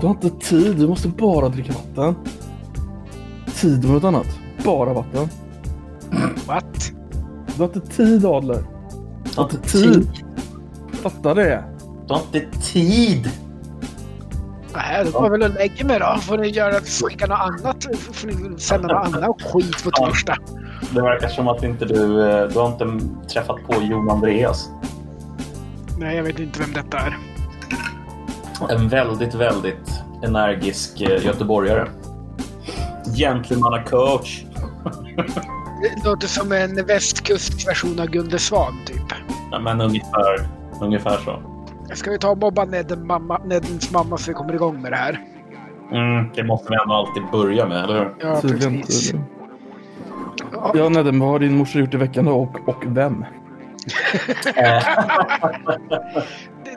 Du har inte tid, du måste bara dricka vatten. Tid med något annat. Bara vatten. What? Du har inte tid Adler. Du har inte Tid. tid. Fatta det. Du har inte tid. Nej, då går jag väl och lägger mig då. Får ni göra, skicka något annat. Får ni sända något annat skit på torsdag. Det verkar som att inte du, eh, du har inte träffat på Jon Andreas. Nej, jag vet inte vem detta är. En väldigt, väldigt energisk eh, göteborgare. Gentlemannacoach. Det låter som en västkustversion av Gunde Svan, typ. Ja, men ungefär, ungefär så. Ska vi ta och mobba Nedden mamma, Neddens mamma så vi kommer igång med det här? Mm, det måste vi ändå alltid börja med, eller hur? Ja, precis. Ja, Ja Nedden, vad har din morsa gjort i veckan då? Och, och vem?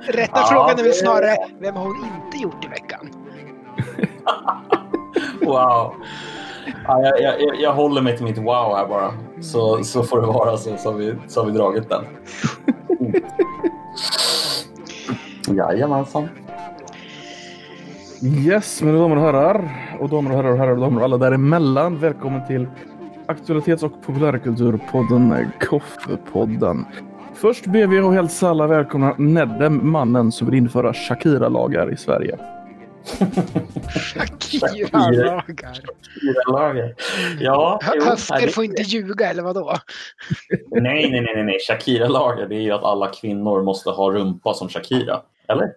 Rätta Ja, frågan är väl snarare, vem har hon inte gjort i veckan? wow. Ja, jag, jag, jag- håller mig till mitt wow här bara. Så, så får det vara så, så, har vi, så har vi dragit den. Jajamensan. Yes, mina damer och herrar. Och damer och herrar och herrar och damer och alla däremellan. Välkommen till aktualitets och populärkulturpodden Koffepodden. Först ber vi att hälsa alla välkomna Nedden, mannen som vill införa Shakira-lagar i Sverige. Shakira-lagar. Fyra lager. Ja, jo, Höfter får inte ljuga, eller vadå? nej, nej, nej, nej. Shakira-lager, det är ju att alla kvinnor måste ha rumpa som Shakira. Eller?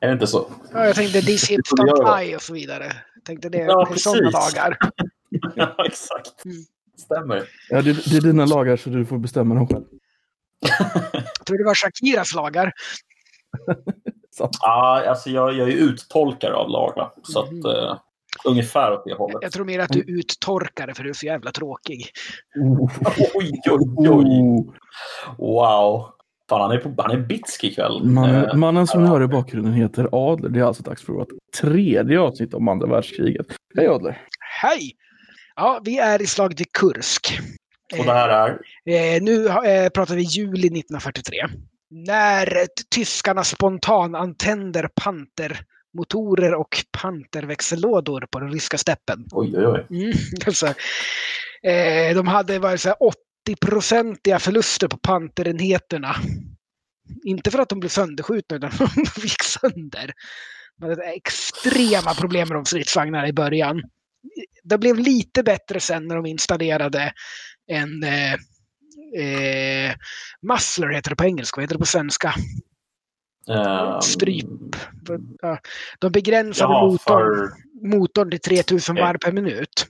Är det inte så? Ja, jag tänkte This vi Don't. Die och så vidare. Jag tänkte det Ja, är sådana precis. lagar. ja, exakt. Mm. Stämmer. Ja, det, det är dina lagar så du får bestämma dem själv. Jag tror det var Shakiras lagar. Ja, alltså jag, jag är uttolkare av lag, va? så att Mhm. eh, ungefär åt det hållet. Jag tror mer att du är uttorkare för du är så jävla tråkig. Oj, oj, oj. Wow. Fan, han är, på, han är bitsk ikväll. Mannen, Eh, mannen som ni hör i bakgrunden heter Adler. Det är alltså dags för vårt tredje avsnitt om andra världskriget. Hej Adler! Hej! Ja, vi är i slaget i Kursk. och det här är? Eh, nu eh, pratar vi juli 1943. När tyskarna spontanantänder pantermotorer och panterväxellådor på den ryska steppen. Oj, oj, oj. Mm, alltså, eh, de hade varit så här 80-procentiga förluster på panterenheterna. Inte för att de blev sönderskjutna, utan de gick sönder. De hade extrema problem med de stridsvagnarna i början. Det blev lite bättre sen när de installerade en eh, eh, muzzler, heter det på engelska, vad heter det på svenska? Ehm, Stryp. Ja, De begränsade Jaha, motorn för... motorn till 3000 Okej. varv per minut.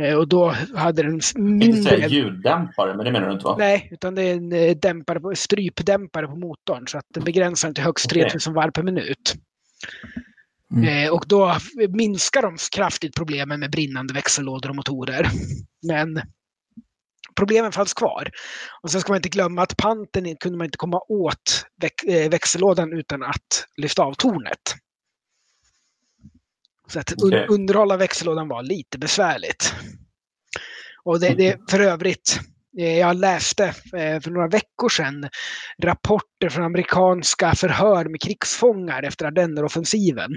Eh, Och då hade den mindre... ljuddämpare, men det menar du inte va? Nej, utan det är en eh, dämpare på, strypdämpare på motorn. Så att den begränsar den till högst Okej. 3000 varv per minut. Mm. Eh, och då minskar de kraftigt problemen med brinnande växellådor och motorer. Men problemen fanns kvar. Och sen ska man inte glömma att panten kunde man inte komma åt eh, växellådan utan att lyfta av tornet. Så att Okej. underhålla växellådan var lite besvärligt. Och det, det för övrigt, Eh, jag läste eh, för några veckor sedan rapporter från amerikanska förhör med krigsfångar efter Ardenneroffensiven.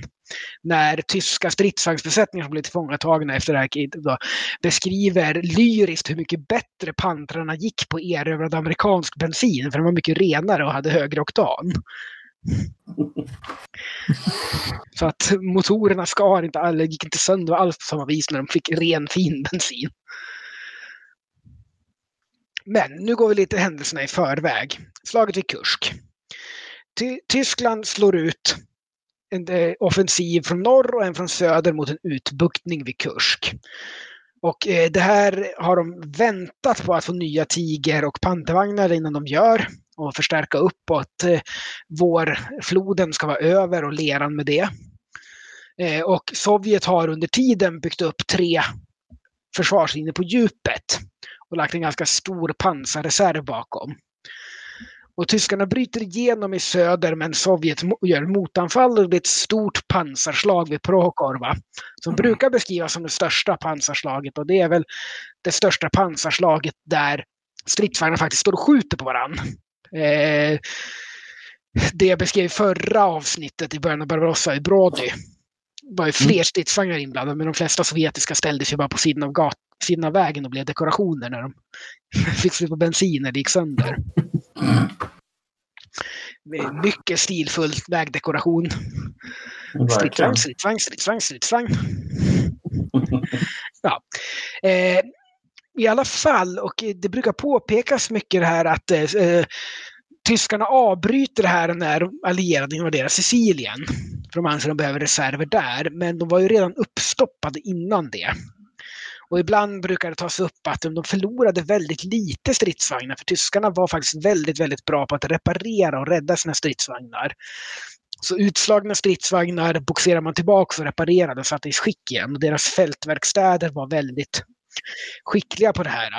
När tyska stridsvagnsbesättningar som blev tillfångatagna efter det här kriget då, beskriver lyriskt hur mycket bättre pantrarna gick på erövrad amerikansk bensin för den var mycket renare och hade högre oktan. Så att motorerna skar inte, gick inte sönder alls på samma vis när de fick ren fin bensin. Men nu går vi lite händelserna i förväg. Slaget vid Kursk. Ty- Tyskland slår ut en eh, offensiv från norr och en från söder mot en utbuktning vid Kursk. Och eh, det här har de väntat på att få nya Tiger och pantervagnar innan de gör och förstärka upp och att eh, vårfloden ska vara över och leran med det. Eh, och Sovjet har under tiden byggt upp tre försvarslinjer på djupet och lagt en ganska stor pansarreserv bakom. Och tyskarna bryter igenom i söder men Sovjet gör motanfall och det blir ett stort pansarslag vid Prohorva. Som brukar beskrivas som det största pansarslaget och det är väl det största pansarslaget där stridsvagnarna faktiskt står och skjuter på varandra. Eh, det jag beskrev i förra avsnittet i början av Barbarossa i Brody. var ju fler stridsvagnar inblandade, men de flesta sovjetiska ställdes ju bara på sidan av, gat, av vägen och blev dekorationer när de fick slut på bensin när det gick sönder. Mycket stilfull vägdekoration. Stridsvagn, stridsvagn, stridsvagn, stridsvagn. ja. Eh, I alla fall, och det brukar påpekas mycket det här att eh, tyskarna avbryter det här när allierade invaderar Sicilien. För de anser att de behöver reserver där, men de var ju redan uppstoppade innan det. Och ibland brukar det tas upp att de förlorade väldigt lite stridsvagnar, för tyskarna var faktiskt väldigt, väldigt bra på att reparera och rädda sina stridsvagnar. Så utslagna stridsvagnar boxerar man tillbaka och reparerade och satte i skick igen. Och deras fältverkstäder var väldigt skickliga på det här.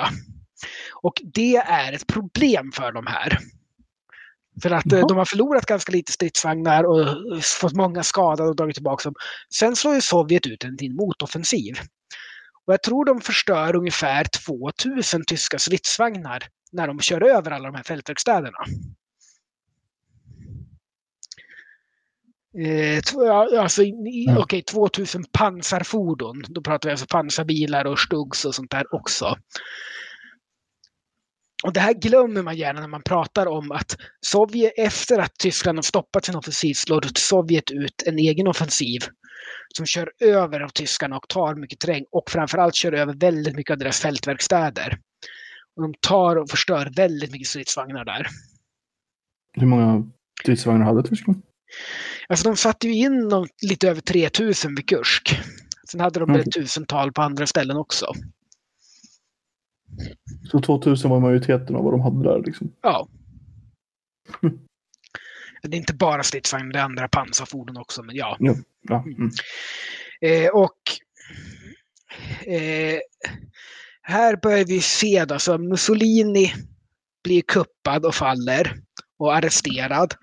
Och det är ett problem för de här. För att mm. de har förlorat ganska lite stridsvagnar och fått många skadade och dragit tillbaka dem. Sen slår ju Sovjet ut en motoffensiv. Och jag tror de förstör ungefär 2000 tyska stridsvagnar när de kör över alla de här fältverkstäderna. Eh, alltså, mm. okej, okay, 2000 pansarfordon. Då pratar vi alltså pansarbilar och Stugs och sånt där också. Och det här glömmer man gärna när man pratar om att Sovjet efter att Tyskland har stoppat sin offensiv slår Sovjet ut en egen offensiv som kör över av tyskarna och tar mycket terräng och framförallt kör över väldigt mycket av deras fältverkstäder. Och de tar och förstör väldigt mycket stridsvagnar där. Hur många stridsvagnar hade Tyskland? Alltså de satte ju in lite över 3000 vid Kursk. Sen hade de okay. ett tusental på andra ställen också. Så 2000 var majoriteten av vad de hade där liksom? Ja. Det är inte bara stridsvagn, det är andra pansarfordon också, men ja. ja. ja. Mm. Eh, och eh, här börjar vi se då, så Mussolini blir kuppad och faller och arresterad.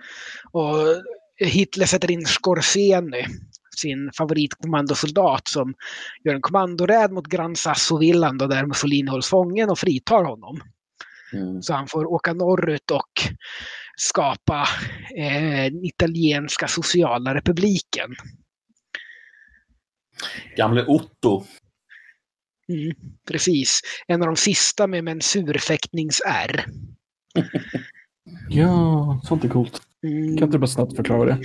Och Hitler sätter in Scorseni, sin favoritkommandosoldat, som gör en kommandoräd mot Gran Sasso-villan där Mussolini hålls fången och fritar honom. Mm. Så han får åka norrut och skapa eh, italienska sociala republiken. Gamle Otto. Mm, precis. En av de sista med mensurfäktnings-R. ja, sånt är coolt. Mm. Kan inte du bara snabbt förklara det?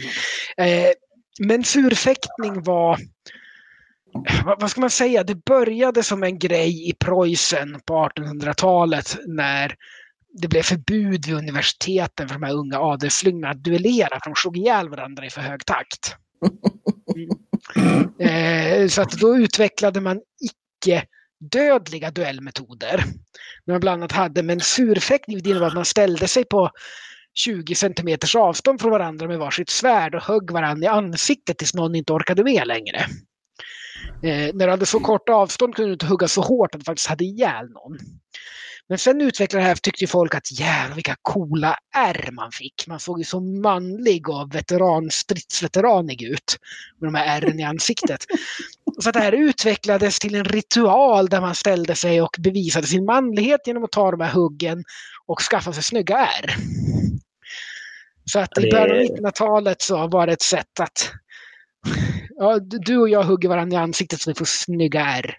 Eh, mensurfäktning var vad ska man säga, det började som en grej i Preussen på 1800-talet när det blev förbud vid universiteten för de här unga adelslyngarna att duellera för de slog ihjäl varandra i för hög takt. Mm. Eh, så att då utvecklade man icke dödliga duellmetoder. Man bland annat hade mensurfäktning, det innebar att man ställde sig på 20 centimeters avstånd från varandra med varsitt svärd och högg varandra i ansiktet tills någon inte orkade med längre. Eh, när du hade så kort avstånd kunde du inte hugga så hårt att du faktiskt hade ihjäl någon. Men sen utvecklade det här tyckte folk att jävlar vilka coola ärr man fick. Man såg ju så manlig och veteran, stridsveteranig ut med de här ärren i ansiktet. Så att det här utvecklades till en ritual där man ställde sig och bevisade sin manlighet genom att ta de här huggen och skaffa sig snygga ärr. Så att i början av 1900-talet så var det ett sätt att ja, du och jag hugger varandra i ansiktet så vi får snygga ärr.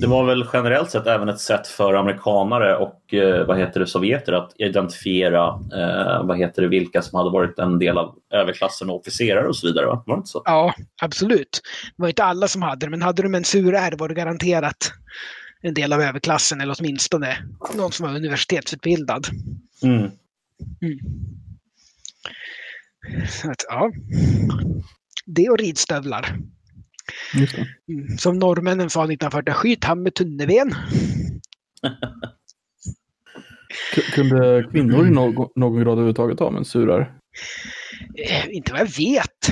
Det var väl generellt sett även ett sätt för amerikanare och eh, vad heter det, sovjeter att identifiera eh, vad heter det, vilka som hade varit en del av överklassen och officerare och så vidare. Va? Var det inte så? Ja, absolut. Det var inte alla som hade det, men hade du mensur R var du garanterat en del av överklassen eller åtminstone någon som var universitetsutbildad. Mm. Mm. Att, ja. Det och ridstövlar. Mm. Som norrmännen sa 1940, skjut han med tunneben. Kunde kvinnor i någon, någon grad överhuvudtaget ha mensurar? Eh, inte vad jag vet.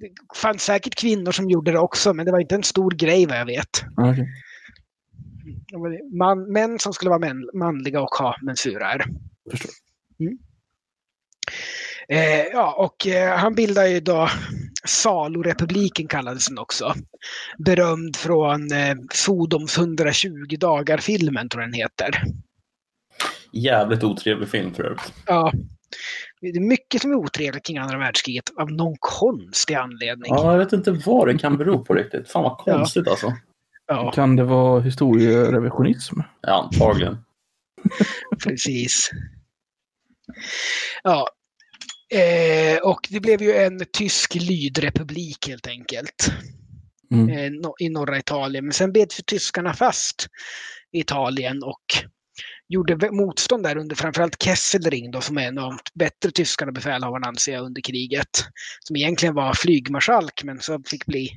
Det fanns säkert kvinnor som gjorde det också, men det var inte en stor grej vad jag vet. Okay. Man, män som skulle vara män, manliga och ha mensurar. Förstår. Mm. Eh, ja, och eh, han bildar ju då Salorepubliken kallades den också. Berömd från eh, Sodoms 120 dagar-filmen tror jag den heter. Jävligt otrevlig film för övrigt. Ja. Det är mycket som är otrevligt kring andra världskriget av någon konstig anledning. Ja, jag vet inte vad det kan bero på riktigt. Fan vad konstigt alltså. Ja, Kan det vara historierevisionism? Ja, antagligen. precis. Ja. Eh, och det blev ju en tysk lydrepublik helt enkelt. Mm. eh, no- i norra Italien. Men sen bet för tyskarna fast i Italien och gjorde motstånd där under framförallt Kesselring då, som är en av de bättre tyskarna befälhavarna anser jag under kriget. Som egentligen var flygmarskalk men så fick bli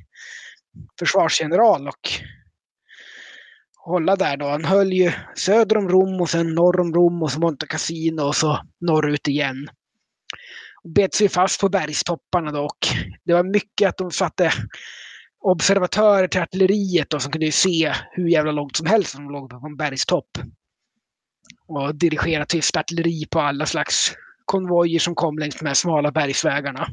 försvarsgeneral och hålla där då. Han höll ju söder om Rom och sen norr om Rom och så Monte Cassino och så norrut igen. Bet sig fast på bergstopparna och det var mycket att de satte observatörer till artilleriet då, som kunde ju se hur jävla långt som helst som de låg på en bergstopp. Och dirigera tyskt artilleri på alla slags konvojer som kom längs de här smala bergsvägarna.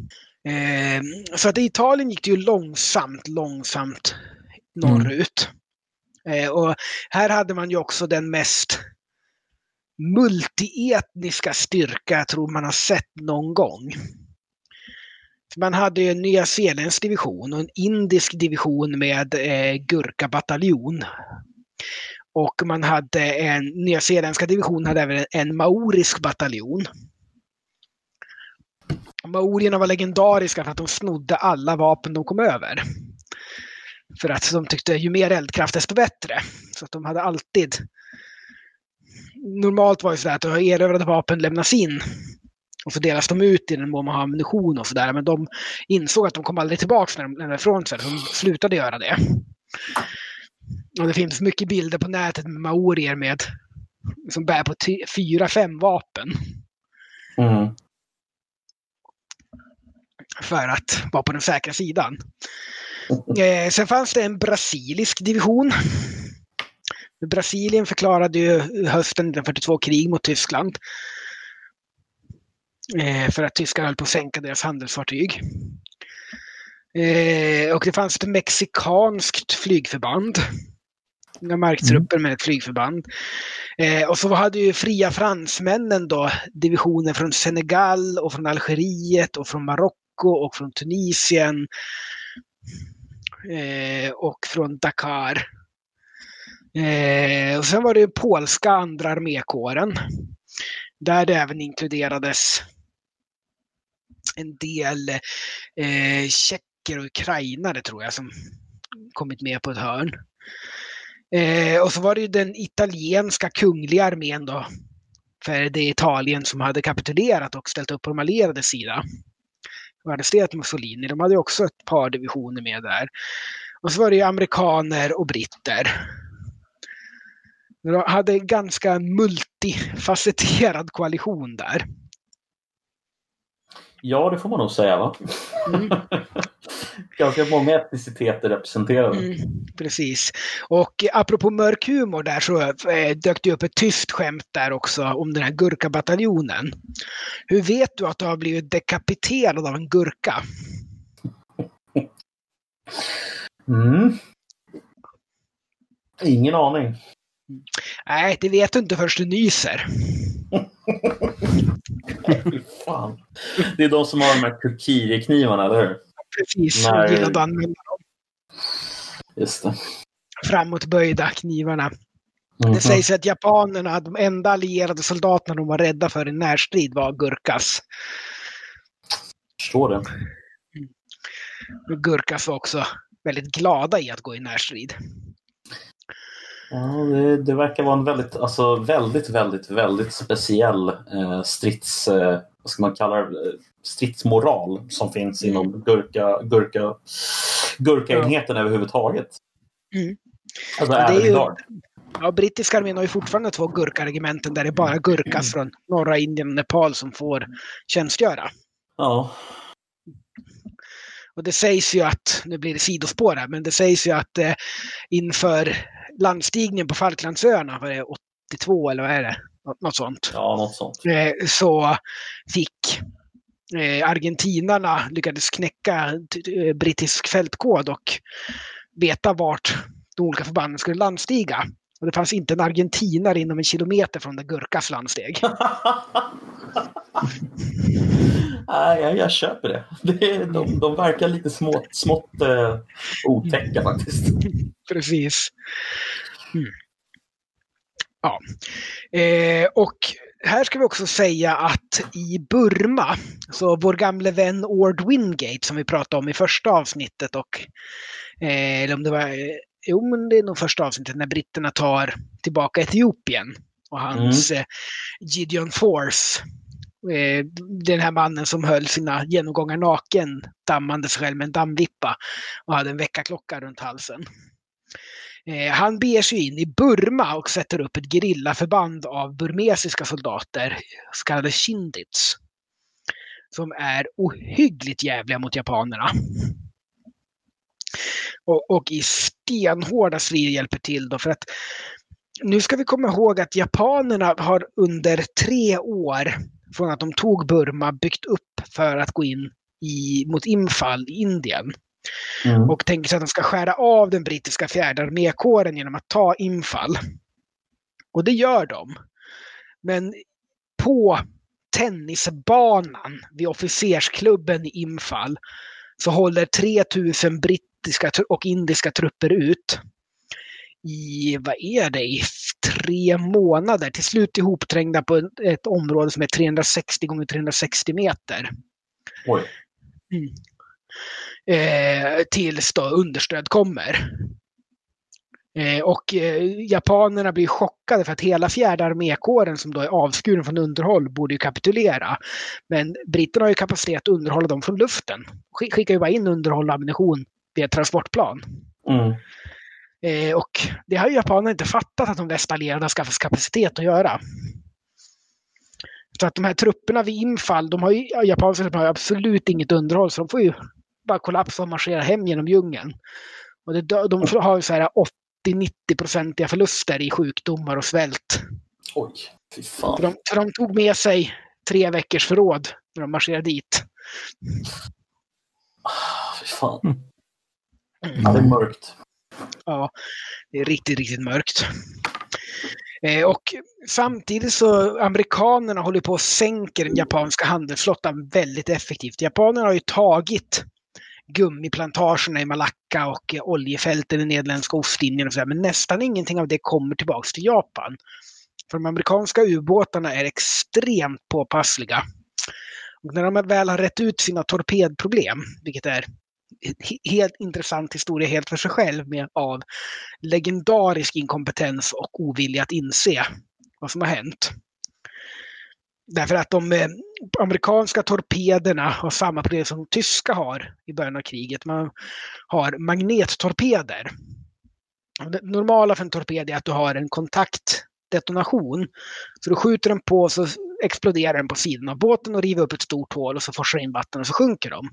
Eh, så att i Italien gick det ju långsamt, långsamt norrut. Eh, och här hade man ju också den mest multietniska styrka jag tror man har sett någon gång. För Man hade ju en nyzeeländsk division och en indisk division med eh, gurkabataljon. Och man hade en nyzeeländska division hade även en maorisk bataljon. Maorierna var legendariska för att de snodde alla vapen de kom över. För att de tyckte ju mer eldkraft desto bättre. Så att de hade alltid... Normalt var det så att erövrade vapen lämnas in och så delas de ut i den mån man har ammunition och sådär. Men de insåg att de kom aldrig tillbaka när de lämnade ifrån sig. De slutade göra det. Och det finns mycket bilder på nätet med maorier med som bär på fyra, fem vapen. Mm. för att vara på den säkra sidan. Eh, sen fanns det en brasilisk division. Brasilien förklarade ju hösten 1942 krig mot Tyskland. Eh, för att tyskarna höll på att sänka deras handelsfartyg. Eh, och det fanns ett mexikanskt flygförband. Inga marktrupper med ett flygförband. Eh, och så hade ju fria fransmännen då divisioner från Senegal och från Algeriet och från Marocko och från Tunisien. Och från Dakar. Eh, och sen var det ju polska andra armékåren. Där det även inkluderades en del eh, tjecker och ukrainare tror jag som kommit med på ett hörn. Eh, och så var det ju den italienska kungliga armén då. För det är Italien som hade kapitulerat och ställt upp på de allierades sida. Och arresterat Mussolini. De hade också ett par divisioner med där. Och så var det ju amerikaner och britter. De hade en ganska multifacetterad koalition där. Ja, det får man nog säga va? Mm. Ganska många etniciteter representerade. Mm, precis. Och apropå mörk humor där så eh, dök det upp ett tyst skämt där också om den här gurkabataljonen. Hur vet du att du har blivit dekapiterad av en gurka? Mm. Ingen aning. Nej, det vet du inte först du nyser. Fy fan. Det är de som har de här Turkieknivarna, eller hur? Precis, Nej. och gillade att använda de Just det. framåtböjda knivarna. Mhm. Det sägs att japanerna, de enda allierade soldaterna de var rädda för i närstrid var gurkas. Förstår det. Och gurkas var också väldigt glada i att gå i närstrid. Ja, det, det verkar vara en väldigt, alltså väldigt, väldigt, väldigt speciell eh, strids, eh, vad ska man kalla det, Eh, stridsmoral som finns Mm. inom gurka, gurka, gurkaenheten överhuvudtaget. Mm. Alltså det är även ju-. Ja, brittiska armén har ju fortfarande två gurkaregementen där det är bara gurkas från norra Indien och Nepal som får tjänstgöra. Ja. Och det sägs ju att, nu blir det sidospår här, men det sägs ju att eh, inför landstigningen på Falklandsöarna, var det 82 eller vad är det? Nå- Något sånt. ja, något sånt. Eh, så fick eh, argentinarna lyckades knäcka eh, brittisk fältkod och veta vart de olika förbanden skulle landstiga. Och det fanns inte en argentinare inom en kilometer från där Gurkas landsteg. Nej, jag, jag köper det. det de, de verkar lite smått, smått uh, otäcka faktiskt. Precis. Mm. Ja. Eh, och här ska vi också säga att i Burma, så vår gamle vän Ord Wingate som vi pratade om i första avsnittet och eh, eller om det var, jo men det är nog första avsnittet när britterna tar tillbaka Etiopien och hans mm. eh, Gideon Force. Eh, den här mannen som höll sina genomgångar naken, dammande sig själv med en dammvippa och hade en väckarklocka runt halsen. Eh, han beger sig in i Burma och sätter upp ett gerillaförband av burmesiska soldater, så kallade shindits. Som är ohyggligt jävliga mot japanerna. Och, och i stenhårda strider hjälper till då för att nu ska vi komma ihåg att japanerna har under tre år från att de tog Burma byggt upp för att gå in i, mot infall i Indien. Mm. Och tänker sig att de ska skära av den brittiska fjärde armékåren genom att ta infall. Och det gör de. Men på tennisbanan vid officersklubben i infall så håller 3000 brittiska och indiska trupper ut i, vad är det, i tre månader. Till slut ihopträngda på ett område som är 360 gånger 360 meter. Oj. Mm eh, tills då understöd kommer. Eh, och eh, japanerna blir chockade för att hela fjärde armékåren som då är avskuren från underhåll borde ju kapitulera. Men britterna har ju kapacitet att underhålla dem från luften. Skickar ju bara in underhåll och ammunition via transportplan. Mm. Eh, och det har ju japanerna inte fattat att de västallierade har skaffat kapacitet att göra. Så att de här trupperna vid infall, de har ju, japanska trupper har absolut inget underhåll så de får ju bara kollapsa och marschera hem genom djungeln. Och det, de har så här 80-90-procentiga förluster i sjukdomar och svält. Oj, fy fan. För de, för de tog med sig tre veckors förråd när de marscherade dit. Ah, fy fan. Mm. Ja, det är mörkt. Ja, det är riktigt, riktigt mörkt. Eh, och samtidigt så amerikanerna håller på att sänka den japanska handelsflottan väldigt effektivt. Japanerna har ju tagit gummiplantagerna i Malacka och oljefälten i Nederländska Ostindien och så där, men nästan ingenting av det kommer tillbaks till Japan. För de amerikanska ubåtarna är extremt påpassliga. Och när de väl har rätt ut sina torpedproblem, vilket är helt intressant historia helt för sig själv med av legendarisk inkompetens och ovilja att inse vad som har hänt. Därför att de eh, amerikanska torpederna har samma problem som de tyska har i början av kriget. Man har magnettorpeder. Det normala för en torped är att du har en kontaktdetonation. Så du skjuter den på så exploderar den på sidan av båten och river upp ett stort hål och så forsar in vatten och så sjunker de.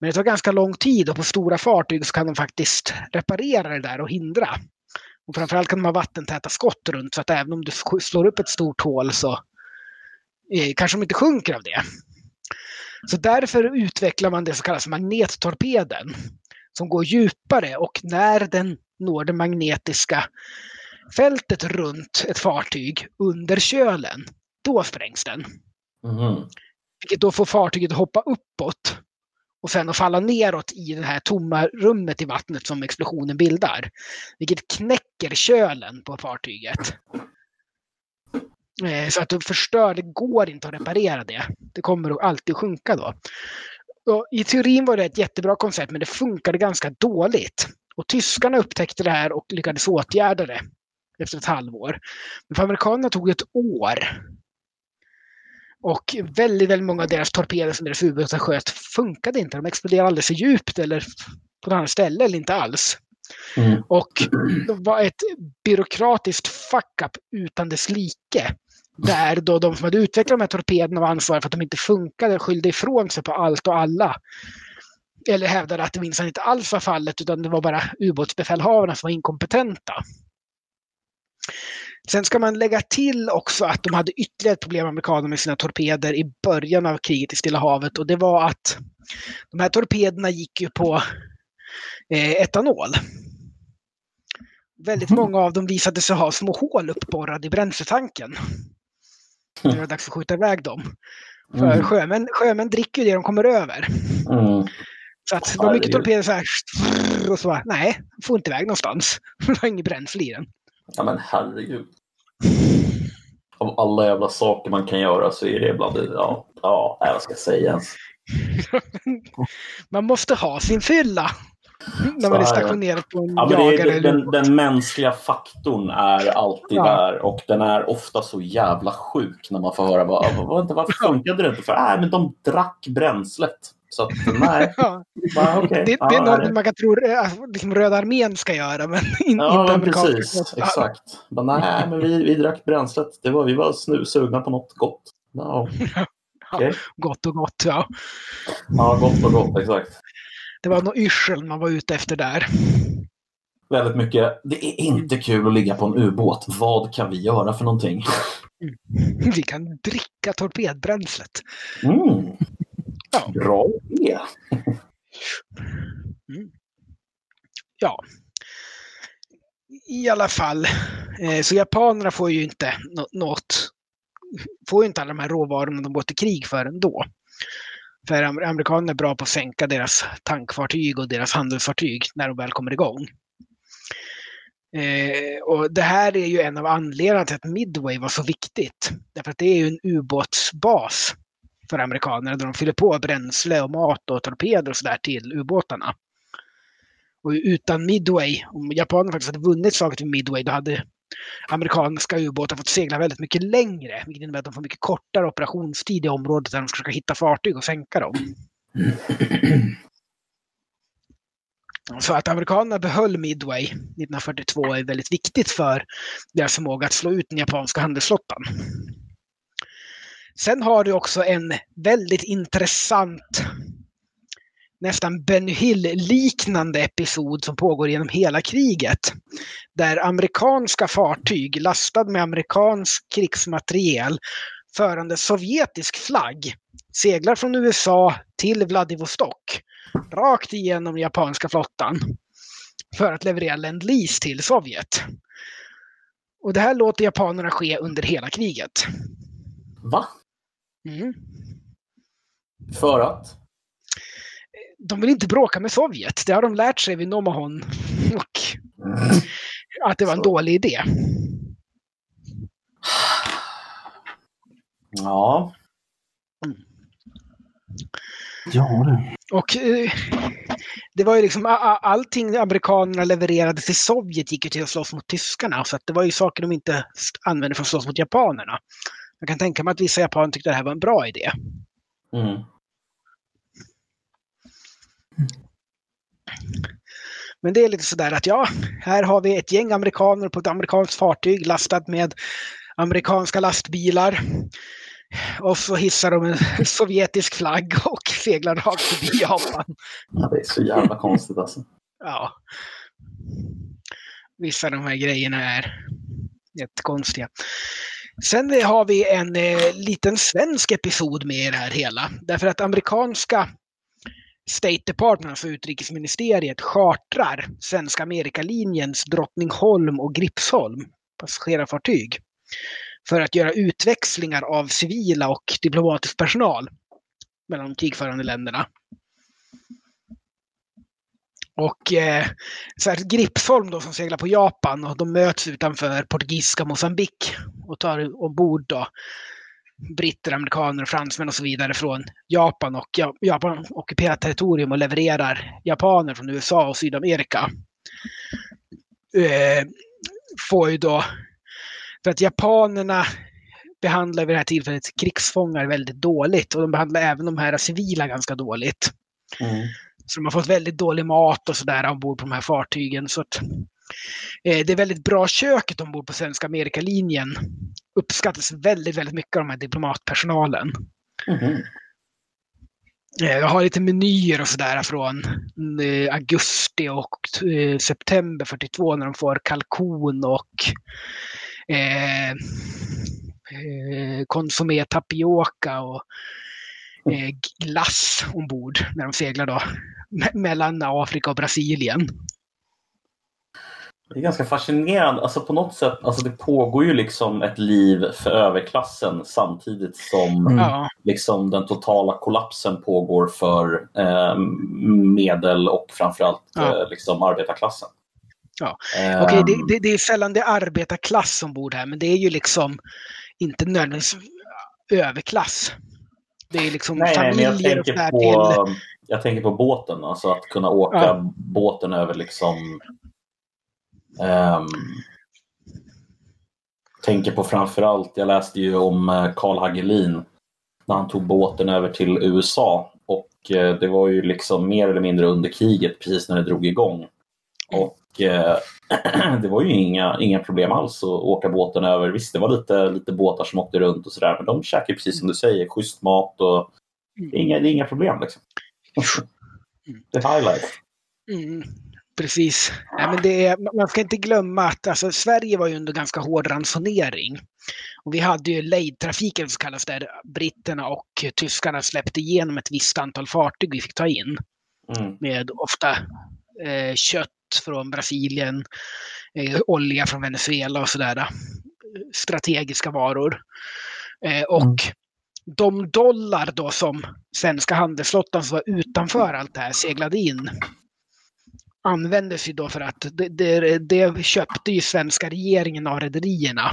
Men det tar ganska lång tid och på stora fartyg så kan de faktiskt reparera det där och hindra. Och framförallt kan de ha vattentäta skott runt så att även om du slår upp ett stort hål så eh, kanske de inte sjunker av det. Så därför utvecklar man det som kallas magnettorpeden som går djupare och när den når det magnetiska fältet runt ett fartyg under kölen, då sprängs den. Mm. Vilket då får fartyget att hoppa uppåt och sen att falla neråt i det här tomma rummet i vattnet som explosionen bildar. Vilket knäcker kölen på fartyget. Eh, så att du förstör, det går inte att reparera det. Det kommer alltid att sjunka då. Och I teorin var det ett jättebra koncept men det funkade ganska dåligt. Och tyskarna upptäckte det här och lyckades åtgärda det efter ett halvår. Men för amerikanerna tog det ett år. Och väldigt, väldigt många av deras torpeder som deras ubåtar sköt funkade inte. De exploderade alldeles för djupt eller på ett annat ställe eller inte alls. Mm. Och det var ett byråkratiskt fuck-up utan dess like. Där då de som hade utvecklat de här torpederna var ansvariga för att de inte funkade skyllde ifrån sig på allt och alla. Eller hävdade att det minsann inte alls var fallet utan det var bara ubåtsbefälhavarna som var inkompetenta. Sen ska man lägga till också att de hade ytterligare ett problem, amerikanerna, med sina torpeder i början av kriget i Stilla havet och det var att de här torpederna gick ju på eh, etanol Väldigt många av dem visade sig ha små hål uppborrade i bränsletanken. Det var dags att skjuta iväg dem. För Mm. sjömän, sjömän dricker ju det de kommer över. Mm. Så att det var mycket torpeder så här. Och så bara, nej, får inte iväg någonstans. Det var inget bränsle i den. Ja men herregud. Av alla jävla saker man kan göra så är det ibland, ja, ja nej, vad ska jag säga ens? Man måste ha sin fylla. När man är det. stationerad på en Ja, det jagare är, eller den, den mänskliga faktorn är alltid Ja. där och den är ofta så jävla sjuk när man får höra vad, vad, varför funkade det inte? För nej, men de drack bränslet. Så att nej, Ja, bara, okej. det, Ja, det är nej, något man kan tro eh, liksom Röda armén ska göra, men in, Ja, inte amerikanska precis. Exakt. Men nej, men vi, vi drack bränslet. Det var, vi var snu, sugna på något gott. Ja, okej. Gott och gott, ja. ja, gott och gott. Exakt. Det var nog yrsel man var ute efter där. Väldigt mycket. Det är inte kul att ligga på en ubåt. Vad kan vi göra för någonting? Vi kan dricka torpedbränslet. Mm. Ja. Bra idé. Ja. I alla fall. Eh, så japanerna får ju inte nå- något. Får ju inte alla de här råvarorna de går till krig för ändå. För am- amerikanerna är bra på att sänka deras tankfartyg och deras handelsfartyg när de väl kommer igång. Eh, och det här är ju en av anledningarna till att Midway var så viktigt. Därför att det är ju en ubåtsbas för amerikanerna där de fyller på bränsle och mat och torpeder och sådär till ubåtarna. Och utan Midway, om japanerna faktiskt hade vunnit slaget vid Midway, då hade amerikanska ubåtar fått segla väldigt mycket längre. Vilket innebär att de får mycket kortare operationstid i området där de ska försöka hitta fartyg och sänka dem. Så att amerikanerna behöll Midway 1942 är väldigt viktigt för deras förmåga att slå ut den japanska handelsflottan. Sen har du också en väldigt intressant nästan Benny Hill-liknande episod som pågår genom hela kriget. Där amerikanska fartyg lastade med amerikansk krigsmateriel förande sovjetisk flagg seglar från USA till Vladivostok rakt igenom japanska flottan för att leverera Lend Lease till Sovjet. Och det här låter japanerna ske under hela kriget. Va? Mm. För att? De vill inte bråka med Sovjet. Det har de lärt sig vid Nomahon. Och att det var en Så. dålig idé. Ja. Ja, det. Och eh, det var ju liksom allting amerikanerna levererade till Sovjet gick ju till att slåss mot tyskarna. Så att det var ju saker de inte använde för att slåss mot japanerna. Jag kan tänka mig att vissa japaner tyckte det här var en bra idé. Mm. Men det är lite sådär att ja, här har vi ett gäng amerikaner på ett amerikanskt fartyg lastat med amerikanska lastbilar. Och så hissar de en sovjetisk flagg och seglar rakt förbi Japan. ja, det är så jävla konstigt alltså. Ja. Vissa av de här grejerna är jättekonstiga. Sen eh, har vi en eh, liten svensk episod med i det här hela. Därför att amerikanska State Department, alltså utrikesministeriet, chartrar svenska Amerikalinjens Drottningholm och Gripsholm passagerarfartyg för att göra utväxlingar av civila och diplomatisk personal mellan de krigförande länderna. Och eh, så här, Gripsholm då som seglar på Japan och de möts utanför portugisiska Mosambik och tar ombord då britter, amerikaner, och fransmän och så vidare från Japan och ja, Japan ockuperar territorium och levererar japaner från USA och Sydamerika. Eh, får ju då, för att japanerna behandlar vid det här tillfället krigsfångar väldigt dåligt och de behandlar även de här civila ganska dåligt. Mm. Så de har fått väldigt dålig mat och sådär ombord på de här fartygen. Så att, eh, det är väldigt bra köket ombord på Svenska Amerikalinjen. Uppskattas väldigt, väldigt mycket av de här diplomatpersonalen. Eh, jag har lite menyer och sådär från eh, augusti och eh, september 42 när de får kalkon och eh, konsumé tapioca och eh, glass ombord när de seglar då mellan Afrika och Brasilien. Det är ganska fascinerande. Alltså på något sätt, alltså det pågår ju liksom ett liv för överklassen samtidigt som Mm. Liksom den totala kollapsen pågår för eh, medel och framförallt Ja. eh, liksom arbetarklassen. Ja. Eh, okej, det, det, det är sällan det är arbetarklass som bor här, men det är ju liksom inte nödvändigtvis överklass. Det är liksom nej, familjer och tänker, där på. Jag tänker på båten, alltså att kunna åka Ja. båten över liksom ehm, tänker på framförallt, jag läste ju om eh, Karl Hagelin när han tog båten över till USA och eh, det var ju liksom mer eller mindre under kriget precis när det drog igång. Och eh, det var ju inga, inga problem alls att åka båten över. Visst, det var lite, lite båtar som åkte runt och sådär, men de käkar ju precis som du säger, schysst mat och det är inga, det är inga problem liksom. Det är highlight. Mm, precis. Nej, men det är, man ska inte glömma att alltså, Sverige var ju under ganska hård ransonering. Och vi hade ju lejdtrafiken som kallas där britterna och tyskarna släppte igenom ett visst antal fartyg vi fick ta in. Mm. Med ofta eh, kött från Brasilien, eh, olja från Venezuela och sådär. eh, Strategiska varor. Eh, och Mm. De dollar då som svenska handelsflottan som var utanför allt det här seglade in användes ju då för att det, det, det köpte ju svenska regeringen av rederierna.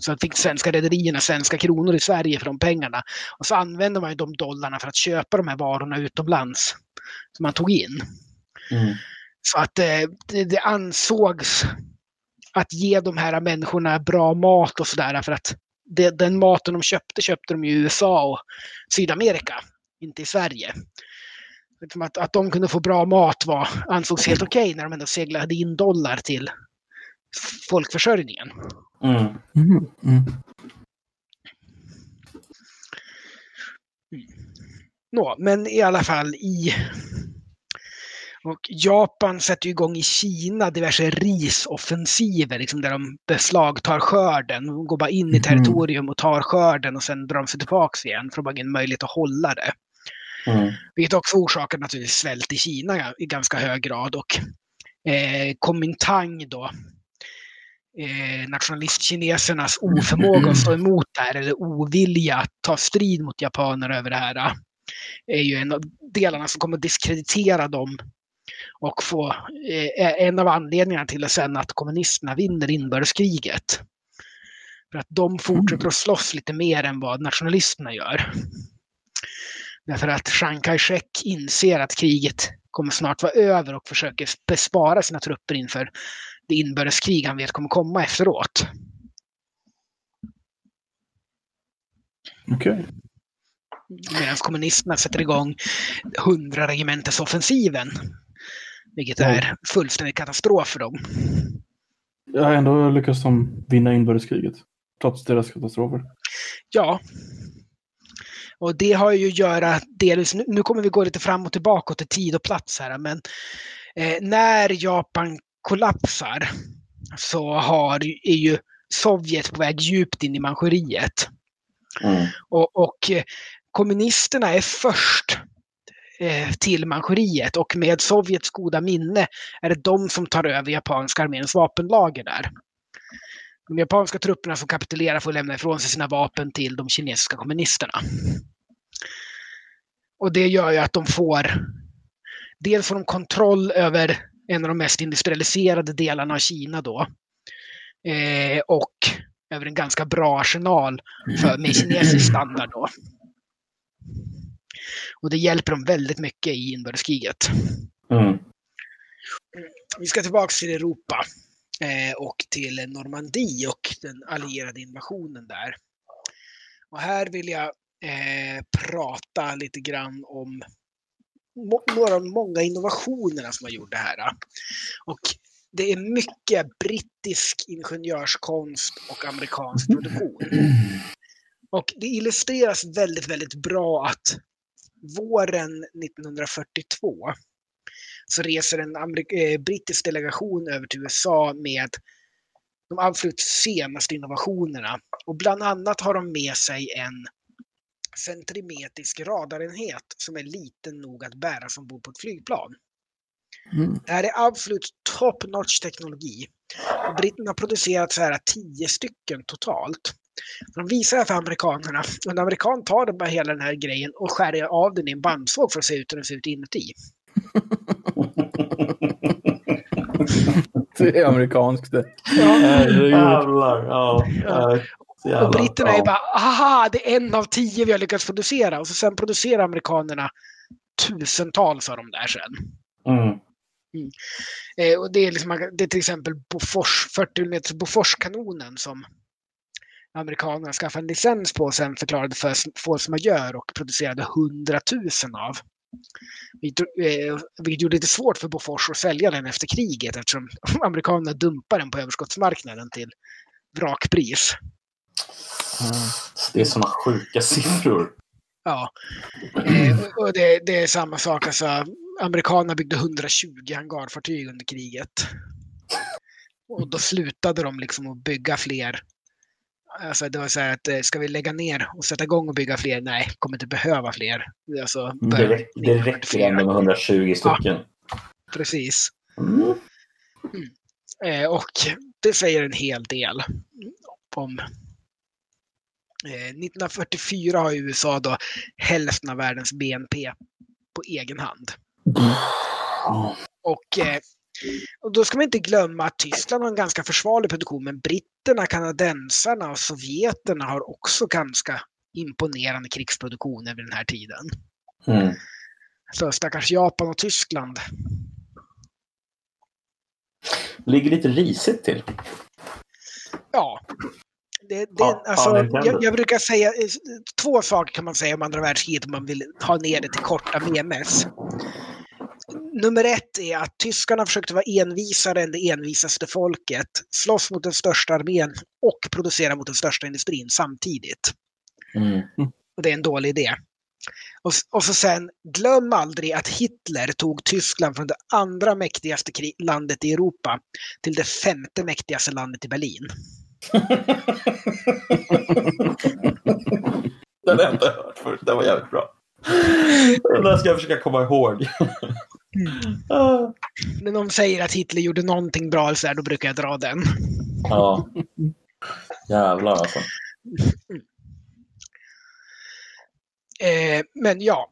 Så fick svenska rederierna svenska kronor i Sverige för de pengarna. Och så använde man ju de dollarna för att köpa de här varorna utomlands som man tog in. Mm. Så att eh, det, det ansågs att ge de här människorna bra mat och sådär för att det, den maten de köpte köpte de i USA och Sydamerika, inte i Sverige. Liksom att, att de kunde få bra mat var, ansågs helt okej när de ändå seglade in dollar till folkförsörjningen. Mm. Mm. Mm. Nå, men i alla fall i... Och Japan sätter igång i Kina diverse risoffensiver liksom där de beslagtar skörden. De går bara in i Mhm. territorium och tar skörden och sen drar de sig tillbaka igen för de har ingen möjlighet att hålla det. Mm. Vilket också orsakar naturligtvis svält i Kina i ganska hög grad. Och eh, Kuomintang då, eh, nationalistkinesernas oförmåga att stå emot det här eller ovilja att ta strid mot japaner över det här eh, är ju en av delarna som kommer att diskreditera dem och få eh, är en av anledningarna till sen att kommunisterna vinner inbördeskriget. För att de fortsätter att slåss lite mer än vad nationalisterna gör. Därför att Chiang Kai-shek inser att kriget kommer snart vara över och försöker bespara sina trupper inför det inbördeskrig han vet kommer komma efteråt. Okej. Medan kommunisterna sätter igång 100 regementets offensiven. Vilket är fullständig katastrof för dem. Ja, ändå lyckas de vinna inbördeskriget. Trots deras katastrofer. Ja. Och det har ju att göra delvis, nu, kommer vi gå lite fram och tillbaka till tid och plats här, men eh, när Japan kollapsar så har, är ju Sovjet på väg djupt in i Manchuriet. Mm. Och, och eh, kommunisterna är först till Manchuriet och med Sovjets goda minne är det de som tar över japanska arméns vapenlager där. De japanska trupperna som kapitulerar får lämna ifrån sig sina vapen till de kinesiska kommunisterna. Och det gör ju att de får dels får de kontroll över en av de mest industrialiserade delarna av Kina då. Eh, och över en ganska bra arsenal för, med kinesisk standard då. Och det hjälper dem väldigt mycket i inbördeskriget. Mm. Vi ska tillbaka till Europa eh, och till Normandie och den allierade invasionen där. Och här vill jag eh, prata lite grann om må några av de många innovationerna som har gjort det här. Och det är mycket brittisk ingenjörskonst och amerikansk produktion. Och det illustreras väldigt, väldigt bra att våren 1942 så reser en amerik- eh, brittisk delegation över till USA med de absolut senaste innovationerna. Och bland annat har de med sig en centrimetrisk radarenhet som är liten nog att bära som bor på ett flygplan. Mm. Det här är absolut top notch teknologi. Britterna har producerat så här tio stycken totalt. De visar det för amerikanerna. Och en amerikan tar den bara hela den här grejen och skär av den i en bandsåg för att se ut hur den ser ut inuti. Det är amerikanskt det. Jävlar. Ja. Ja. Så jävla- Och britterna är bara, aha, det är en av tio vi har lyckats producera. Och så sen producerar amerikanerna tusentals av dem där sen. Mm. Eh, och det, är liksom, det är till exempel Bofors, 40 mm Boforskanonen som amerikanerna skaffade en licens på och sen förklarade för force majeure och producerade 100 000 av. Vilket, eh, gjorde det lite svårt för Bofors att sälja den efter kriget eftersom amerikanerna dumpade den på överskottsmarknaden till vrakpris. Det är såna sjuka siffror. Ja, eh, och det, det är samma sak. Alltså, amerikanerna byggde 120 hangarfartyg under kriget. Och då slutade de liksom att bygga fler. Alltså det var så här att eh, ska vi lägga ner och sätta igång och bygga fler? Nej, kommer inte behöva fler. Alltså, Det, räck, det räcker ändå med 120 stycken. Precis. Mm. Eh, och det säger en hel del om... Eh, 1944 har USA då hälften av världens BNP på egen hand. Och, eh, och då ska man inte glömma att Tyskland har en ganska försvarlig produktion, men britterna, kanadensarna och sovjeterna har också ganska imponerande krigsproduktion över den här tiden. Mm. Så stackars Japan och Tyskland. Ligger lite risigt till. Ja. Det, det, Ja, alltså, jag, jag brukar säga eh, två saker kan man säga om andra världskriget om man vill ha ner det till korta memes. Nummer ett är att tyskarna försökte vara envisare än det envisaste folket, slåss mot den största armén och producera mot den största industrin samtidigt. Mm. Och det är en dålig idé. Och, och så sen, glöm aldrig att Hitler tog Tyskland från det andra mäktigaste landet i Europa till det femte mäktigaste landet i Berlin. Den har jag inte hört förut. Den var jävligt bra. Den där ska jag försöka komma ihåg. Ah. När någon säger att Hitler gjorde någonting bra så här, då brukar jag dra den. ja. Jävlar alltså. Eh, men ja.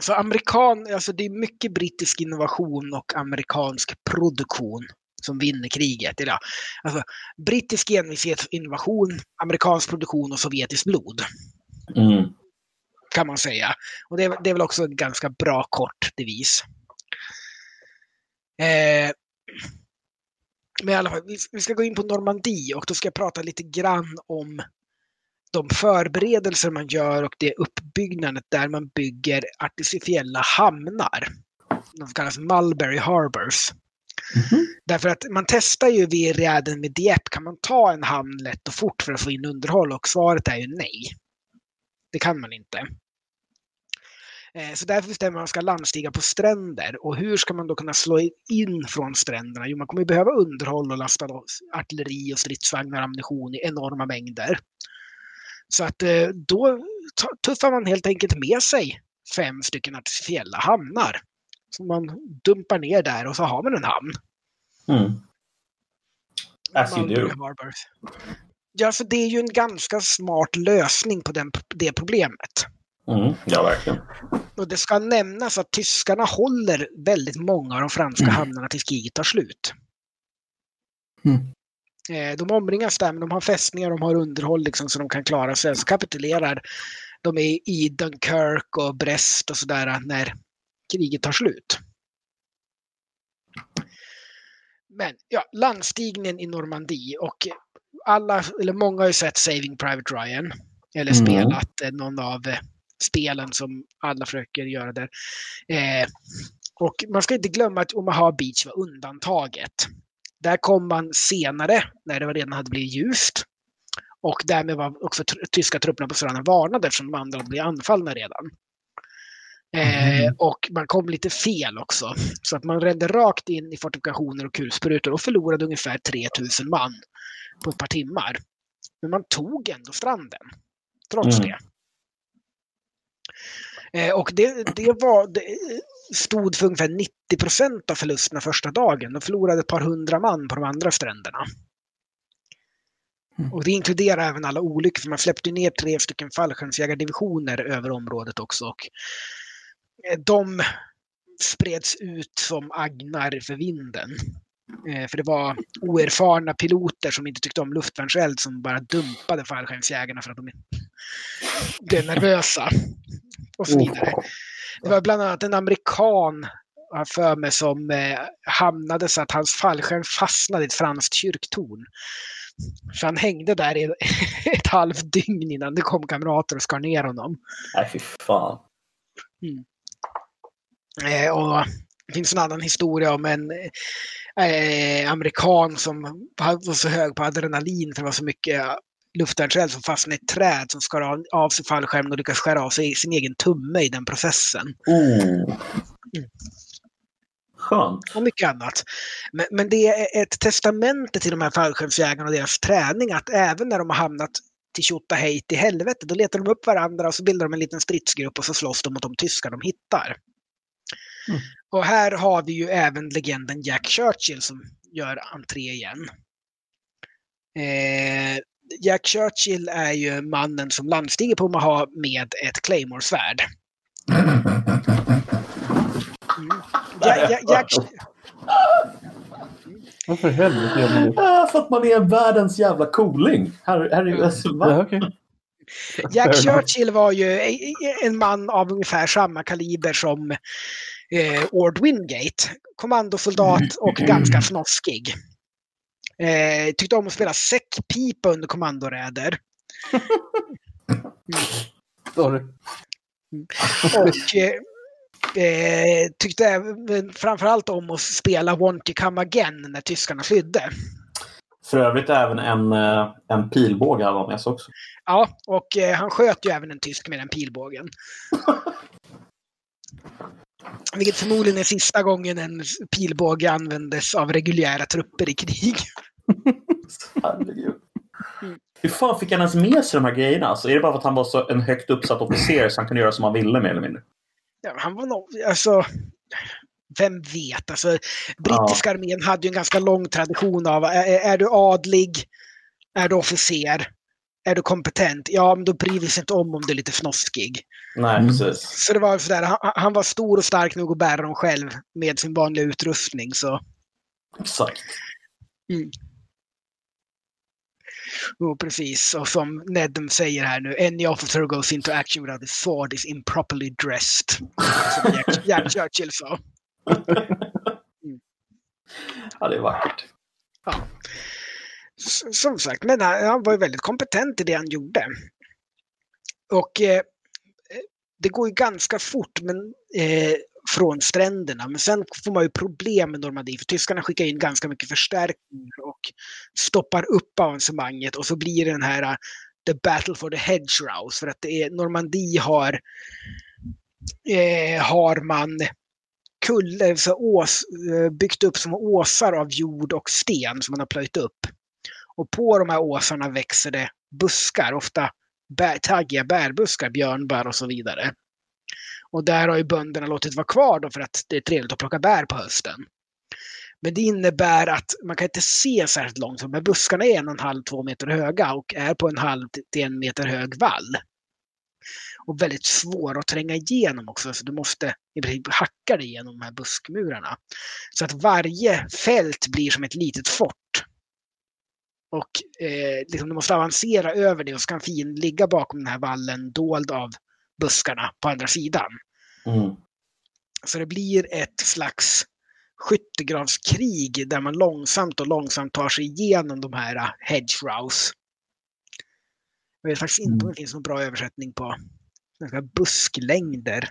Så amerikan, alltså det är mycket brittisk innovation och amerikansk produktion som vinner kriget idag. Alltså, brittisk envishet, innovation, amerikansk produktion och sovjetiskt blod Mm. Kan man säga. Och det är, det är väl också en ganska bra kort devis. Eh, men i alla fall, vi, ska gå in på Normandie och då ska jag prata lite grann om de förberedelser man gör och det uppbyggnadet där man bygger artificiella hamnar. De kallas Mulberry Harbors. Därför att man testar ju vid räden med Dieppe, kan man ta en hamn lätt och fort för att få in underhåll? Och svaret är ju nej. Det kan man inte. Eh, Så därför bestämmer man att man ska landstiga på stränder. Och hur ska man då kunna slå in från stränderna? Jo, man kommer behöva underhåll och lasta artilleri och stridsvagnar och ammunition i enorma mängder. Så att eh, då tuffar man helt enkelt med sig fem stycken artificiella hamnar. Som man dumpar ner där och så har man en hamn. Mm. As you do. Ja, så det är ju en ganska smart lösning på den, det problemet. Mm. Ja, verkligen. Och det ska nämnas att tyskarna håller väldigt många av de franska hamnarna tills kriget tar slut. Mm. Eh, De omringas där, men de har fästningar, de har underhåll liksom, så de kan klara sig. Så kapitulerar de är i Dunkirk och Brest och sådär när kriget tar slut. Men ja, landstigningen i Normandie och alla, eller många har ju sett Saving Private Ryan. Eller Mm. spelat eh, någon av eh, spelen som alla försöker göra där. Eh, och man ska inte glömma att Omaha Beach var undantaget. Där kom man senare, när det redan hade blivit ljust. Och därmed var också tyska trupperna på stranden varnade eftersom de andra hade blivit anfallna redan. Eh, Mm. och man kom lite fel också. Så att man rände rakt in i fortifikationer och kulsprutor och förlorade ungefär 3000 man på ett par timmar. Men man tog ändå stranden. Trots Mm. det. Eh, och det, det, var, det stod för ungefär 90 procent av förlusterna första dagen. De förlorade ett par hundra man på de andra stränderna. Mm. Och det inkluderar även alla olyckor, för man släppte ner tre stycken fallskärmsjägardivisioner över området också. Och eh, de spreds ut som agnar för vinden. Eh, För det var oerfarna piloter som inte tyckte om luftvärnseld som bara dumpade fallskärmsjägarna för att de blev nervösa. Och så vidare. Det var bland annat en amerikan, har för mig, som eh, hamnade så att hans fallskärm fastnade i ett franskt kyrktorn. Så han hängde där i ett halvt dygn innan det kom kamrater och skar ner honom. Nej, fy fan. Eh, och det finns en annan historia om en eh, amerikan som var så hög på adrenalin för det var så mycket luftvärnseld som fastnade i ett träd som skar av, sig fallskärmen och lyckades skära av sig sin egen tumme i den processen. Oh. Skönt. och mycket annat. Men, men det är ett testamente till de här fallskärmsjägarna och deras träning att även när de har hamnat till hej till helvete, då letar de upp varandra och så bildar de en liten stridsgrupp och så slåss de mot de tyskar de hittar. Mm. Och här har vi ju även legenden Jack Churchill som gör entré igen. Eh, Jack Churchill är ju mannen som landstiger på Omaha med ett Claymore-svärd. Mm. Ja, ja, Jack, Varför helvete gör man det? Ah, för att man är världens jävla cooling. Här, här är, alltså? Ja, okej. Jack. Churchill var ju en man av ungefär samma kaliber som eh, Ord Wingate. Kommandosoldat och ganska fnoskig. Eh, tyckte om att spela säckpipa under kommandoräder. Sorry. Och eh, eh, tyckte även framförallt om att spela Want to come again när tyskarna flydde. För övrigt även en, eh, en pilbåge hade han med sig också. Ja, och eh, han sköt ju även en tysk med den pilbågen. Vilket förmodligen är sista gången en pilbåge användes av reguljära trupper i krig. Herregud. Mm. Hur fan fick han ens med sig de här grejerna? Alltså, är det bara för att han var så en högt uppsatt officer så han kunde göra som han ville mer eller mindre? Ja, han var nog, alltså, vem vet? Alltså, brittiska armén hade ju en ganska lång tradition av, är, är du adlig, är du officer, är du kompetent, ja men då bryr vi sig inte om om du är lite fnoskig. Nej, Mm. precis. Så det var sådär, han, han var stor och stark nog att bära dem själv med sin vanliga utrustning. Så Exakt. Jo, precis. Och som Nedum säger här nu, any officer goes into action without a sword is improperly dressed. Som Jack, Jack Churchill sa. Ja, det är vackert. S- som sagt, men han, han var ju väldigt kompetent i det han gjorde. Och eh, det går ju ganska fort men, eh, från stränderna. Men sen får man ju problem med Normandie för tyskarna skickar in ganska mycket förstärkningar och stoppar upp avancemanget och så blir det den här eh, The Battle for the Hedgerows. För att det är, Normandie har, eh, har man kulle, eh, så ås, eh, byggt upp som åsar av jord och sten som man har plöjt upp. Och på de här åsarna växer det buskar, ofta bär, taggiga bärbuskar, björnbär och så vidare. Och där har ju bönderna låtit vara kvar då för att det är trevligt att plocka bär på hösten. Men det innebär att man kan inte se särskilt långt, för de här buskarna är en och en halv, två meter höga och är på en halv till en meter hög vall. Och väldigt svåra att tränga igenom också, så du måste i princip hacka dig igenom de här buskmurarna. Så att varje fält blir som ett litet fort. Och eh, liksom du måste avancera över det och så kan fienden ligga bakom den här vallen dold av buskarna på andra sidan. Mm. Så det blir ett slags skyttegravskrig där man långsamt och långsamt tar sig igenom de här uh, hedgerows. Jag vet faktiskt inte om det finns någon bra översättning på busklängder.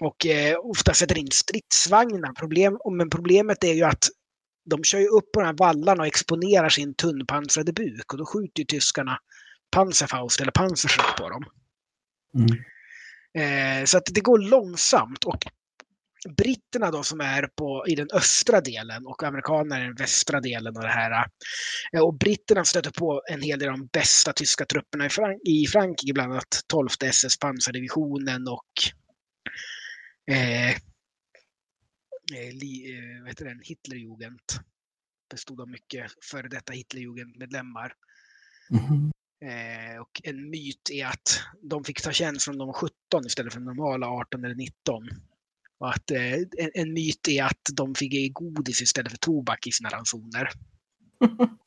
Och eh, ofta sätter in stridsvagnar. Problem, men problemet är ju att de kör ju upp på de här vallarna och exponerar sin tunnpansrade buk och då skjuter ju tyskarna Panzerfaust eller Panzerschutt på dem. Mm. Eh, så att det går långsamt och britterna då som är på, i den östra delen och amerikanerna i den västra delen av det här. Eh, och britterna stöter på en hel del av de bästa tyska trupperna i, Frank i Frankrike, bland annat 12 SS pansardivisionen och eh, eh, li, eh, den? Hitlerjugend. Bestod av mycket före detta Hitlerjugendmedlemmar. Mm. Eh, och en myt är att de fick ta tjänst från de var 17 istället för normala 18 eller 19. Och att eh, en, en, myt är att de fick godis istället för tobak i sina ransoner.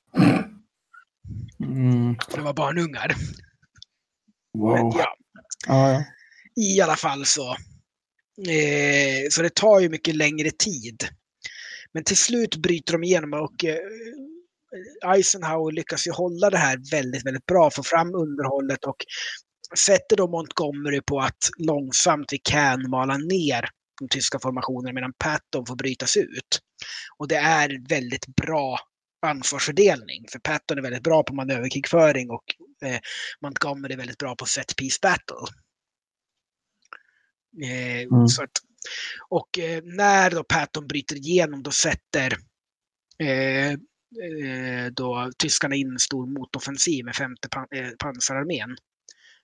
Mm. Det var barnungar. Wow. Men, ja. Ah, ja. I alla fall så. Eh, så det tar ju mycket längre tid. Men till slut bryter de igenom och eh, Eisenhower lyckas ju hålla det här väldigt, väldigt bra, få fram underhållet och sätter då Montgomery på att långsamt vi kan mala ner de tyska formationerna medan Patton får brytas ut. Och det är väldigt bra ansvarsfördelning. För Patton är väldigt bra på manöverkrigföring och eh, Montgomery är väldigt bra på set piece battle. Eh, mm. att, och eh, när då Patton bryter igenom då sätter eh, då tyskarna in en stor motoffensiv med femte pan pansararmén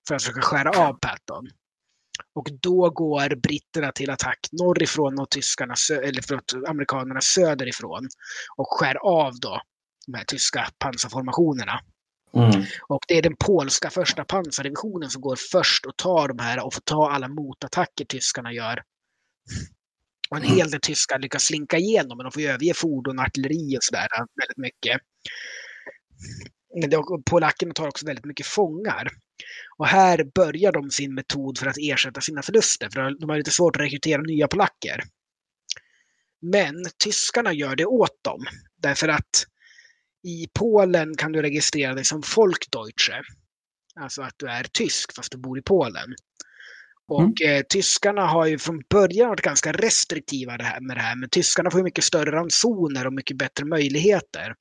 för att försöka skära av Patton. Och då går britterna till attack norrifrån och tyskarna, eller förlåt, amerikanerna söderifrån och skär av då de här tyska pansarformationerna. Mm. Och det är den polska första pansardivisionen som går först och tar de här och får ta alla motattacker tyskarna gör. Och en hel del tyskar lyckas slinka igenom, men de får överge fordon, artilleri och sådär väldigt mycket. polackerna tar också väldigt mycket fångar. Och här börjar de sin metod för att ersätta sina förluster, för de har lite svårt att rekrytera nya polacker. Men tyskarna gör det åt dem, därför att i Polen kan du registrera dig som Folkdeutsche. Alltså att du är tysk fast du bor i Polen. Och mm. eh, tyskarna har ju från början varit ganska restriktiva det här med det här, men tyskarna får ju mycket större ransoner och mycket bättre möjligheter.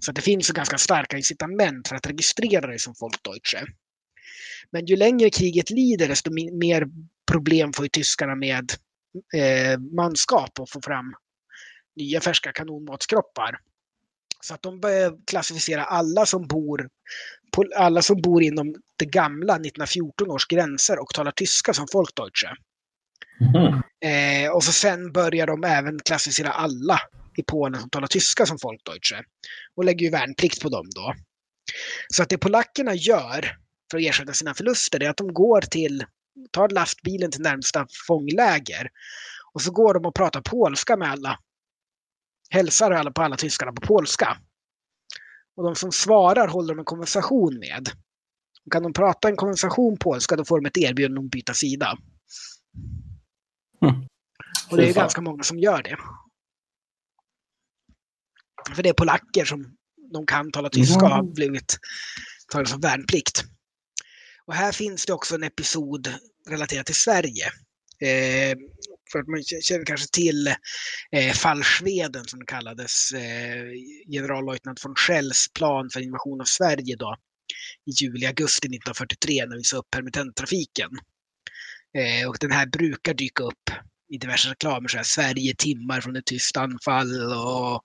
Så det finns ju ganska starka incitament för att registrera dig som Folkdeutsche. Men ju längre kriget lider, desto mer problem får ju tyskarna med eh, manskap och få fram nya färska kanonmatskroppar. Så att de börjar klassificera alla som bor alla som bor inom det gamla 1914 års gränser och talar tyska som Folkdeutsche. Mm. Eh, och så sen börjar de även klassificera alla i Polen som talar tyska som Folkdeutsche. Och lägger ju värnplikt på dem då. Så att det polackerna gör för att ersätta sina förluster är att de går till, tar lastbilen till närmsta fångläger. Och så går de och pratar polska med alla. Hälsar alla på alla tyskarna på polska. Och de som svarar håller de en konversation med. Kan de prata en konversation polska då får de ett erbjudande om att byta sida. Mm. Och det är ganska många som gör det. För det är polacker som de kan tala tyska och har blivit tagna som värnplikt. Och här finns det också en episod relaterad till Sverige. Eh, för att man känner kanske till eh, fallsveden som det kallades, eh, generallöjtnant von Schells plan för invasion av Sverige då i juli-augusti 1943 när vi sa upp permittenttrafiken. Eh, och den här brukar dyka upp i diverse reklamer, så här, Sverige timmar från ett tyst anfall och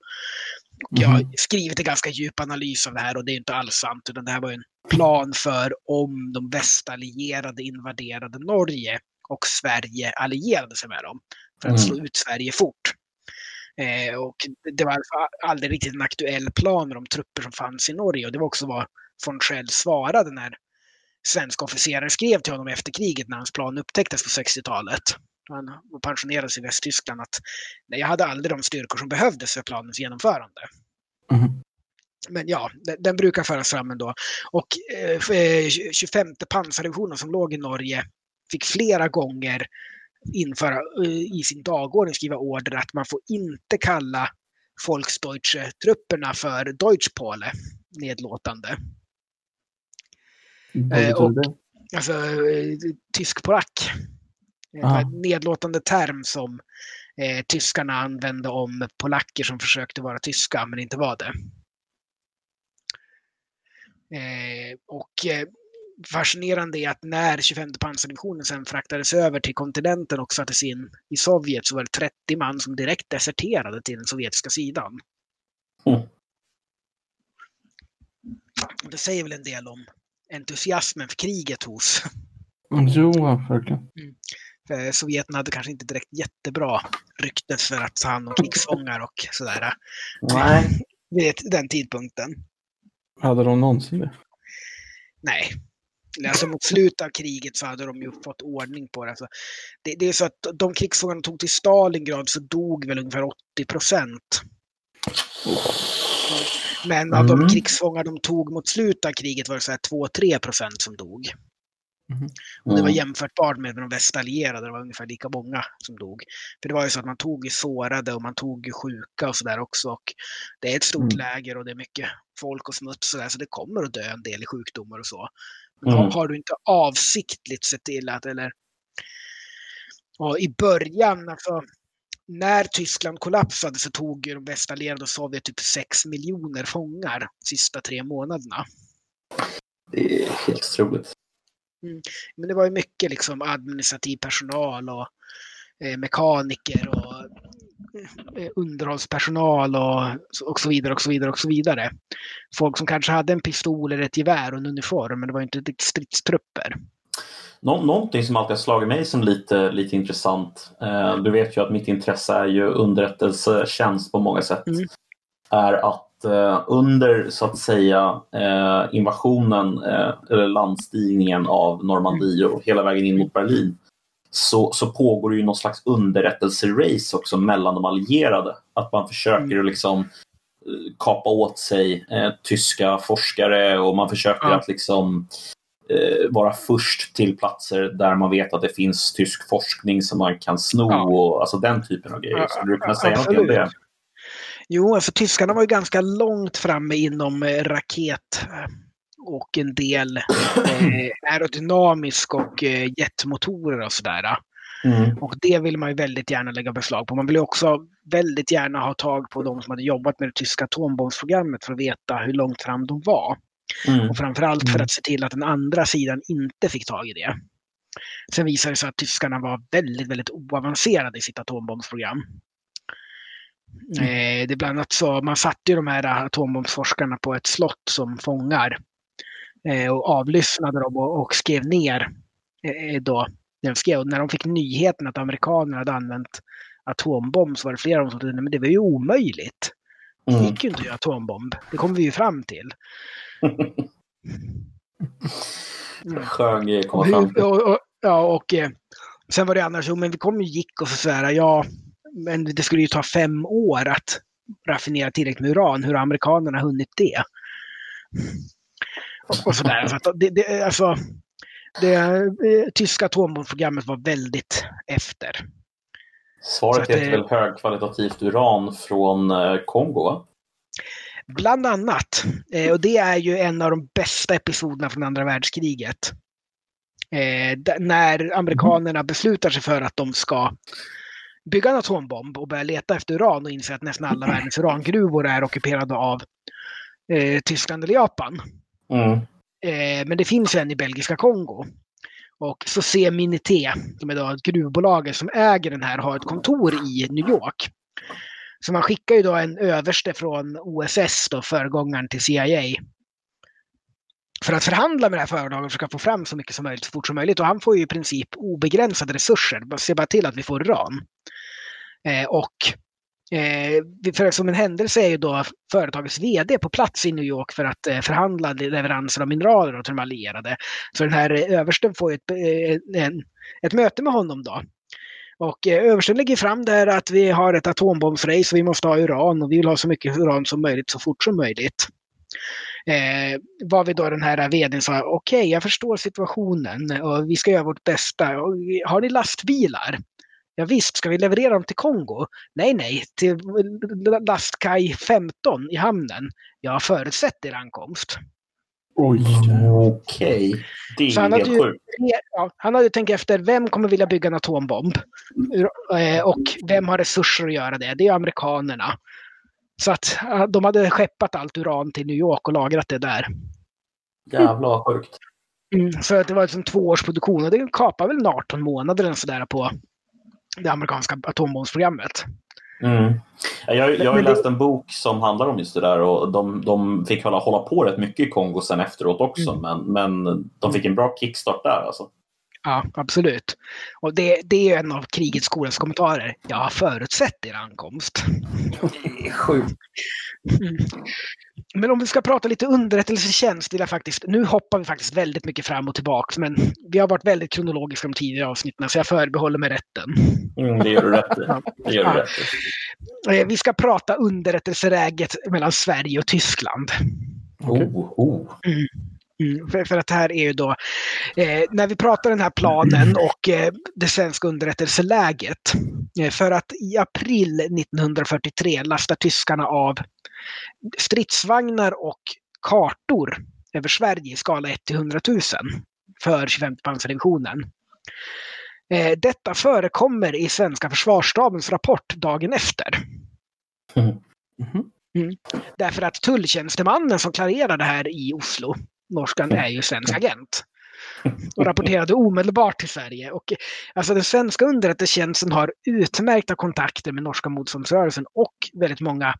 jag har mhm. skrivit en ganska djup analys av det här och det är inte alls sant. Utan det här var en plan för om de västallierade invaderade Norge och Sverige allierade sig med dem för att mm. slå ut Sverige fort. Eh, och det var aldrig riktigt en aktuell plan med de trupper som fanns i Norge och det var också vad von Schell svarade när svenska officerare skrev till honom efter kriget när hans plan upptäcktes på 60-talet. Han pensionerades i Västtyskland att nej, jag hade aldrig de styrkor som behövdes för planens genomförande. Mm. Men ja, den, den, brukar föras fram ändå. Och eh, 25 pansardivisionen som låg i Norge fick flera gånger införa eh, i sin dagordning skriva order att man får inte kalla Volksdeutsche-trupperna för Deutschpole nedlåtande. Eh, och, alltså eh, tysk-polack. En nedlåtande term som eh, tyskarna använde om polacker som försökte vara tyska men inte var det. Eh, och fascinerande är att när 25 pansardivisionen sen fraktades över till kontinenten och sattes in i Sovjet så var det 30 man som direkt deserterade till den sovjetiska sidan. Mm. Det säger väl en del om entusiasmen för kriget hos Jo, verkligen. för Sovjeten hade kanske inte direkt jättebra rykte för att ta hand om krigsfångar och sådär Nej. vid den tidpunkten. Hade de någonsin det? Nej. Alltså mot slutet av kriget så hade de ju fått ordning på det. Alltså, det, det är så att de krigsfångarna tog till Stalingrad så dog väl ungefär 80 procent. Men av Mm. de krigsfångar de tog mot slutet av kriget var det så här 2-3 procent som dog. Och det var Mm. jämförbart med de västallierade, det var ungefär lika många som dog. För det var ju så att man tog ju sårade och man tog ju sjuka och sådär också. Och det är ett stort Mm. läger och det är mycket folk och smuts och där, så det kommer att dö en del i sjukdomar och så. Mm. har, du inte avsiktligt sett till att, eller och i början, alltså när Tyskland kollapsade så tog ju de västallierade och Sovjet typ 6 miljoner fångar sista tre månaderna. Det är helt otroligt. Men det var ju mycket liksom administrativ personal och eh, mekaniker och underhållspersonal och, och så vidare och så vidare och så vidare. Folk som kanske hade en pistol eller ett gevär och en uniform, men det var inte stridstrupper. Nå någonting som alltid har slagit mig som lite, lite intressant. Eh, du vet ju att mitt intresse är ju underrättelsetjänst på många sätt. Mm. Är att eh, under så att säga eh, invasionen eh, eller landstigningen av Normandie och hela vägen in mot Berlin så, så pågår det ju någon slags underrättelserace också mellan de allierade. Att man försöker Mm. liksom eh, kapa åt sig eh, tyska forskare och man försöker Ja. att liksom eh, vara först till platser där man vet att det finns tysk forskning som man kan sno Ja. och alltså den typen av grejer. Skulle du kunna säga något om det? Jo, alltså tyskarna var ju ganska långt framme inom eh, raket eh, och en del eh, aerodynamisk och eh, jetmotorer och sådär. Mm. Och det vill man ju väldigt gärna lägga beslag på. Man vill också väldigt gärna ha tag på de som hade jobbat med det tyska atombombsprogrammet för att veta hur långt fram de var. Mm. Och framförallt för Mm. att se till att den andra sidan inte fick tag i det. Sen visade det sig att tyskarna var väldigt, väldigt oavancerade i sitt atombombsprogram. Eh, det är bland annat så, man satte ju de här atombombsforskarna på ett slott som fångar och avlyssnade dem och, och skrev ner eh, då när de skrev. Och när de fick nyheten att amerikanerna hade använt atombomb så var det flera av dem som trodde men det var ju omöjligt. Det Mm. gick ju inte att göra atombomb. Det kommer vi ju fram till. Mm. Skön grej att komma fram till. och, och, ja, och eh, sen var det annars, jo men vi kom ju gick och så sådär, ja, men det skulle ju ta fem år att raffinera tillräckligt med uran. Hur har amerikanerna hunnit det? Och, och sådär. Så att det, det, alltså, det eh, tyska atombombsprogrammet var väldigt efter. Svaret heter väl högkvalitativt uran från eh, Kongo? Va? Bland annat. Eh, och det är ju en av de bästa episoderna från andra världskriget. När amerikanerna beslutar sig för att de ska bygga en atombomb och börja leta efter uran och inser att nästan alla världens urangruvor är ockuperade av Tyskland eller Japan. Mm. Eh, men det finns en i belgiska Kongo. Och så ser Minité, som är då gruvbolaget som äger den här, har ett kontor i New York. Så man skickar ju då en överste från OSS, då, föregångaren till CIA, för att förhandla med det här företaget och försöka få fram så mycket som möjligt så fort som möjligt. Och han får ju i princip obegränsade resurser. Se bara till att vi får uran. Eh, och eh, för, som en händelse är ju då företagets VD på plats i New York för att eh, förhandla leveranser av mineraler till de allierade. Så den här eh, översten får ju ett, eh, en, ett möte med honom då. Och eh, översten lägger fram där att vi har ett atombombsrace och vi måste ha uran och vi vill ha så mycket uran som möjligt så fort som möjligt. Eh, var vi då den här vdn sa, okej jag förstår situationen och vi ska göra vårt bästa. Och, Har ni lastbilar? Ja, visst, ska vi leverera dem till Kongo? Nej, nej, till lastkaj 15 i hamnen. Jag förutsätter ankomst. Oj. Okej, det Så är han helt hade ju-. Ja, han hade tänkt efter, vem kommer vilja bygga en atombomb? Eh, Och vem har resurser att göra det? Det är amerikanerna. Så att de hade skeppat allt uran till New York och lagrat det där. Jävlar vad sjukt. Mm, för att det var liksom två års produktion och det kapar väl 18 månader eller sådär på det amerikanska atombombsprogrammet. Mm. Jag, jag har det- läst en bok som handlar om just det där och de, de fick hålla, hålla på rätt mycket i Kongo sen efteråt också Mm. men, men de fick en bra kickstart där alltså. Ja, absolut. Och det, det är en av krigets skolans kommentarer. Jag har förutsett er ankomst. Sjukt. Mm. Men om vi ska prata lite underrättelsetjänst vill jag faktiskt, nu hoppar vi faktiskt väldigt mycket fram och tillbaks, men vi har varit väldigt kronologiska de tidigare avsnitten, så jag förbehåller mig rätten. Mm, det gör du rätt i. Ja. Eh, Vi ska prata underrättelseläget mellan Sverige och Tyskland. Oh, oh. Mm, för, för att här är ju då, eh, när vi pratar den här planen och eh, det svenska underrättelseläget. Eh, för att i april 1943 lastar tyskarna av stridsvagnar och kartor över Sverige i skala 1 till 100 000 för 25 pansardivisionen. Eh, detta förekommer i svenska försvarsstabens rapport dagen efter. Mhm. Därför att tulltjänstemannen som klarerade det här i Oslo, norskan, är ju svensk agent. Och rapporterade omedelbart till Sverige. Och, alltså, den svenska underrättelsetjänsten har utmärkta kontakter med norska motståndsrörelsen och väldigt många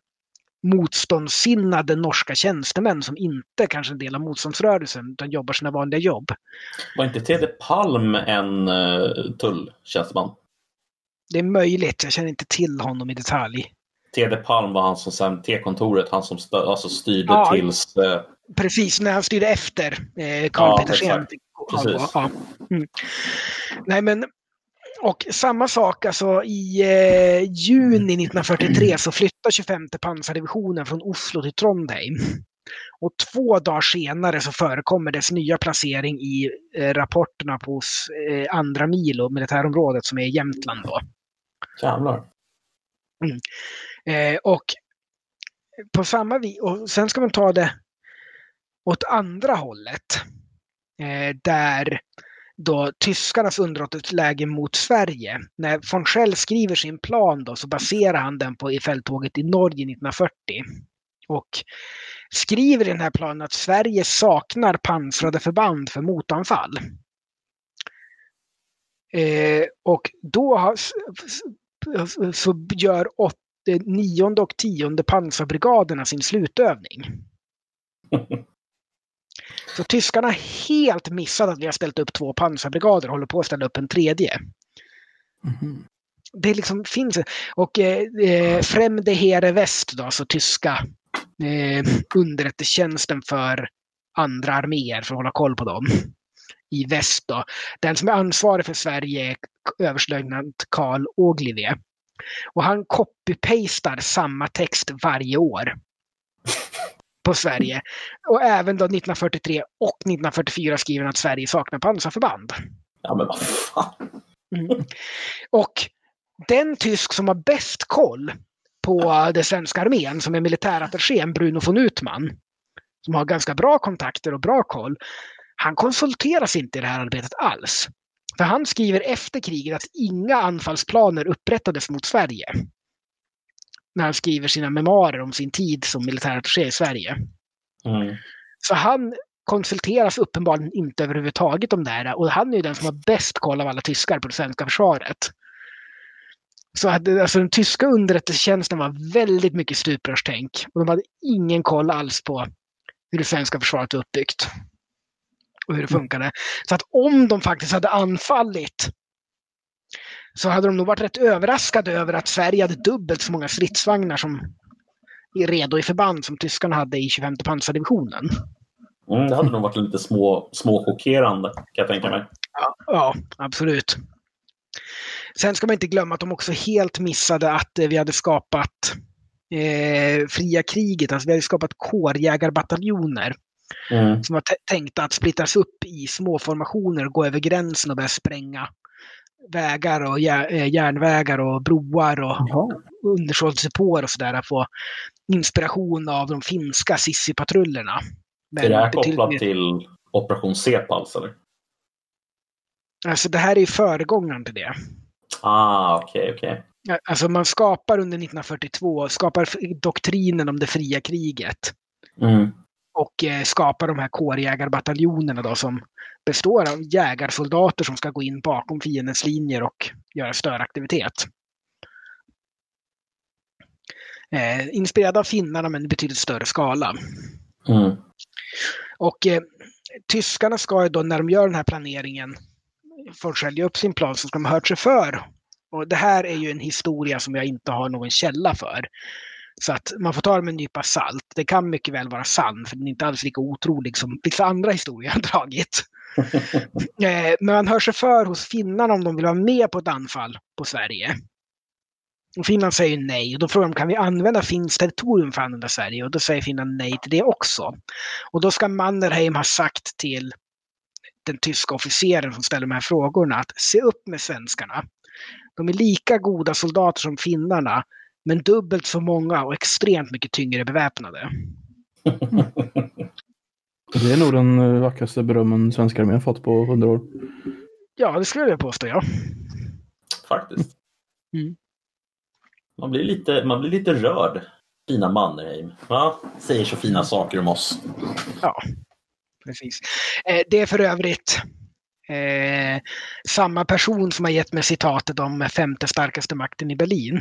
motståndssinnade norska tjänstemän som inte kanske är en del av motståndsrörelsen utan jobbar sina vanliga jobb. Var inte Tede Palm en uh, tulltjänsteman? Det är möjligt, jag känner inte till honom i detalj. Tede Palm var han som sen T-kontoret, han som stö- alltså styrde Ja. tills... eh, Precis, när han styrde efter eh, Karl Ja, Petersen. exakt. fick avgå. Precis. Ja. Mm. Nej, men och samma sak, alltså i eh, juni 1943 så flyttar 25 pansardivisionen från Oslo till Trondheim. Och två dagar senare så förekommer dess nya placering i eh, rapporterna på eh, andra milo, militärområdet som är i Jämtland. Då. Jävlar. Eh, och på samma vis, och sen ska man ta det åt andra hållet. Eh, där då tyskarnas underrättelseläge mot Sverige. När von Schell skriver sin plan då, så baserar han den på fälttåget i Norge 1940. Och skriver i den här planen att Sverige saknar pansrade förband för motanfall. Eh, och då har, så gör åt, eh, nionde och tionde pansarbrigaderna sin slutövning. Så tyskarna helt missat att vi har ställt upp två pansarbrigader och håller på att ställa upp en tredje. Mhm. Det liksom finns. Och eh, eh, Fremde Heere West, då, alltså tyska eh, underrättelsetjänsten för andra arméer för att hålla koll på dem. I väst då. Den som är ansvarig för Sverige är överstelöjtnant Karl Åglive. Och han copy-pastar samma text varje år på Sverige. Och även då 1943 och 1944 skriver han att Sverige saknar pansarförband. Ja, men vad fan. Mm. Och den tysk som har bäst koll på den svenska armén, som är militärattachén Bruno von Utman, som har ganska bra kontakter och bra koll, han konsulteras inte i det här arbetet alls. För han skriver efter kriget att inga anfallsplaner upprättades mot Sverige. När han skriver sina memoarer om sin tid som militärattaché i Sverige. Mm. Så han konsulteras uppenbarligen inte överhuvudtaget om det här. Och han är ju den som har bäst koll av alla tyskar på det svenska försvaret. Så hade, alltså, den tyska underrättelsetjänsten var väldigt mycket stuprörstänk. Och de hade ingen koll alls på hur det svenska försvaret var uppbyggt. Och hur det funkade. Så att om de faktiskt hade anfallit så hade de nog varit rätt överraskade över att Sverige hade dubbelt så många stridsvagnar som är redo i förband som tyskarna hade i 25 pansardivisionen. Mm, det hade nog varit lite små, små chockerande, kan jag tänka mig. Ja, ja, absolut. Sen ska man inte glömma att de också helt missade att eh, vi hade skapat eh, fria kriget. Alltså vi hade skapat kårjägarbataljoner Mm. som var tänkta att splittras upp i små formationer och gå över gränsen och börja spränga vägar och eh, järnvägar och broar och Jaha. och sådär. Att få inspiration av de finska Sissi-patrullerna. Är det här kopplat till Operation Cepals? Eller? Alltså det här är ju föregångaren till det. Ah, okej, okej. Alltså man skapar under 1942, skapar doktrinen om det fria kriget. Mm. Och eh, skapa de här kårjägarbataljonerna då som består av jägarsoldater som ska gå in bakom fiendens linjer och göra störaktivitet. Eh, inspirerad av finnarna men i betydligt större skala. Mm. Och eh, tyskarna ska ju då när de gör den här planeringen för att sälja upp sin plan så ska de ha hört sig för. Och det här är ju en historia som jag inte har någon källa för. Så att man får ta det med en nypa salt. Det kan mycket väl vara sann, för den är inte alls lika otrolig som vissa andra historier har dragit. Eh, Men man hör sig för hos finnarna om de vill vara med på ett anfall på Sverige. Och Finland säger nej och då frågar de kan vi använda finskt territorium för att använda Sverige? Och då säger Finland nej till det också. Och då ska Mannerheim ha sagt till den tyska officeren som ställer de här frågorna att se upp med svenskarna. De är lika goda soldater som finnarna, men dubbelt så många och extremt mycket tyngre beväpnade. Det är nog den eh, vackraste berömmen svenska armén fått på hundra år. Ja, det skulle jag påstå, ja. Faktiskt. Mm. Man, blir lite, man blir lite rörd. Fina Mannerheim. Ja, säger så fina saker om oss. Ja, precis. Eh, det är för övrigt eh, samma person som har gett mig citatet om femte starkaste makten i Berlin.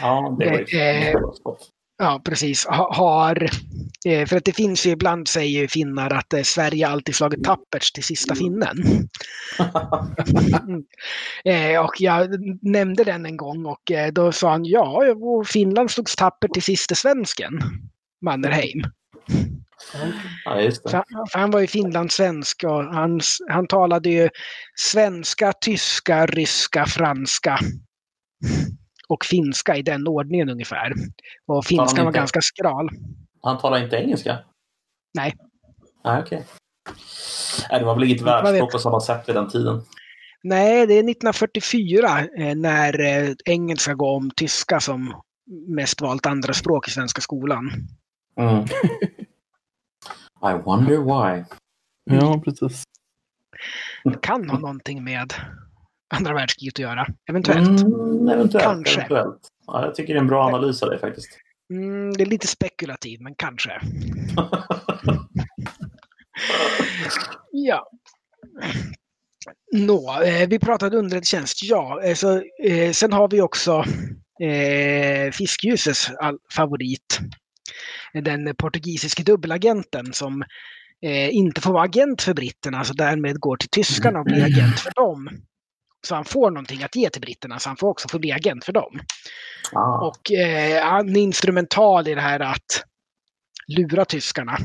Ja, det var ju Eh, Ja, precis. Ha, har, eh, för att det finns ju ibland säger finnar att eh, Sverige alltid slagit tappert till sista finnen. eh, och jag nämnde den en gång och eh, då sa han ja, Finland slogs tappert till sista svensken, Mannerheim. Ja, just det. för han var ju finlandssvensk och han, han talade ju svenska, tyska, ryska, franska och finska i den ordningen ungefär. Och finskan var inte- ganska skral. Han talar inte engelska? Nej. Nej, okej. Nej, det var väl inget världsspråk på samma sätt vid den tiden. Nej, det är 1944 eh, när eh, engelska går om tyska som mest valt andra språk i svenska skolan. Mm. I wonder why. Ja, precis. Det kan ha någonting med andra världskriget att göra, eventuellt. Mm, eventuellt. Kanske. eventuellt. Ja, jag tycker det är en bra analys av dig faktiskt. Mm, det är lite spekulativt, men kanske. Ja. Nå, eh, vi pratade underrättelsetjänst. Ja, eh, så, eh, sen har vi också eh, fiskljusets all- favorit. Den portugisiske dubbelagenten som eh, inte får vara agent för britterna, så därmed går till tyskarna och blir agent för dem. Så han får någonting att ge till britterna, så han får också få bli agent för dem. ah. Och eh, han är instrumental i det här att lura tyskarna.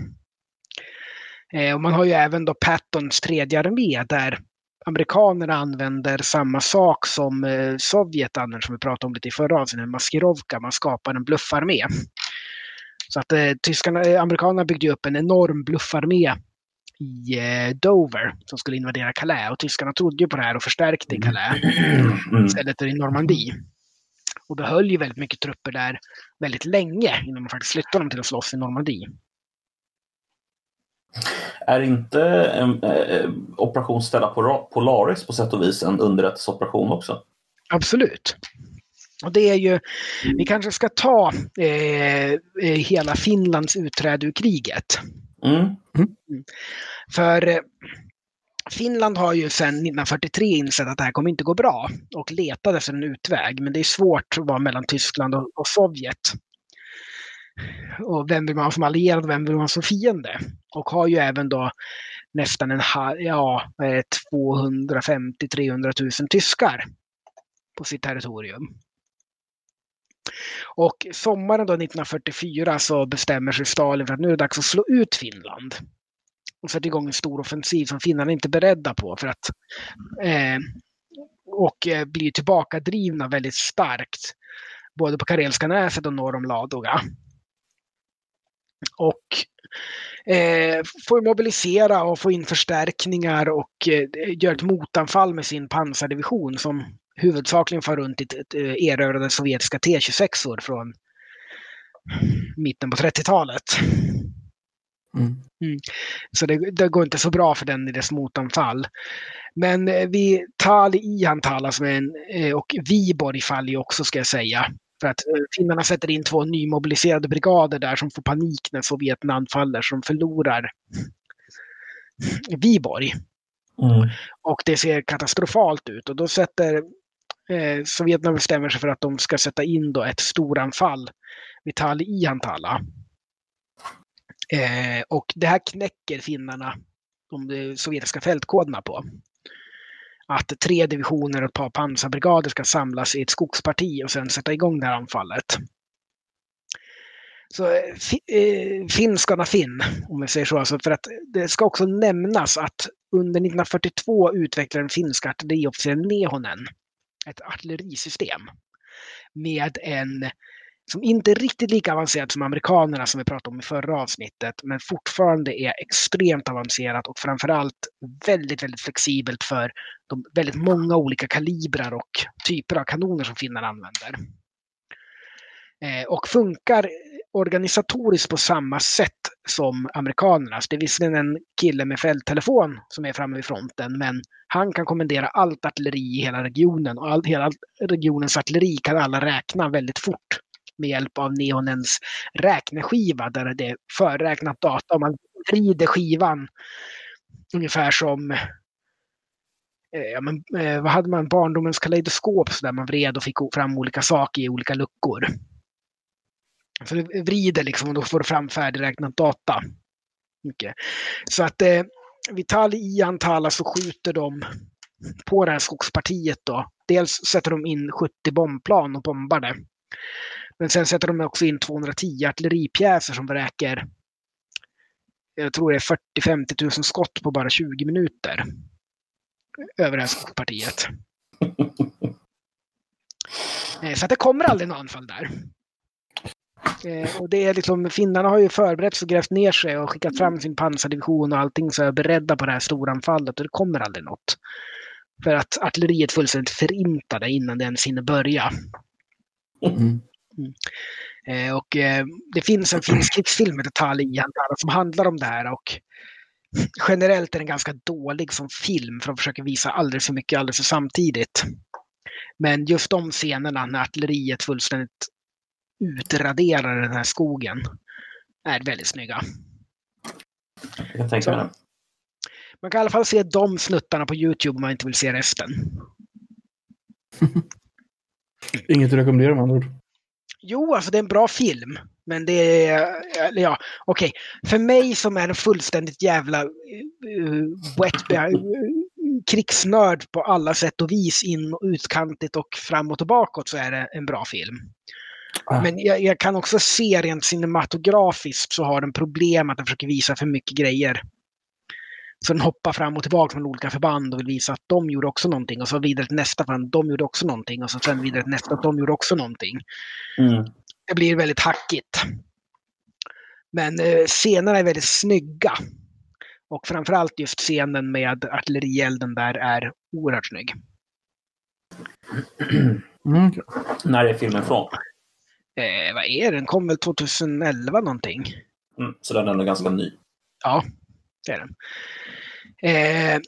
Eh, och man har ju även då Pattons tredje armé där amerikanerna använder samma sak som eh, Sovjet använder, som vi pratade om lite i förra avsnittet, en maskirovka. Man skapar en bluffarmé. Så att eh, tyskarna, eh, amerikanerna byggde upp en enorm bluffarmé i eh, Dover som skulle invadera Calais. Och tyskarna trodde ju på det här och förstärkte i Calais Mm. istället för i Normandie. Och behöll ju väldigt mycket trupper där väldigt länge innan de faktiskt flyttade dem till att slåss i Normandie. Är inte eh, operation Stella Polaris på sätt och vis en underrättelseoperation också? Absolut. Och det är ju, vi kanske ska ta eh, eh, hela Finlands utträde ur kriget. Mm. För eh, Finland har ju sedan 1943 insett att det här kommer inte gå bra och letade efter en utväg. Men det är svårt att vara mellan Tyskland och, och Sovjet. Och vem vill man ha som allierad och vem vill man ha som fiende? Och har ju även då nästan en ja, eh, 250-300 000 tyskar på sitt territorium. Och sommaren då 1944 så bestämmer sig Stalin för att nu är det dags att slå ut Finland och sätter igång en stor offensiv som finnarna inte är beredda på. för att eh, Och eh, blir tillbakadrivna väldigt starkt. Både på Karelska näset och norr om Ladoga. Och eh, får mobilisera och få in förstärkningar och eh, gör ett motanfall med sin pansardivision som huvudsakligen far runt i eh, erövrade sovjetiska T26or från mitten på 30-talet. Mm. Så det, det går inte så bra för den i dess motanfall. Men eh, vi Tali Ihantala som är en, eh, och Viborg faller ju också ska jag säga. För att finnarna sätter in två nymobiliserade brigader där som får panik när Sovjet anfaller, så de förlorar Viborg. Mm. Och det ser katastrofalt ut och då sätter eh, Sovjeterna bestämmer sig för att de ska sätta in då ett storanfall vid i Antala. Eh, och det här knäcker finnarna de eh, sovjetiska fältkoderna på. Att tre divisioner och ett par pansarbrigader ska samlas i ett skogsparti och sen sätta igång det här anfallet. Så eh, fi, eh, finskarna Finn, om vi säger så. Alltså för att det ska också nämnas att under 1942 utvecklade den finska artilleriofficeren Nehonen ett artillerisystem med en som inte är riktigt lika avancerad som amerikanerna som vi pratade om i förra avsnittet, men fortfarande är extremt avancerat och framförallt väldigt, väldigt flexibelt för de väldigt många olika kalibrar och typer av kanoner som finnar använder. Eh, och funkar organisatoriskt på samma sätt som amerikanernas. Alltså, det är visserligen en kille med fälttelefon som är framme vid fronten, men han kan kommendera allt artilleri i hela regionen och all, hela regionens artilleri kan alla räkna väldigt fort med hjälp av Neonens räkneskiva där det är förräknat data och man vrider skivan ungefär som eh, ja, men, eh, vad hade man? Barndomens kaleidoskop där man vred och fick fram olika saker i olika luckor. Så det vrider liksom och då får du fram färdigräknat data. Okay. Så att eh, Vitali i Antala så skjuter de på det här skogspartiet då. Dels sätter de in 70 bombplan och bombar det. Men sen sätter de också in 210 artilleripjäser som vräker jag tror det är 40-50 000 skott på bara 20 minuter. Över det här skogspartiet. Eh, så att det kommer aldrig något anfall där. Eh, och det är liksom, finnarna har ju förberett sig och grävt ner sig och skickat fram sin pansardivision och allting så är beredda på det här storanfallet och det kommer aldrig något. För att artilleriet fullständigt förintade innan det ens hinner börja. Mm. Mm. Eh, och eh, det finns en finsk krigsfilm med Tali som handlar om det här och generellt är den ganska dålig som film för att försöka visa alldeles för mycket alldeles för samtidigt. Men just de scenerna när artilleriet fullständigt utraderar den här skogen är väldigt snygga. Jag tänker det. Man kan i alla fall se de snuttarna på Youtube om man inte vill se resten. Inget att rekommendera med andra ord. Jo, alltså det är en bra film. Men det är, eller ja, okej. Okay. För mig som är en fullständigt jävla uh, wet, uh, krigsnörd på alla sätt och vis, in och utkantigt och framåt och bakåt, så är det en bra film. Ah. Men jag, jag, kan också se rent cinematografiskt så har den problem att den försöker visa för mycket grejer. Så den hoppar fram och tillbaka från olika förband och vill visa att de gjorde också någonting. Och så vidare till nästa förband, de gjorde också någonting. Och så sen vidare till nästa, de gjorde också någonting. Mm. Det blir väldigt hackigt. Men eh, scenerna är väldigt snygga. Och framförallt just scenen med artillerielden där är oerhört snygg. Mm. När är filmen från? Eh, vad är den? kom väl 2011 någonting. Mm, så den är ändå ganska ny. Ja, det är den. Eh,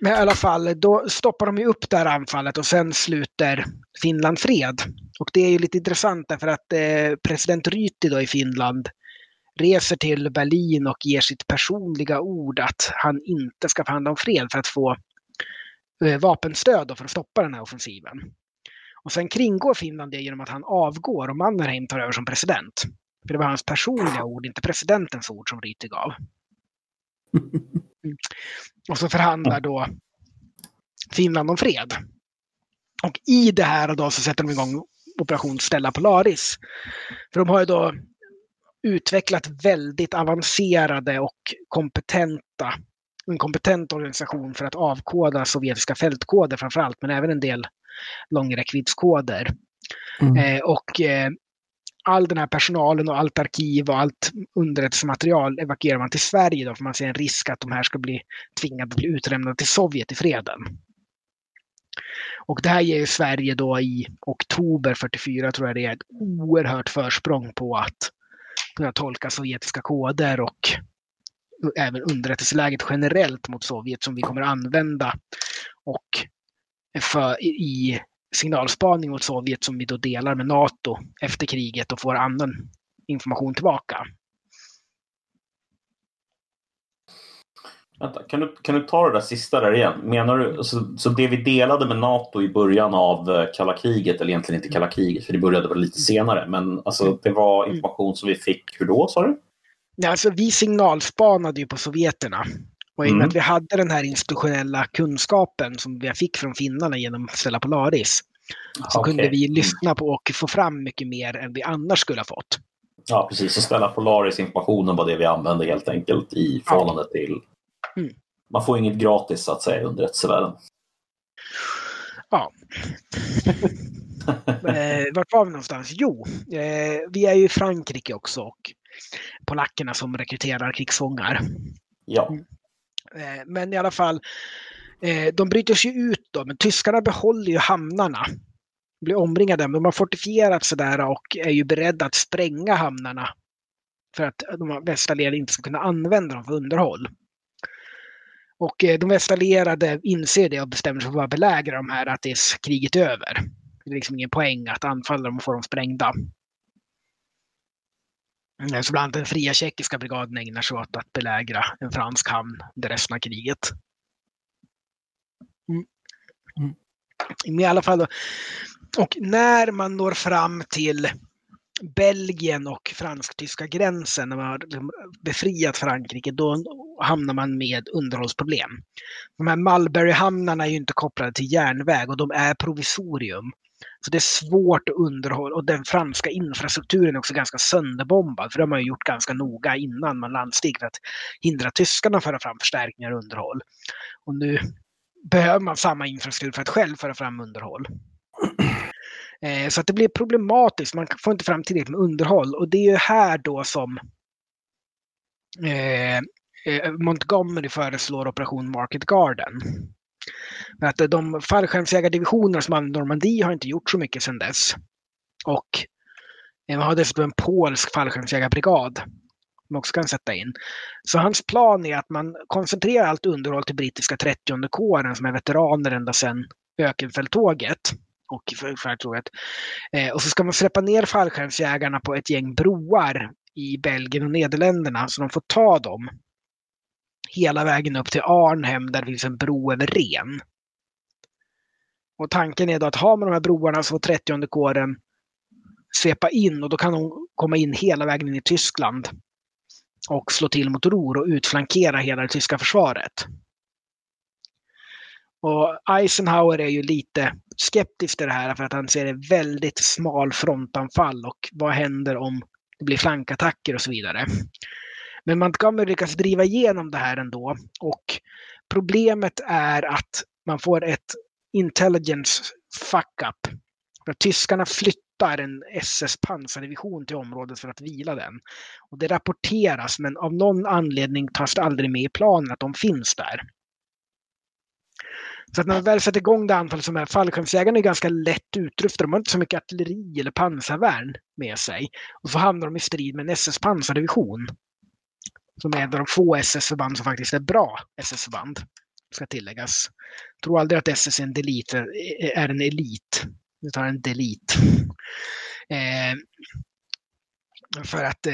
men i alla fall, då stoppar de ju upp det här anfallet och sen sluter Finland fred. Och det är ju lite intressant därför att eh, president Ryti då i Finland reser till Berlin och ger sitt personliga ord att han inte ska förhandla om fred för att få eh, vapenstöd för att stoppa den här offensiven. Och sen kringgår Finland det genom att han avgår och Mannerheim tar över som president. För det var hans personliga ord, inte presidentens ord som Ryti gav. Och så förhandlar då Finland om fred. Och i det här då så sätter de igång operation Stella Polaris. För de har ju då utvecklat väldigt avancerade och kompetenta en kompetent organisation för att avkoda sovjetiska fältkoder framför allt, men även en del långräckviddskoder. Mm. Eh, och eh, all den här personalen och allt arkiv och allt underrättelsematerial evakuerar man till Sverige då, för man ser en risk att de här ska bli tvingade att bli utlämnade till Sovjet i freden. Och det här ger Sverige då i oktober 44 tror jag det är ett oerhört försprång på att kunna tolka sovjetiska koder och även underrättelseläget generellt mot Sovjet som vi kommer använda och för, i signalspaning mot Sovjet som vi då delar med NATO efter kriget och får annan information tillbaka. Vänta, kan, du, kan du ta det där sista där igen? Menar du, så, så det vi delade med NATO i början av eh, kalla kriget, eller egentligen inte kalla kriget, för det började väl lite senare, men alltså, det var information som vi fick, hur då sa du? Ja, alltså, vi signalspanade ju på sovjeterna. Och i och med Mm. att vi hade den här institutionella kunskapen som vi fick från finnarna genom Stella Polaris så Okej. kunde vi lyssna på och få fram mycket mer än vi annars skulle ha fått. Ja, precis. Så ställa Polaris informationen var det vi använde helt enkelt i förhållande till... Mm. Man får inget gratis så att säga i underrättelsevärlden. Ja. eh, vart var vi någonstans? Jo, eh, vi är ju i Frankrike också och polackerna som rekryterar krigsfångar. Ja, Eh, Eh, men i alla fall, eh, de bryter sig ut då, men tyskarna behåller ju hamnarna. Blir omringade, men de har fortifierat sig där och är ju beredda att spränga hamnarna. För att de västallierade inte ska kunna använda dem för underhåll. Och eh, de västallierade inser det och bestämmer sig för att belägra de här tills kriget är över. Det är liksom ingen poäng att anfalla dem och få dem sprängda. Mm, Så bland annat den fria tjeckiska brigaden ägnar sig åt att belägra en fransk hamn under resten av kriget. Mm. Mm. I alla fall då. Och när man når fram till Belgien och fransk-tyska gränsen, när man har liksom befriat Frankrike, då hamnar man med underhållsproblem. De här Mulberry-hamnarna är ju inte kopplade till järnväg och de är provisorium. Så det är svårt att underhålla och den franska infrastrukturen är också ganska sönderbombad. För det har man ju gjort ganska noga innan man landsteg för att hindra tyskarna att föra fram förstärkningar och underhåll. Och nu behöver man samma infrastruktur för att själv föra fram underhåll. Eh, så att det blir problematiskt. Man får inte fram tillräckligt med underhåll och det är ju här då som eh, eh Montgomery föreslår operation Market Garden. Men att de fallskärmsjägardivisioner som använder Normandie har inte gjort så mycket sedan dess. Och eh, man har dessutom en polsk fallskärmsjägarbrigad som man också kan sätta in. Så hans plan är att man koncentrerar allt underhåll till brittiska 30 kåren som är veteraner ända sedan ökenfälttåget och. Eh, och så ska man släppa ner fallskärmsjägarna på ett gäng broar i Belgien och Nederländerna så de får ta dem hela vägen upp till Arnhem där det finns en bro över Ren. Och tanken är då att har man de här broarna så får 30 kåren svepa in och då kan de komma in hela vägen in i Tyskland och slå till mot Ruhr och utflankera hela det tyska försvaret. Och Eisenhower är ju lite skeptisk till det här för att han ser ett väldigt smal frontanfall och vad händer om det blir flankattacker och så vidare. Men Montgomery lyckas driva igenom det här ändå och problemet är att man får ett intelligence fuck-up. För tyskarna flyttar en SS pansardivision till området för att vila den. Och det rapporteras men av någon anledning tas det aldrig med i planen att de finns där. Så att när man väl sätter igång det anfallet som är fallskärmsjägarna är ganska lätt utrustade. De har inte så mycket artilleri eller pansarvärn med sig. Och så hamnar de i strid med en SS pansardivision. Som är en av de få SS-förband som faktiskt är bra SS-förband. Ska tilläggas. Jag tror aldrig att SS är en, delete, är en elit. Utan en delit. Eh, för att eh,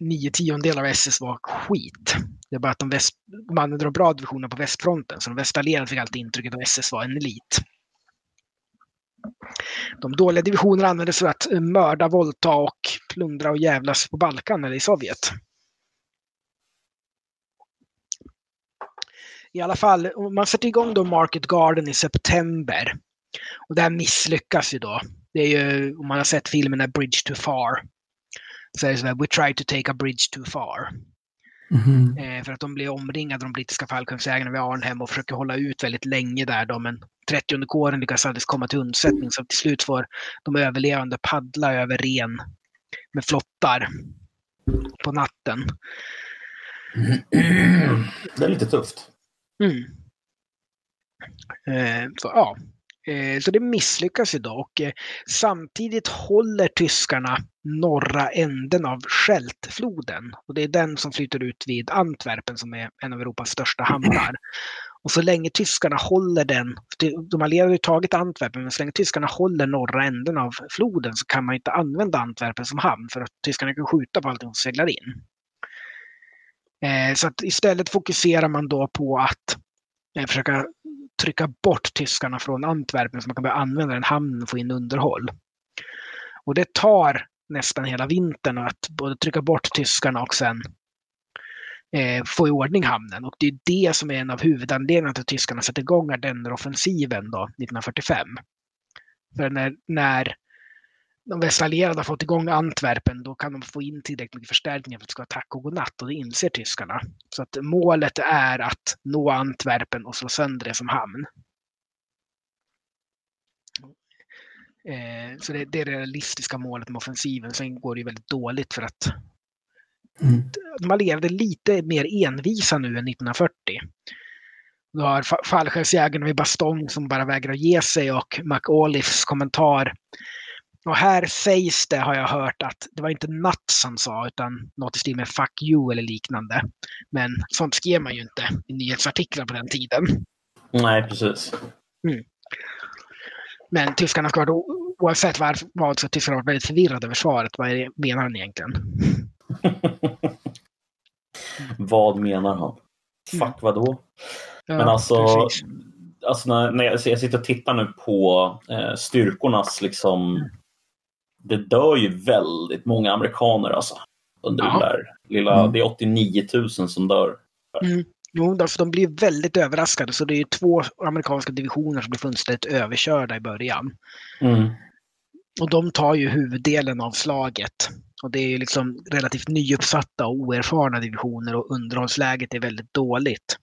nio tiondelar av SS var skit. Det är bara att de, väst, de använde de bra divisionerna på västfronten. Så de västallierade fick alltid intrycket att SS var en elit. De dåliga divisionerna användes för att eh, mörda, våldta och plundra och jävlas på Balkan eller i Sovjet. I alla fall, om man sätter igång då Market Garden i september. Och det här misslyckas ju då. Det är ju, om man har sett filmen Bridge Too Far. Så är det så här, We try to take a bridge too far. Mhm. Eh, för att de blir omringade, de brittiska fallskärmsjägarna vid Arnhem och försöker hålla ut väldigt länge där. Då, men 30 kåren lyckas aldrig komma till undsättning så till slut får de överlevande paddla över ren med flottar på natten. Det är lite tufft. Mm. Eh, så, ja. eh, så det misslyckas ju och eh, samtidigt håller tyskarna norra änden av Scheltfloden. Och det är den som flyter ut vid Antwerpen som är en av Europas största hamnar. Och så länge tyskarna håller den, de allierade har ju tagit Antwerpen, men så länge tyskarna håller norra änden av floden så kan man inte använda Antwerpen som hamn för att tyskarna kan skjuta på allting som seglar in. Eh, så att istället fokuserar man då på att eh, försöka trycka bort tyskarna från Antwerpen så man kan börja använda den hamnen och få in underhåll. Och det tar nästan hela vintern att både trycka bort tyskarna och sen eh, få i ordning hamnen. Och det är det som är en av huvudanledningarna till att tyskarna sätter igång Ardenneroffensiven 1945. För när, när de västallierade har fått igång Antwerpen, då kan de få in tillräckligt mycket förstärkningar för att det ska vara tack och godnatt och det inser tyskarna. Så att målet är att nå Antwerpen och slå sönder det som hamn. Eh, så det, det, är det realistiska målet med offensiven. Sen går det ju väldigt dåligt för att mm. de allierade lite mer envisa nu än 1940. Du har fallskärmsjägarna vid Bastogne som bara vägrar ge sig och McAuliffes kommentar. Och här sägs det, har jag hört, att det var inte Nuts han sa, utan något i stil med Fuck you eller liknande. Men sånt skrev man ju inte i nyhetsartiklar på den tiden. Nej, precis. Mm. Men tyskarna ska då, oavsett vad, vad så tyskarna varit väldigt förvirrade över svaret. Vad är, menar han egentligen? vad menar han? Fuck mm. vadå? Ja, Men alltså, alltså när, när jag, jag, sitter och tittar nu på eh, styrkornas liksom det dör ju väldigt många amerikaner alltså. Under ja. där lilla, mm. det är 89 000 som dör. Mm. Jo, alltså de blir väldigt överraskade. Så det är två amerikanska divisioner som blir fullständigt överkörda i början. Mm. Och de tar ju huvuddelen av slaget. Och det är ju liksom relativt nyuppsatta och oerfarna divisioner och underhållsläget är väldigt dåligt.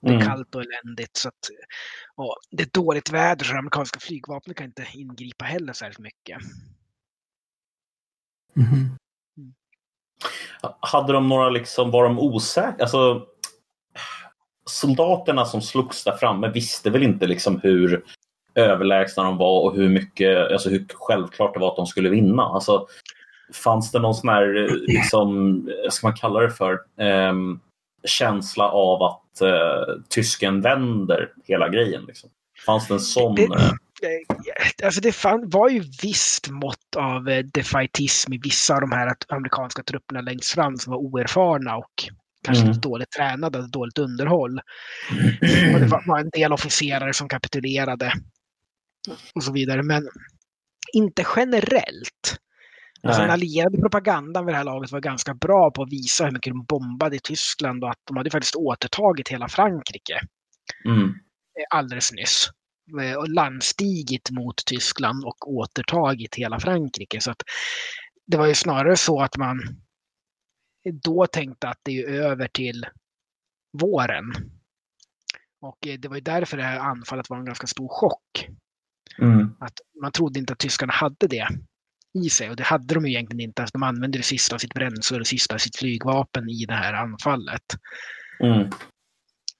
Och det är mm. kallt och eländigt. Så att, och det är dåligt väder så det amerikanska flygvapnet kan inte ingripa heller särskilt mycket. Mm. Hade de några liksom, var de osäkra? Alltså, soldaterna som slogs där framme visste väl inte liksom hur överlägsna de var och hur mycket, alltså hur självklart det var att de skulle vinna. Alltså, fanns det någon sån här, liksom, ska man kalla det för, eh, känsla av att eh, tysken vänder hela grejen? Liksom? Fanns det en sån? Det, eh, alltså det fann, var ju visst mått av eh, defaitism i vissa av de här amerikanska trupperna längst fram som var oerfarna och kanske mm. dåligt tränade, dåligt underhåll. Och det var en del officerare som kapitulerade och så vidare. Men inte generellt. Alltså den allierade propagandan vid det här laget var ganska bra på att visa hur mycket de bombade i Tyskland och att de hade faktiskt återtagit hela Frankrike. Mm. Alldeles nyss. Eh, landstigit mot Tyskland och återtagit hela Frankrike. Så att det var ju snarare så att man då tänkte att det är över till våren. Och eh, det var ju därför det här anfallet var en ganska stor chock. Mm. Att man trodde inte att tyskarna hade det i sig och det hade de egentligen inte. De använde det sista av sitt bränsle och det sista av sitt flygvapen i det här anfallet. Mm.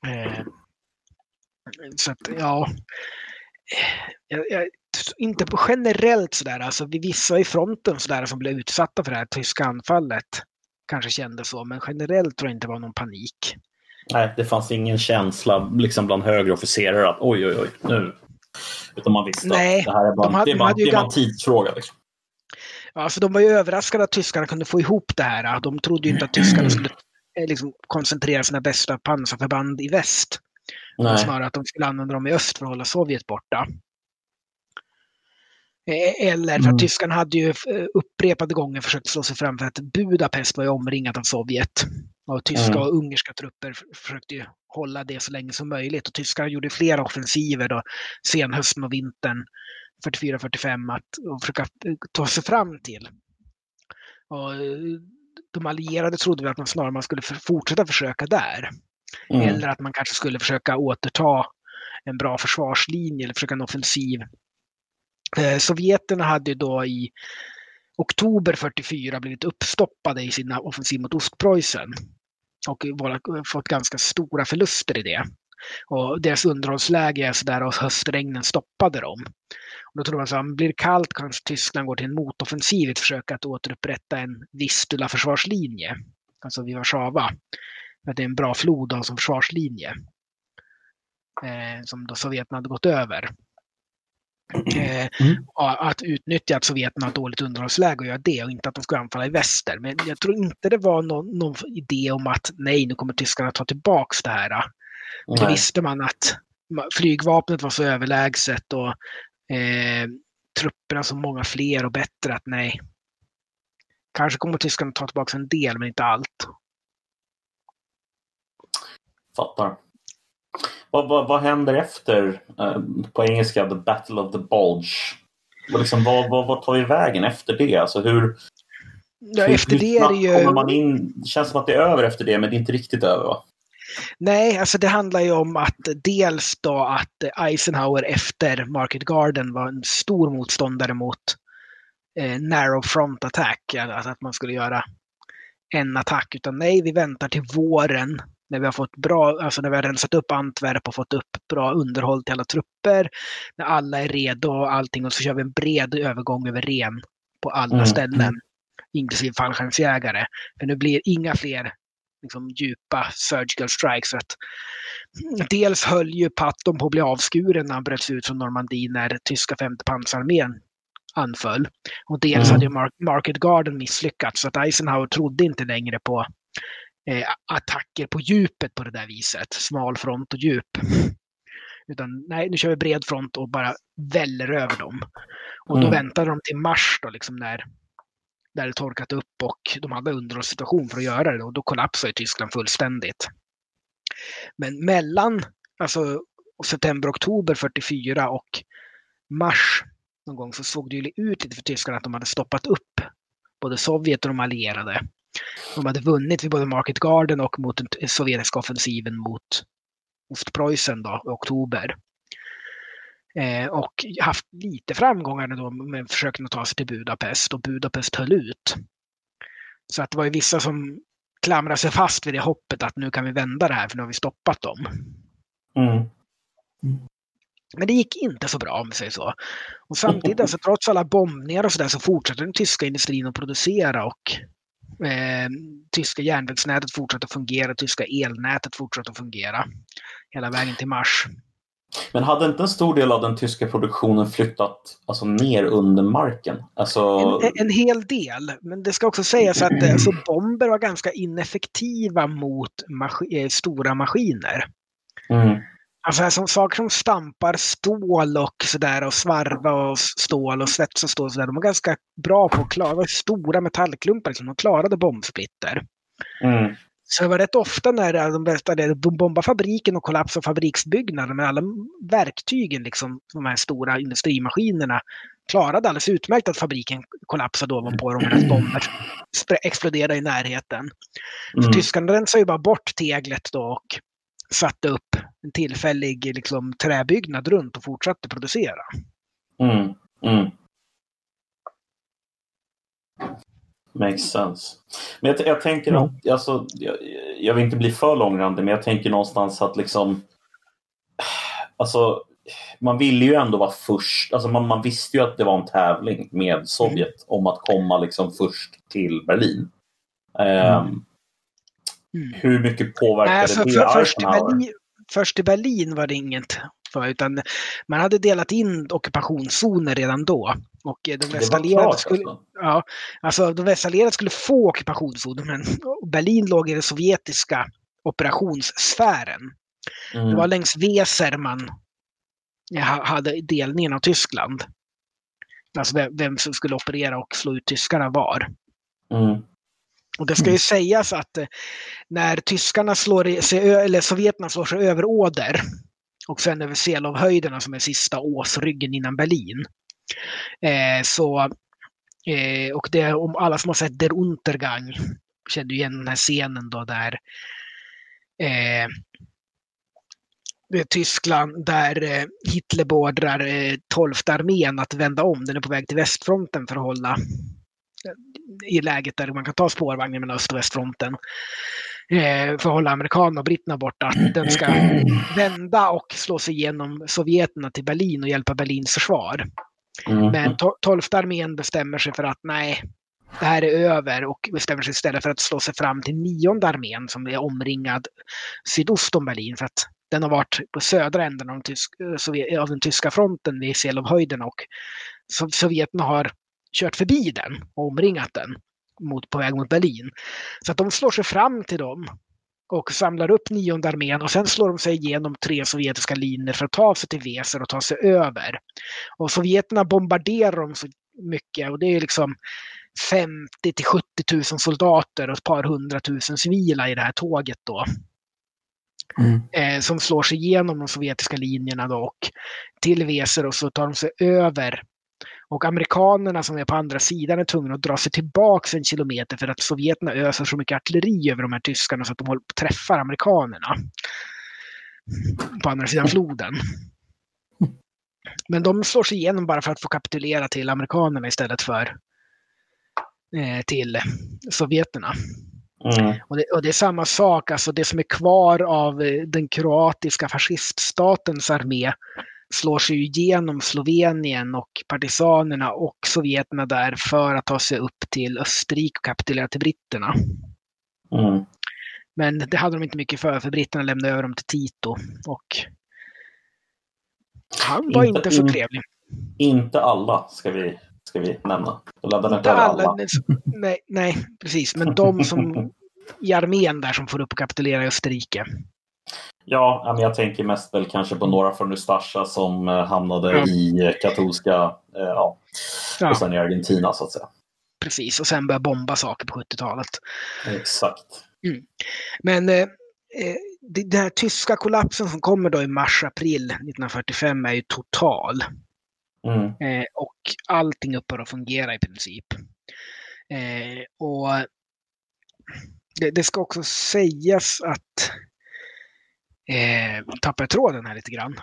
Eh, så att, ja. Jag, jag, inte på generellt sådär, alltså vi vissa i fronten sådär som blev utsatta för det här tyska anfallet kanske kände så, men generellt tror jag inte det var någon panik. Nej, det fanns ingen känsla liksom bland högre officerare att oj, oj, oj, nu. Utan man visste Nej, att det här är bara, de hade, det är bara, de det är bara en tidsfråga. Liksom. Ja, för de var ju överraskade att tyskarna kunde få ihop det här. De trodde ju inte att tyskarna skulle eh, liksom, koncentrera sina bästa pansarförband i väst. Nej. Snarare att de skulle använda dem i öst för att hålla Sovjet borta. Eh, eller för att mm. tyskarna hade ju eh, upprepade gånger försökt slå sig fram för att Budapest var ju omringat av Sovjet. Och tyska mm. och ungerska trupper försökte ju hålla det så länge som möjligt. Och tyskarna gjorde flera offensiver då, senhösten och vintern 44-45 att försöka eh, ta sig fram till. Och de allierade trodde väl att man snarare man skulle fortsätta försöka där. Mm. Eller att man kanske skulle försöka återta en bra försvarslinje eller försöka en offensiv. Eh, Sovjeterna hade då i oktober 44 blivit uppstoppade i sina offensiv mot Ostpreussen och fått ganska stora förluster i det. Och deras underhållsläge är sådär och höstregnen stoppade dem. Och då tror man så att blir det kallt kanske Tyskland går till en motoffensiv i ett försök att återupprätta en Vistula-försvarslinje, alltså vid Warszawa att det är en bra flod som försvarslinje. eh, som då Sovjeterna hade gått över. Eh, Mm. och Att utnyttja att Sovjeterna har dåligt underhållsläge och göra det och inte att de ska anfalla i väster. Men jag tror inte det var någon, någon idé om att nej, nu kommer tyskarna ta tillbaks det här. Då Nej. visste man att flygvapnet var så överlägset och eh, trupperna så många fler och bättre att nej. Kanske kommer tyskarna ta tillbaka en del, men inte allt. Fattar. Vad, vad, vad händer efter, eh, på engelska, the battle of the bulge? Vad, liksom, vad, vad, vad tar vi vägen efter det? Alltså hur, Ja, hur, efter hur det är ju... kommer man in? Det känns som att det är över efter det, men det är inte riktigt över va? Nej, alltså det handlar ju om att dels då att Eisenhower efter Market Garden var en stor motståndare mot eh, narrow front attack, alltså att man skulle göra en attack, utan nej, vi väntar till våren när vi har fått bra, alltså när vi har rensat upp Antwerp och fått upp bra underhåll till alla trupper, när alla är redo och allting och så kör vi en bred övergång över Ren på alla Mm, ställen, inklusive fallskärmsjägare. För nu blir inga fler liksom, djupa surgical strikes. För att dels höll ju Patton på att bli avskuren när han bröts ut från Normandie när tyska femte pansararmén anföll. Och dels Mm. hade ju Mar- Market Garden misslyckats så att Eisenhower trodde inte längre på attacker på djupet på det där viset. Smal front och djup. Utan nej, nu kör vi bred front och bara väller över dem. Och då Mm. väntade de till mars då, liksom när, när det torkat upp och de hade underhållssituation för att göra det. Och då kollapsade Tyskland fullständigt. Men mellan alltså, september-oktober 44 och mars någon gång så såg det ju ut lite för tyskarna att de hade stoppat upp både Sovjet och de allierade. De hade vunnit vid både Market Garden och mot den sovjetiska offensiven mot Ostpreussen då, i oktober. Eh, och haft lite framgångar då med försöken att ta sig till Budapest och Budapest höll ut. Så att det var ju vissa som klamrade sig fast vid det hoppet att nu kan vi vända det här för nu har vi stoppat dem. Mm. Men det gick inte så bra om vi säger så. Och samtidigt, alltså, trots alla bombningar och sådär, så fortsatte den tyska industrin att producera och eh, tyska järnvägsnätet fortsatte att fungera, tyska elnätet fortsatte att fungera hela vägen till mars. Men hade inte en stor del av den tyska produktionen flyttat alltså, ner under marken? Alltså, En, en hel del, men det ska också sägas att eh, alltså, bomber var ganska ineffektiva mot mas- eh, stora maskiner. mm, Alltså som saker som stampar stål och sådär och svarva och stål och svets och stål och sådär. De var ganska bra på att klara stora metallklumpar. Liksom. De klarade bombsplitter. mm, Så det var rätt ofta när de började bomba fabriken och kollapsa fabriksbyggnaden med alla verktygen, liksom, de här stora industrimaskinerna, klarade alldeles utmärkt att fabriken kollapsade ovanpå dem och bomber exploderade i närheten. mm, Tyskarna rensade ju bara bort teglet då och satte upp en tillfällig liksom, träbyggnad runt och fortsatte producera. mm, mm. Makes sense. Men jag, jag tänker Ja. att, alltså, jag, jag vill inte bli för långrandig, men jag tänker någonstans att liksom Alltså, man ville ju ändå vara först. Alltså man, man visste ju att det var en tävling med Sovjet om att komma liksom först till Berlin. Ehm, Mm. Hur mycket påverkade för, det för, först, Eisenhower? Berlin, först i Berlin var det inget för, utan man hade delat in ockupationszoner redan då. Och eh, de västallierade skulle, alltså. ja, alltså, de västallierade skulle få ockupationszoner, men Berlin låg i den sovjetiska operationssfären. Mm. Det var längs Weser man ha- hade delningen av Tyskland. Alltså vem- vem som skulle operera och slå ut tyskarna var. Mm. Och det ska ju sägas att eh, när tyskarna slår i- sig, eller sovjeterna slår sig över Oder och sen över Seelovhöjderna som är sista åsryggen innan Berlin. Eh, så, eh, och det, om alla som har sett Der Untergang känner igen den här scenen då där eh, Tyskland där eh, Hitler beordrar eh, 12 armén att vända om. Den är på väg till västfronten för att hålla i läget där man kan ta spårvagnen mellan öst och västfronten. Eh, för att hålla amerikanerna och britterna borta. Att den ska vända och slå sig igenom Sovjeterna till Berlin och hjälpa Berlins försvar. Mm. Men to- 12 armén bestämmer sig för att nej, det här är över och bestämmer sig istället för att slå sig fram till nionde armén som är omringad sydost om Berlin. För att Den har varit på södra änden av den, tysk, av den tyska fronten vid Selovhöjden och Sovjeterna har kört förbi den och omringat den mot, på väg mot Berlin. Så att de slår sig fram till dem och samlar upp nionde armén och sen slår de sig igenom tre sovjetiska linjer för att ta sig till Weser och ta sig över. Och sovjeterna bombarderar dem så mycket och det är liksom 50 till 70 000 soldater och ett par hundratusen civila i det här tåget då. Mm. Eh, som slår sig igenom de sovjetiska linjerna då och till Weser och så tar de sig över och amerikanerna som är på andra sidan är tvungna att dra sig tillbaka en kilometer för att sovjeterna öser så mycket artilleri över de här tyskarna så att de håller på att träffa amerikanerna. På andra sidan floden. Men de slår sig igenom bara för att få kapitulera till amerikanerna istället för eh, till sovjeterna. Mm. Och, det, och, det, är samma sak, alltså det som är kvar av eh, den kroatiska fasciststatens armé slår sig igenom Slovenien och partisanerna och sovjeterna där för att ta sig upp till Österrike och kapitulera till britterna. Mm. Men det hade de inte mycket för, för britterna lämnade över dem till Tito. Och han var inte, inte så trevlig. Inte alla ska vi, ska vi nämna. Inte alla. alla. Nej, nej, precis. Men de som i armén där som får upp och kapitulera i Österrike. Ja, jag tänker mest väl kanske på några från Ustasja som eh, hamnade mm. i eh, katolska, eh, ja, och sen i Argentina så att säga. Precis, och sen började bomba saker på 70-talet. Exakt. Mm. Men eh, den här tyska kollapsen som kommer då i mars-april 1945 är ju total. Mm. Eh, och allting upphör att fungera i princip. Eh, och det, det, ska också sägas att eh, tappar jag tråden här lite grann.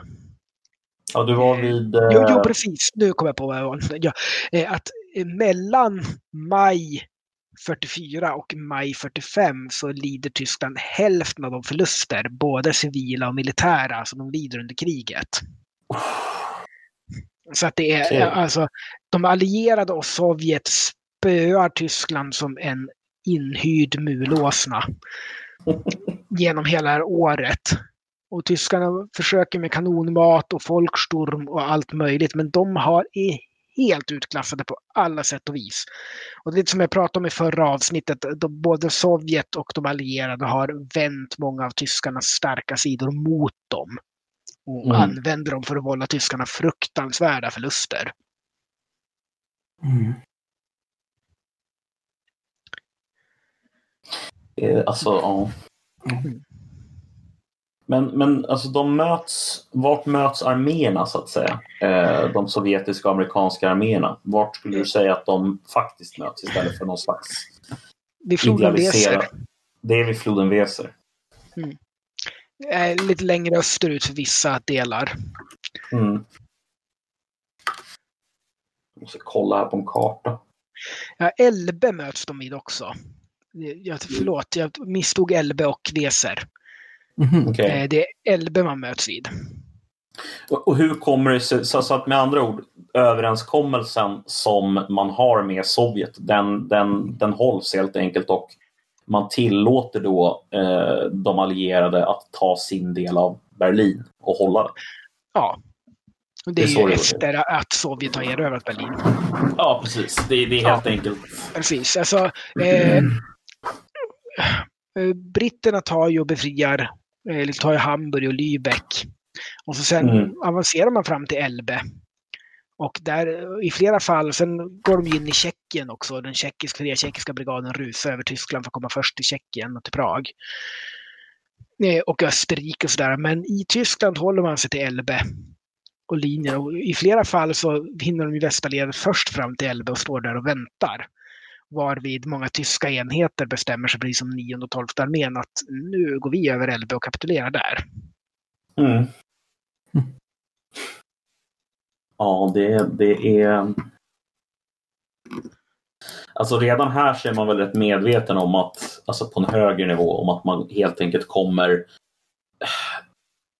Ja, du var vid... Eh... Jo, jo, precis. Nu kommer jag på vad jag var. Ja, eh, att eh, mellan maj 44 och maj 45 så lider Tyskland hälften av de förluster, både civila och militära, som de lider under kriget. Så att det är okay. alltså de allierade och Sovjet spöar Tyskland som en inhyrd mulåsna genom hela det här året. Och tyskarna försöker med kanonmat och folkstorm och allt möjligt. Men de har är helt utklassade på alla sätt och vis. Och det är som jag pratade om i förra avsnittet. De, både Sovjet och de allierade har vänt många av tyskarnas starka sidor mot dem. Och mm. använder dem för att vålla tyskarna fruktansvärda förluster. Mm. Eh, alltså, ja. Mm. Men, men alltså de möts, vart möts arméerna så att säga? Eh, de sovjetiska och amerikanska arméerna. Vart skulle du säga att de faktiskt möts istället för någon slags vid floden Weser. Det är vid floden Weser. Mm. Eh, lite längre österut för vissa delar. Mm. Jag måste kolla här på en karta. Ja, Elbe möts de vid också. Jag, förlåt, jag misstog Elbe och Weser. Mm, okay. Eh, det är Elbe man möts vid. Och hur kommer det sig, så att med andra ord, överenskommelsen som man har med Sovjet, den, den, den hålls helt enkelt och man tillåter då eh, de allierade att ta sin del av Berlin och hålla den. Ja. Och det är, det är ju efter det. att Sovjet har erövrat Berlin. Ja, precis. Det, det är helt ja. enkelt. Precis. Alltså, eh, britterna tar ju och befriar eller tar ju Hamburg och Lübeck. Och så sen mm. avancerar man fram till Elbe. Och där i flera fall, sen går de in i Tjeckien också. Den tjeckiska, den tjeckiska brigaden rusar över Tyskland för att komma först till Tjeckien och till Prag. Eh, och Österrike och sådär. Men i Tyskland håller man sig till Elbe och linjen. Och I flera fall så hinner de i västra ledet först fram till Elbe och står där och väntar. Varvid många tyska enheter bestämmer sig, precis som 9 och 12 armén, att nu går vi över Elbe och kapitulerar där. Mm. Ja, det, det är... Alltså redan här så är man väl rätt medveten om att, alltså på en högre nivå, om att man helt enkelt kommer...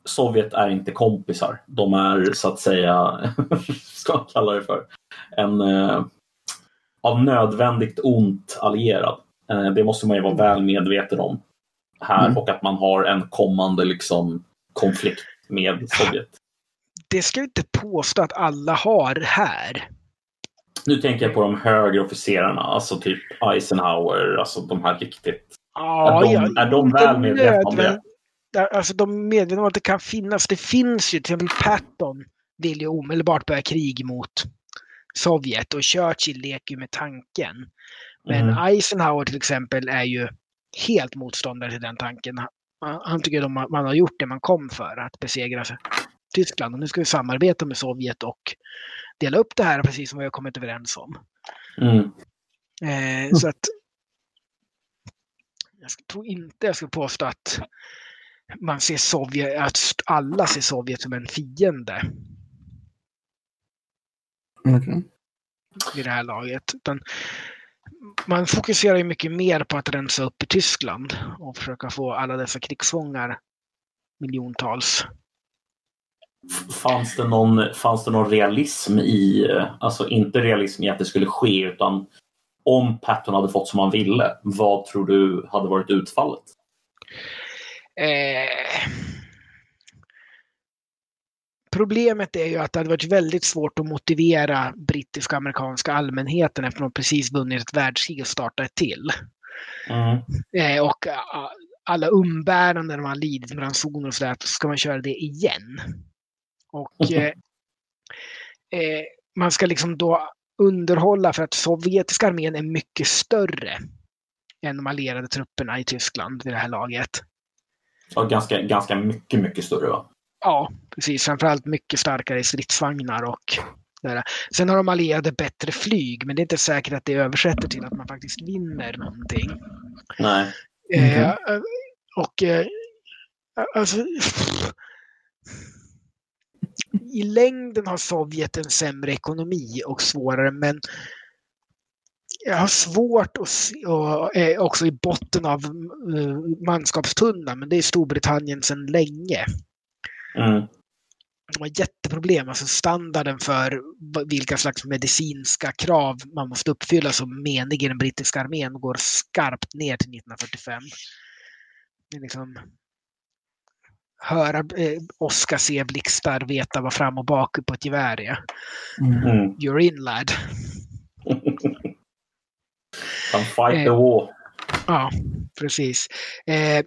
Sovjet är inte kompisar. De är så att säga, ska man kalla det för, en, eh, av nödvändigt ont allierad. Eh, det måste man ju vara väl medveten om här mm. och att man har en kommande liksom, konflikt med Sovjet. Det ska jag inte påstå att alla har här. Nu tänker jag på de högre officerarna, alltså typ Eisenhower, alltså de här riktigt... Ja, är, de, är de väl medvetna om det? Alltså de är medvetna om att det kan finnas. Det finns ju, till exempel Patton vill ju omedelbart börja krig mot Sovjet och Churchill leker ju med tanken. Men mm. Eisenhower till exempel är ju helt motståndare till den tanken. Han tycker att man har gjort det man kom för, att besegra Tyskland. Och nu ska vi samarbeta med Sovjet och dela upp det här precis som vi har kommit överens om. Mm. Eh, så att jag tror inte jag ska påstå att man ser Sovjet, att alla ser Sovjet som en fiende. Okay. I det här laget. Utan man fokuserar ju mycket mer på att rensa upp i Tyskland och försöka få alla dessa krigsfångar, miljontals. Fanns det någon, fanns det någon realism i, alltså inte realism i att det skulle ske utan om Patton hade fått som han ville, vad tror du hade varit utfallet? Eh, problemet är ju att det hade varit väldigt svårt att motivera brittiska och amerikanska allmänheten efter att de precis vunnit ett världskrig och startat ett till. Mm. Eh, och alla umbäranden man lidit med ransoner och sådär, så ska man köra det igen. Och eh, eh, man ska liksom då underhålla för att sovjetiska armén är mycket större än de allierade trupperna i Tyskland vid det här laget. Ja, ganska, ganska mycket, mycket större va? Ja, precis. Framförallt mycket starkare stridsvagnar och där. Sen har de allierade bättre flyg, men det är inte säkert att det översätter till att man faktiskt vinner någonting. Nej. Mm. Eh, och eh, alltså, i längden har Sovjet en sämre ekonomi och svårare, men jag har svårt att se, och är också i botten av uh, manskapstunnan, men det är Storbritannien sedan länge. Mm. De har jätteproblem, alltså standarden för vilka slags medicinska krav man måste uppfylla som menig i den brittiska armén går skarpt ner till 1945. Det är liksom, höra eh, Oskar se blixtar, veta vad fram och bak på ett gevär är. Mm. You're in lad. Fight the war. Ja, precis. Eh,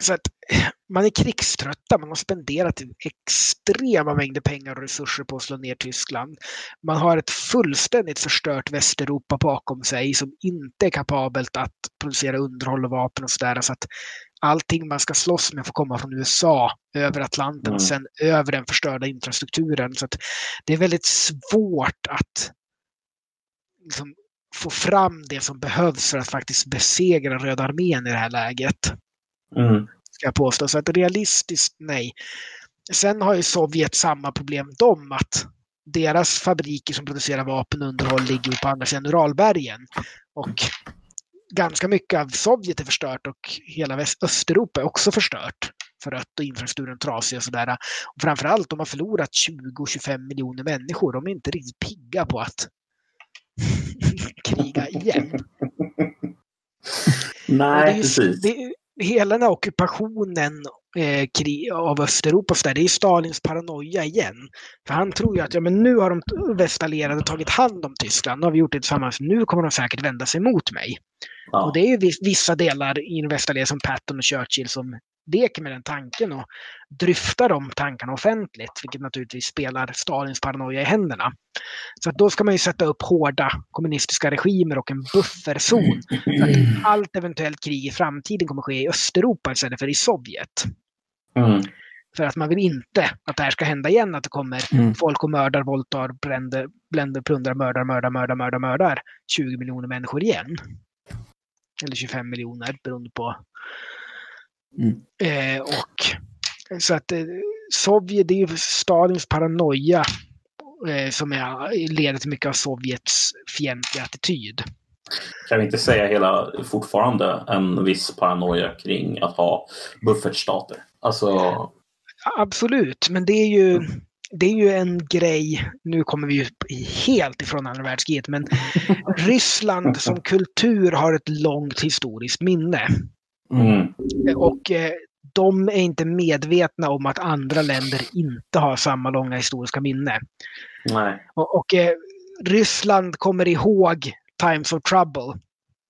så att man är krigströtta, man har spenderat extrema mängder pengar och resurser på att slå ner Tyskland. Man har ett fullständigt förstört Västeuropa bakom sig som inte är kapabelt att producera underhåll och vapen och sådär. Så att allting man ska slåss med får komma från USA över Atlanten mm. och sen över den förstörda infrastrukturen. Så att det är väldigt svårt att liksom, få fram det som behövs för att faktiskt besegra Röda armén i det här läget. Mm. Ska jag påstå. Så att realistiskt, nej. Sen har ju Sovjet samma problem de att deras fabriker som producerar vapen och underhåll ligger på andra sidan Uralbergen. Och ganska mycket av Sovjet är förstört och hela Väst Östeuropa är också förstört. Förött och infrastrukturen trasig och sådär. Och framförallt, de har förlorat 20-25 miljoner människor. De är inte riktigt pigga på att kriga igen. Nej, det är, precis. Det, hela den här ockupationen eh, av Östeuropa, så där, det är Stalins paranoia igen. För han tror ju att ja, men nu har de västallierade tagit hand om Tyskland, nu har vi gjort det tillsammans, nu kommer de säkert vända sig mot mig. Ja. Och det är ju vissa delar i västallierade som Patton och Churchill som leker med den tanken och dryftar de tankarna offentligt, vilket naturligtvis spelar Stalins paranoia i händerna. Så då ska man ju sätta upp hårda kommunistiska regimer och en bufferzon. Så att allt eventuellt krig i framtiden kommer ske i Östeuropa istället för i Sovjet. Mm. För att man vill inte att det här ska hända igen, att det kommer mm. folk och mördar, våldtar, bränder, bländer, plundrar, mördar, mördar, mördar, mördar, mördar 20 miljoner människor igen. Eller 25 miljoner beroende på Mm. Eh, och så att eh, Sovjet, det är ju Stalins paranoia eh, som är, leder till mycket av Sovjets fientliga attityd. Kan vi inte säga hela, fortfarande en viss paranoia kring att ha buffertstater? Alltså... Absolut, men det är ju det är ju en grej, nu kommer vi ju helt ifrån andra världskriget, men Ryssland som kultur har ett långt historiskt minne. Mm. Och eh, de är inte medvetna om att andra länder inte har samma långa historiska minne. Nej. Och, och eh, Ryssland kommer ihåg Times of Trouble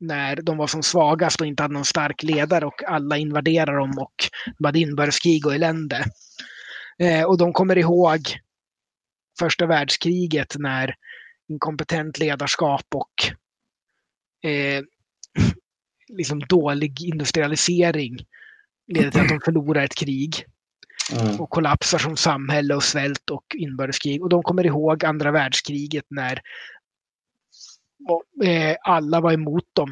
när de var som svagast och inte hade någon stark ledare och alla invaderade dem och de hade inbördeskrig och elände. Eh, och de kommer ihåg första världskriget när inkompetent ledarskap och eh, liksom dålig industrialisering leder till att de förlorar ett krig Mm. och kollapsar som samhälle och svält och inbördeskrig. Och de kommer ihåg andra världskriget när och, eh, alla var emot dem.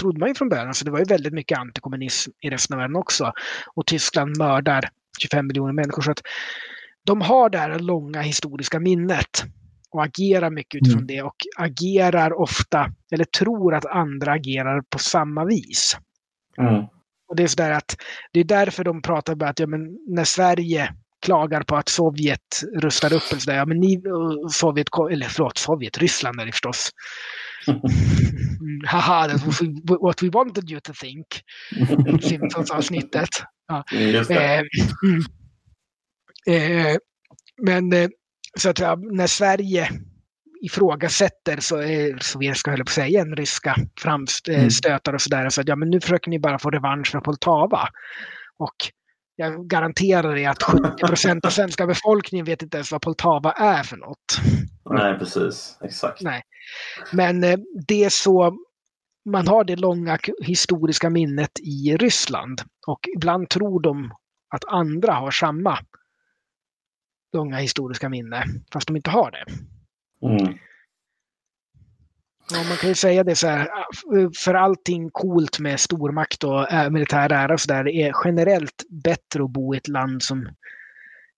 Trodde man ju från början. Så det var ju väldigt mycket antikommunism i resten av världen också. Och Tyskland mördar 25 miljoner människor. Så att de har det här långa historiska minnet och agerar mycket utifrån Mm. det och agerar ofta, eller tror att andra agerar på samma vis. Mm. Och det är sådär att det är därför de pratar om att ja, men när Sverige klagar på att Sovjet rustar upp en sådär, ja men ni, eh, Sovjet, eller förlåt, Sovjet, Ryssland är det förstås. Mm, haha, that's what we, wanted you to think. Simpsons-avsnittet. Mm, Just det. Eh, mm. eh, men eh, så att när Sverige ifrågasätter så är sovjetiska, höll på att säga, igen, ryska framstötar och sådär. Så att ja, men nu försöker ni bara få revansch för Poltava. Och jag garanterar er att 70 procent av svenska befolkningen vet inte ens vad Poltava är för något. Nej, precis. Exakt. Nej. Men eh, det är så man har det långa historiska minnet i Ryssland och ibland tror de att andra har samma långa historiska minne fast de inte har det. Mm. Och man kan ju säga det så här, för allting coolt med stormakt och äh, militär ära och så där, det är generellt bättre att bo i ett land som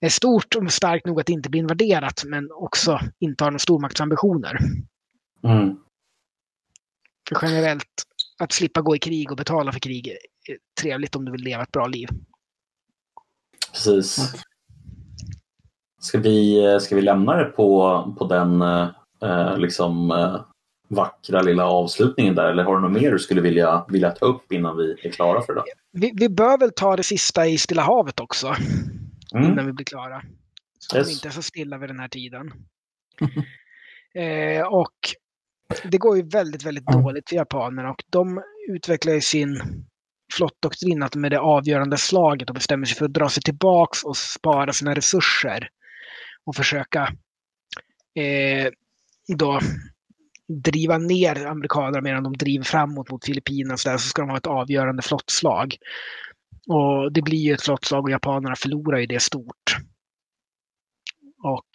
är stort och starkt nog att inte bli invaderat men också inte har några stormaktsambitioner. Mm. För generellt, att slippa gå i krig och betala för krig är trevligt om du vill leva ett bra liv. Precis. Ska vi, ska vi lämna det på, på den eh, liksom, eh, vackra lilla avslutningen där? Eller har du något mer du skulle vilja, vilja ta upp innan vi är klara för idag? Vi, vi bör väl ta det sista i Stilla havet också Mm. innan vi blir klara. Så Yes. de inte är så stilla vid den här tiden. eh, och det går ju väldigt, väldigt Ja. dåligt för japanerna och de utvecklar ju sin flottdoktrin att är det avgörande slaget och bestämmer sig för att dra sig tillbaks och spara sina resurser och försöka eh, då driva ner amerikanerna medan de driver framåt mot Filippinerna så, där, så ska de ha ett avgörande flottslag. Och det blir ju ett flottslag och japanerna förlorar ju det stort. Och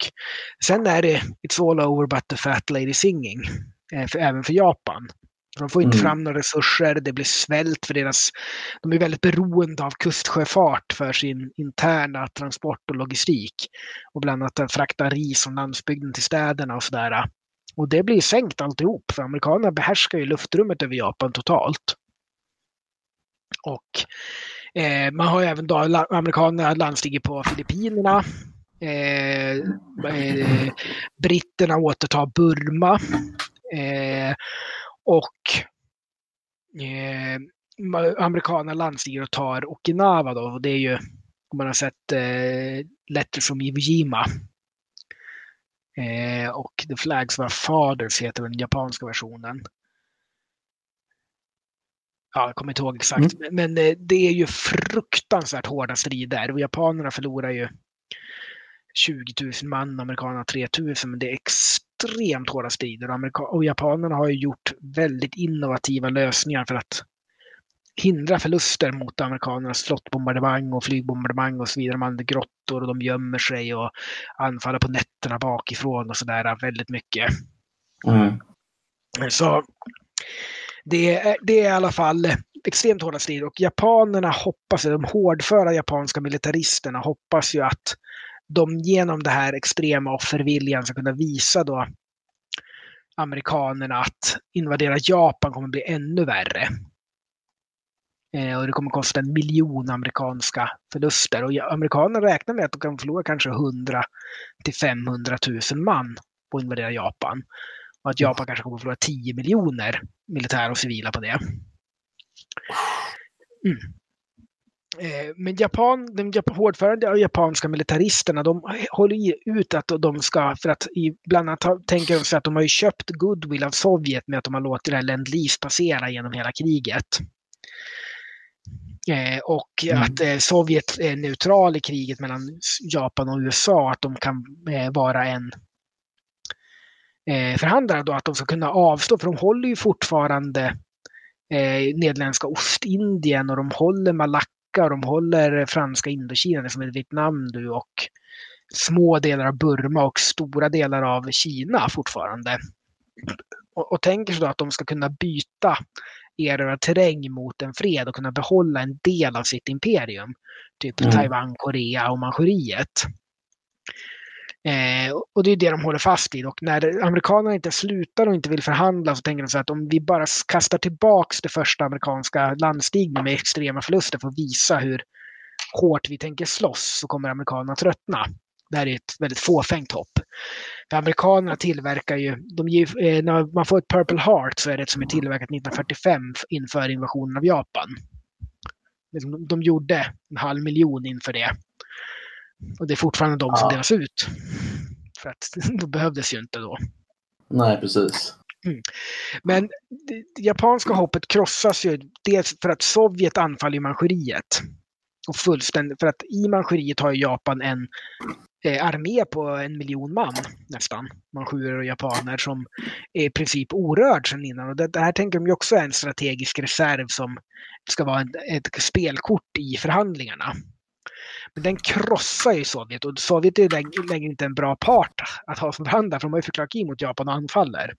sen är det It's all over but the fat lady singing. Eh, för, även för Japan. De får inte Mm. fram några resurser, det blir svält för deras... De är väldigt beroende av kustsjöfart för sin interna transport och logistik. Och bland annat att frakta ris från landsbygden till städerna och sådär. Och det blir sänkt alltihop, för amerikanerna behärskar ju luftrummet över Japan totalt. Och eh, man har ju även då amerikanerna landstiger på Filippinerna. Eh, eh, britterna återtar Burma. Eh, och eh, amerikanerna landstiger och tar Okinawa då. Och det är ju, om man har sett eh, Letters from Iwo Jima. Eh, och The Flags Our Fathers heter den japanska versionen. Ja, jag kommer inte ihåg exakt. Men, men eh, det är ju fruktansvärt hårda strider. Och japanerna förlorar ju 20 000 man, amerikanerna 3 000. Men det är extremt hårda strider. Och, och japanerna har ju gjort väldigt innovativa lösningar för att hindra förluster mot amerikanernas flottbombardemang och flygbombardemang och så vidare. De använder grottor och de gömmer sig och anfaller på nätterna bakifrån och sådär väldigt mycket. Mm. Så det är, det är i alla fall extremt hårda strider och japanerna hoppas, de hårdföra japanska militaristerna hoppas ju att de genom det här extrema offerviljan ska kunna visa då amerikanerna att invadera Japan kommer bli ännu värre. Eh, och det kommer kosta en miljon amerikanska förluster. Och amerikanerna räknar med att de kan förlora kanske 100 till 500 000 man på att invadera Japan. Och att Japan kanske kommer att förlora 10 miljoner militära och civila på det. Mm. Eh, men Japan, de hårdförande japanska militaristerna, de håller ut att de ska, för att bland annat tänker de sig att de har ju köpt goodwill av Sovjet med att de har låtit det här Lend passera genom hela kriget. Eh, och mm. att eh, Sovjet är neutral i kriget mellan Japan och USA, att de kan eh, vara en förhandlare då, att de ska kunna avstå, för de håller ju fortfarande eh, Nederländska Ostindien och de håller Malacca och de håller franska Indokina som är Vietnam nu och små delar av Burma och stora delar av Kina fortfarande. Och, och tänker sig då att de ska kunna byta erövra terräng mot en fred och kunna behålla en del av sitt imperium. Typ mm. Taiwan, Korea och Manchuriet. Eh, och det är det de håller fast vid. Och när amerikanerna inte slutar och inte vill förhandla så tänker de så att om vi bara kastar tillbaks det första amerikanska landstigningen med extrema förluster för att visa hur hårt vi tänker slåss så kommer amerikanerna tröttna. Det här är ett väldigt fåfängt hopp. För amerikanerna tillverkar ju, de ger, eh, när man får ett Purple Heart så är det ett som är tillverkat 1945 inför invasionen av Japan. Liksom, de gjorde en halv miljon inför det. Och det är fortfarande de som delas ut. För att de behövdes ju inte då. Nej, precis. Mm. Men det japanska hoppet krossas ju dels för att Sovjet anfaller Manchuriet. Och fullständigt, för att i Manchuriet har Japan en eh, armé på en miljon man nästan. Manchurer och japaner som är i princip orörd sedan innan. Och det, det här tänker de ju också är en strategisk reserv som ska vara ett, ett spelkort i förhandlingarna. Men den krossar ju Sovjet och Sovjet är längre inte en bra part att ha som förhandlare för de har ju förklarat krig mot Japan och anfaller.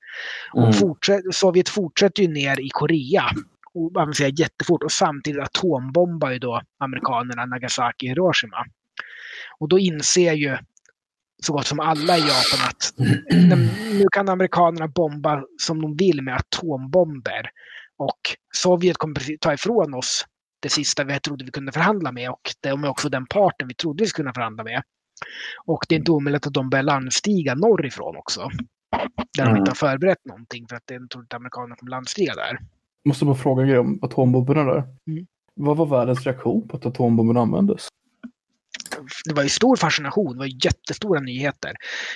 Mm. Och fortsätt, Sovjet fortsätter ju ner i Korea och avancerar jättefort och samtidigt atombombar ju då amerikanerna Nagasaki och Hiroshima. Och då inser ju så gott som alla i Japan att nu kan amerikanerna bomba som de vill med atombomber. Och Sovjet kommer ta ifrån oss det sista vi trodde vi kunde förhandla med och de är också den parten vi trodde vi skulle kunna förhandla med. Och det är inte omöjligt att de börjar landstiga norrifrån också. Där mm. de inte har förberett någonting för att de trodde att amerikanerna kommer landstiga där. Måste bara fråga en grej om atombomberna där. Mm. Vad var världens reaktion på att atombomberna användes? Det var ju stor fascination, det var jättestora nyheter.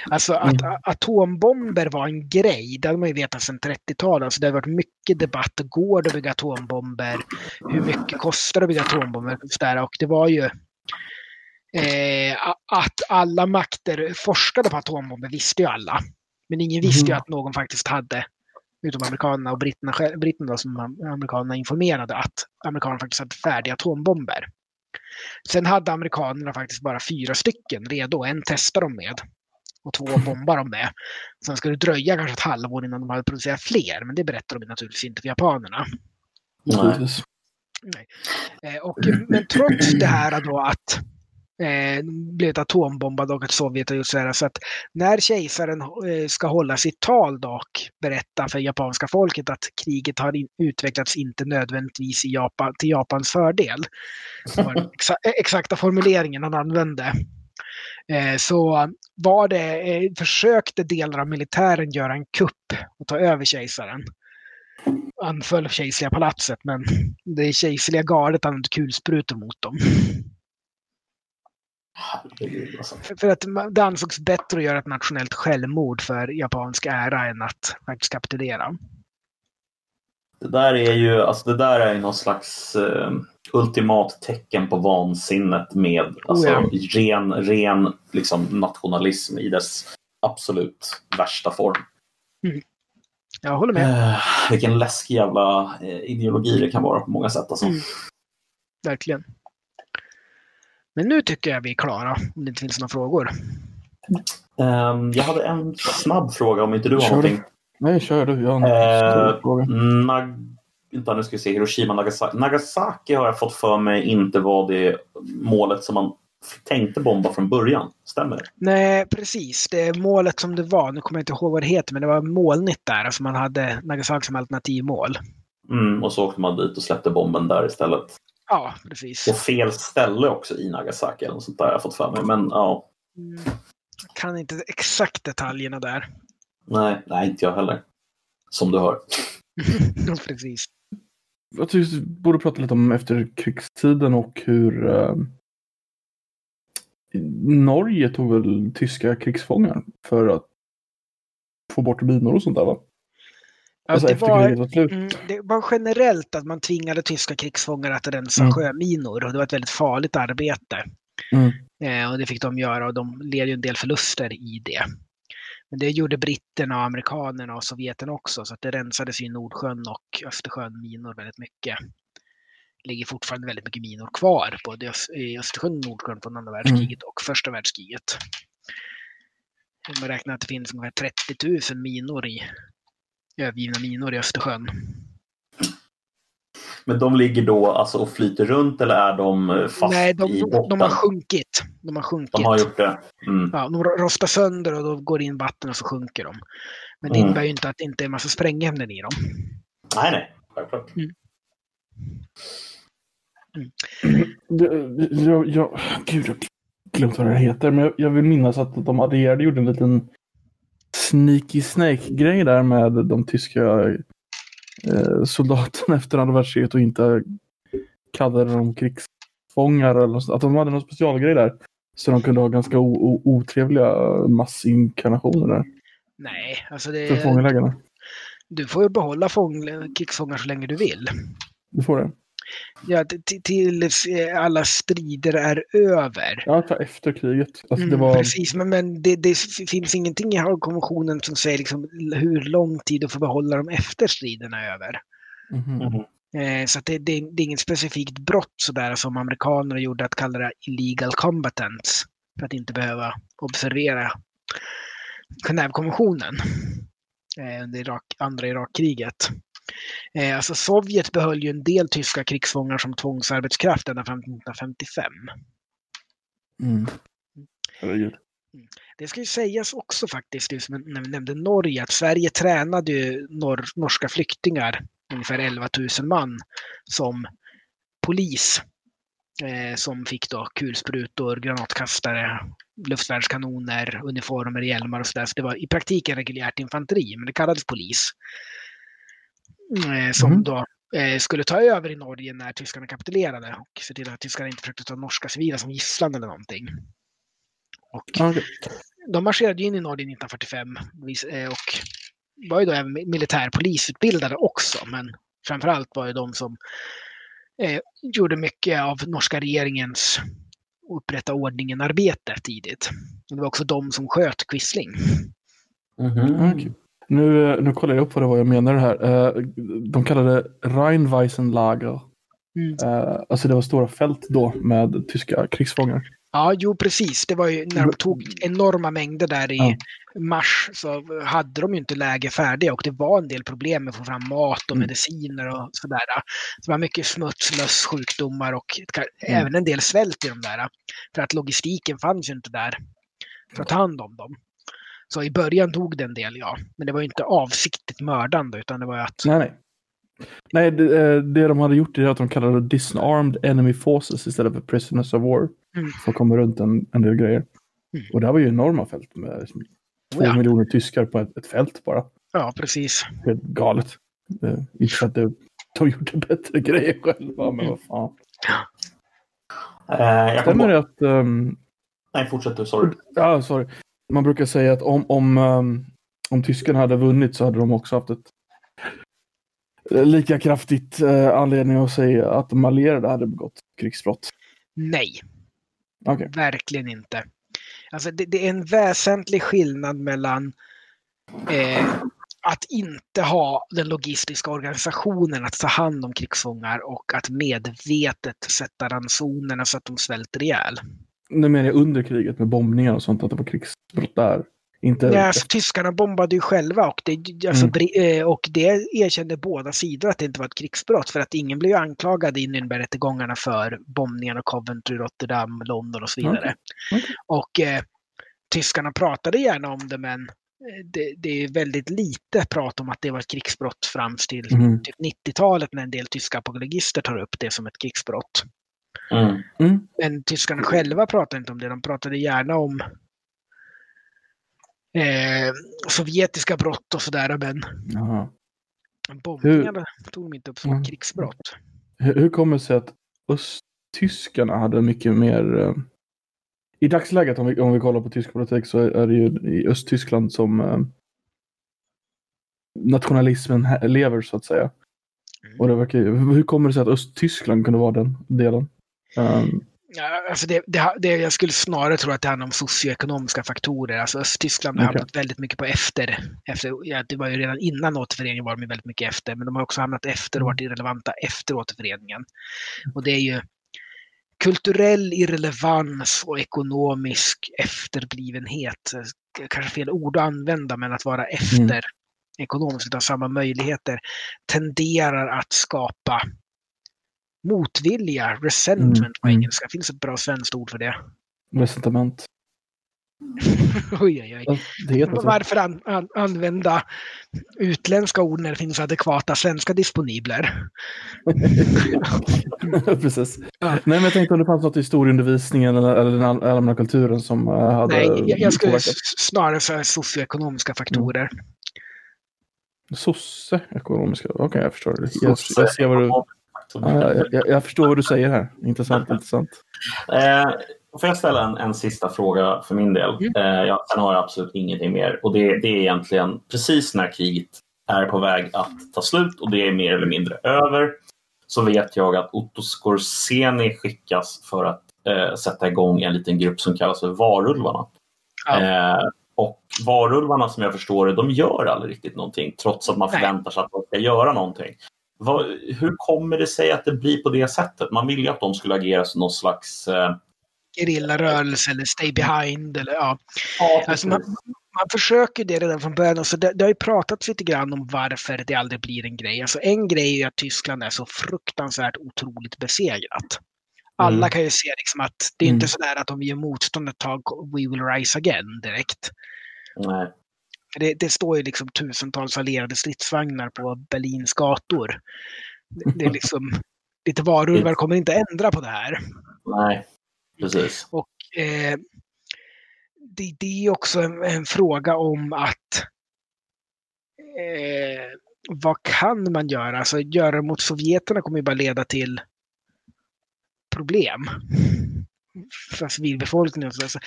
Alltså att mm. atombomber var en grej, det hade man ju vetat sedan 30-talet. Alltså det har varit mycket debatt, går det att bygga atombomber? Hur mycket kostar det att bygga atombomber? Och det var ju eh, att alla makter forskade på atombomber visste ju alla. Men ingen visste ju mm. att någon faktiskt hade utom amerikanerna och britterna, britterna som amerikanerna informerade att amerikanerna faktiskt hade färdiga atombomber. Sen hade amerikanerna faktiskt bara fyra stycken redo. En testade de med och två bombar de med. Sen ska det dröja kanske ett halvår innan de hade producerat fler, men det berättar de naturligtvis inte för japanerna. Nej. Nej. Eh, och, men trots det här då att eh, blivit atombombad och att Sovjet har gjort så här. Så att när kejsaren eh, ska hålla sitt tal dock berätta för japanska folket att kriget har in, utvecklats inte nödvändigtvis i Japan, till Japans fördel. Det var den exa, exakta formuleringen han använde. Eh, så var det, eh, försökte delar av militären göra en kupp och ta över kejsaren anföll kejserliga palatset men det kejserliga gardet använde kulsprutor mot dem. Alltså. För att det ansågs bättre att göra ett nationellt självmord för japansk ära än att faktiskt kapitulera. Det där är ju alltså det där är någon slags uh, ultimat tecken på vansinnet med alltså, oh ja. ren, ren liksom, nationalism i dess absolut värsta form. Mm. Jag håller med. Uh, vilken läskig jävla uh, ideologi det kan vara på många sätt. Alltså. Mm. Verkligen. Men nu tycker jag vi är klara, om det inte finns några frågor. Um, jag hade en snabb fråga om inte du har kör någonting. Nej, kör du. Jag har en uh, fråga. Nag Vänta, nu ska vi se. Hiroshima, Nagasaki. Nagasaki har jag fått för mig inte var det målet som man tänkte bomba från början. Stämmer det? Nej, precis. Det målet som det var, nu kommer jag inte ihåg vad det heter, men det var molnigt där. Alltså man hade Nagasaki som alternativmål. Mm, och så åkte man dit och släppte bomben där istället. Ja, precis. På fel ställe också i Nagasaki eller något sånt där har jag fått för mig. Men ja. Mm. Jag kan inte exakt detaljerna där. Nej, nej, inte jag heller. Som du hör. precis. jag tycker vi borde prata lite om efterkrigstiden och hur eh, Norge tog väl tyska krigsfångar för att få bort minor och sånt där va? Alltså det, var, mm, det var generellt att man tvingade tyska krigsfångar att rensa Mm. sjöminor och det var ett väldigt farligt arbete. Mm. Eh, och det fick de göra och de led ju en del förluster i det. Men det gjorde britterna, och amerikanerna och Sovjeten också så att det rensades i Nordsjön och Östersjön minor väldigt mycket. Det ligger fortfarande väldigt mycket minor kvar både i Ös- i Östersjön och Nordsjön från andra världskriget och första världskriget. Man räknar att det finns ungefär 30 000 minor i övergivna minor i Östersjön. Men de ligger då alltså och flyter runt eller är de eh, fast Nej, de, i botten? de har sjunkit. De har sjunkit. De har gjort det. Mm. Ja, de rostar sönder och då går det in vatten och så sjunker de. Men det Mm. innebär ju inte att det inte är en massa sprängämnen i dem. Nej, nej. Självklart. Det- Jag, jag, gud, jag har glömt vad det heter, men jag, jag vill minnas att de allierade gjorde en liten sneaky snake-grej där med de tyska eh, soldaterna efter andra världskriget och inte kallade dem krigsfångar eller något. Att de hade någon specialgrej där. Så de kunde ha ganska otrevliga massinkarnationer där Nej, alltså för det, fångelägarna. du får ju behålla fång, krigsfångar så länge du vill. Du får det. Ja, t- tills eh, alla strider är över. Ja, efter kriget. Alltså, det Mm, var... Precis, men, men det, det finns ingenting i Haagkonventionen som säger liksom hur lång tid du får behålla dem efter striderna är över. Mhm. Mhm. Eh, Så att det, det, det är inget specifikt brott sådär som amerikaner gjorde att kalla det illegal combatants. För att inte behöva observera Genèvekonventionen eh, under Irak, andra Irakkriget. Eh, Alltså Sovjet behöll ju en del tyska krigsfångar som tvångsarbetskraft ända fram till 1955. Mm. Herregud. Det ska ju sägas också faktiskt, när vi nämnde Norge, att Sverige tränade ju norr, norska flyktingar, ungefär 11 000 man, som polis. Eh, som fick då kulsprutor, granatkastare, luftvärnskanoner, uniformer, hjälmar och sådär. Så det var i praktiken reguljärt infanteri, men det kallades polis. Eh, som Mhm. då eh, skulle ta över i Norge när tyskarna kapitulerade och se till att tyskarna inte försökte ta norska civila som gisslan eller någonting. Och okej. de marscherade in i Norge 1945 vis- eh, och var ju då även militärpolisutbildade också, men framförallt var ju de som eh, gjorde mycket av norska regeringens upprätta ordningen-arbete tidigt. Och det var också de som sköt Quisling. Mhm. Okej. Nu, nu kollar jag upp vad det var jag menade här. Eh, De kallade Rheinweisenlager. Mm. Eh, Alltså det var stora fält då med tyska krigsfångar. Ja, jo precis. Det var ju när de tog enorma mängder där i Ja. mars så hade de ju inte läger färdiga och det var en del problem med att få fram mat och Mm. mediciner och sådär. Så det var mycket smuts, löss, sjukdomar och Mm. även en del svält i de där. För att logistiken fanns ju inte där för att ta hand om dem. Så i början tog det en del, ja. Men det var ju inte avsiktligt mördande utan det var ju att... Nej, nej. Nej, det, eh, det de hade gjort är att de kallade det disarmed enemy forces istället för prisoners of war. Mm. För att komma runt en, en del grejer. Mm. Och det här var ju enorma fält med liksom två Ja. miljoner tyskar på ett, ett fält bara. Ja, precis. Helt galet. Eh, inte för att det, de gjorde bättre grejer själva, men vad fan. Eh, jag Stämmer det att... ehm, Nej, fortsätt du. Sorry. Ja, sorry. Man brukar säga att om, om, um, om tyskarna hade vunnit så hade de också haft ett eh, lika kraftigt uh, anledning att säga att de allierade hade begått krigsbrott. Nej. Okej. Verkligen inte. Alltså det, det är en väsentlig skillnad mellan eh, att inte ha den logistiska organisationen att ta hand om krigsfångar och att medvetet sätta ransonerna så att de svälter ihjäl. Nu menar jag under kriget med bombningar och sånt, att det var krigsbrott där. Inte... Ja, alltså, tyskarna bombade ju själva och det, alltså, Mm. eh, och det erkände båda sidor att det inte var ett krigsbrott för att ingen blev anklagad i Nürnbergrättegångarna för bombningarna av Coventry, Rotterdam, London och så vidare. Okej. Okej. Och eh, tyskarna pratade gärna om det men eh, det, det är väldigt lite prat om att det var ett krigsbrott fram till Mhm. typ 90-talet när en del tyska apologister tar upp det som ett krigsbrott. Mm. Mm. Men tyskarna själva pratade inte om det. De pratade gärna om eh, sovjetiska brott och sådär. Men. Bombningarna tog de inte upp som Mm. krigsbrott. Hur, hur kommer det sig att östtyskarna hade mycket mer... eh, I dagsläget, om vi, om vi kollar på tysk politik, så är det ju i Östtyskland som eh, nationalismen lever, så att säga. Mm. Och det verkar, hur kommer det sig att Östtyskland kunde vara den delen? Um, Ja, alltså det, det, det, jag skulle snarare tro att det handlar om socioekonomiska faktorer. Alltså Östtyskland har Okej. hamnat väldigt mycket på efter. efter ja, det var ju redan innan återföreningen var de väldigt mycket efter, men de har också hamnat efter och varit irrelevanta efter återföreningen. Och det är ju kulturell irrelevans och ekonomisk efterblivenhet. Kanske fel ord att använda, men att vara efter ekonomiskt utan samma möjligheter tenderar att skapa motvilja, resentment Mm, på mm. engelska. Finns ett bra svenskt ord för det? resentament. oj, oj, oj. Det. Varför an, an, använda utländska ord när det finns adekvata svenska disponibler? Precis. Ja. Nej, men jag tänkte om det fanns något i historieundervisningen eller, eller den all- allmänna kulturen som eh, hade Nej, jag, jag skulle påverkat. snarare säga socioekonomiska faktorer. Sosse-ekonomiska. Okej, jag förstår. det. Jag, jag, ser vad du, ja, jag, jag, jag förstår vad du säger här. Intressant, intressant. Eh, får jag ställa en, en sista fråga för min del? Mm. Eh, ja, sen har jag absolut ingenting mer. Och det, det är egentligen precis när kriget är på väg att ta slut och det är mer eller mindre över så vet jag att Otto Skorseni skickas för att eh, sätta igång en liten grupp som kallas för Varulvarna. Ja. Eh, och Varulvarna som jag förstår det, de gör aldrig riktigt någonting trots att man Nej. förväntar sig att de ska göra någonting. Vad, hur kommer det sig att det blir på det sättet? Man vill ju att de skulle agera som någon slags... Eh, Gerillarörelse eller stay behind. Eller, ja. ja, Alltså man, man försöker det redan från början. Och så det, det har ju pratats lite grann om varför det aldrig blir en grej. Alltså en grej är att Tyskland är så fruktansvärt otroligt besegrat. Alla Mm. kan ju se liksom att det är Mm. inte sådär att om vi gör motstånd ett tag, we will rise again direkt. Nej. För det, det står ju liksom tusentals allierade stridsvagnar på Berlins gator. Det, det är liksom, lite varulvar kommer inte ändra på det här. Nej, precis. Eh, det, det är också en, en fråga om att eh, vad kan man göra? Alltså göra mot sovjeterna kommer ju bara leda till problem. För civilbefolkningen. så. Alltså,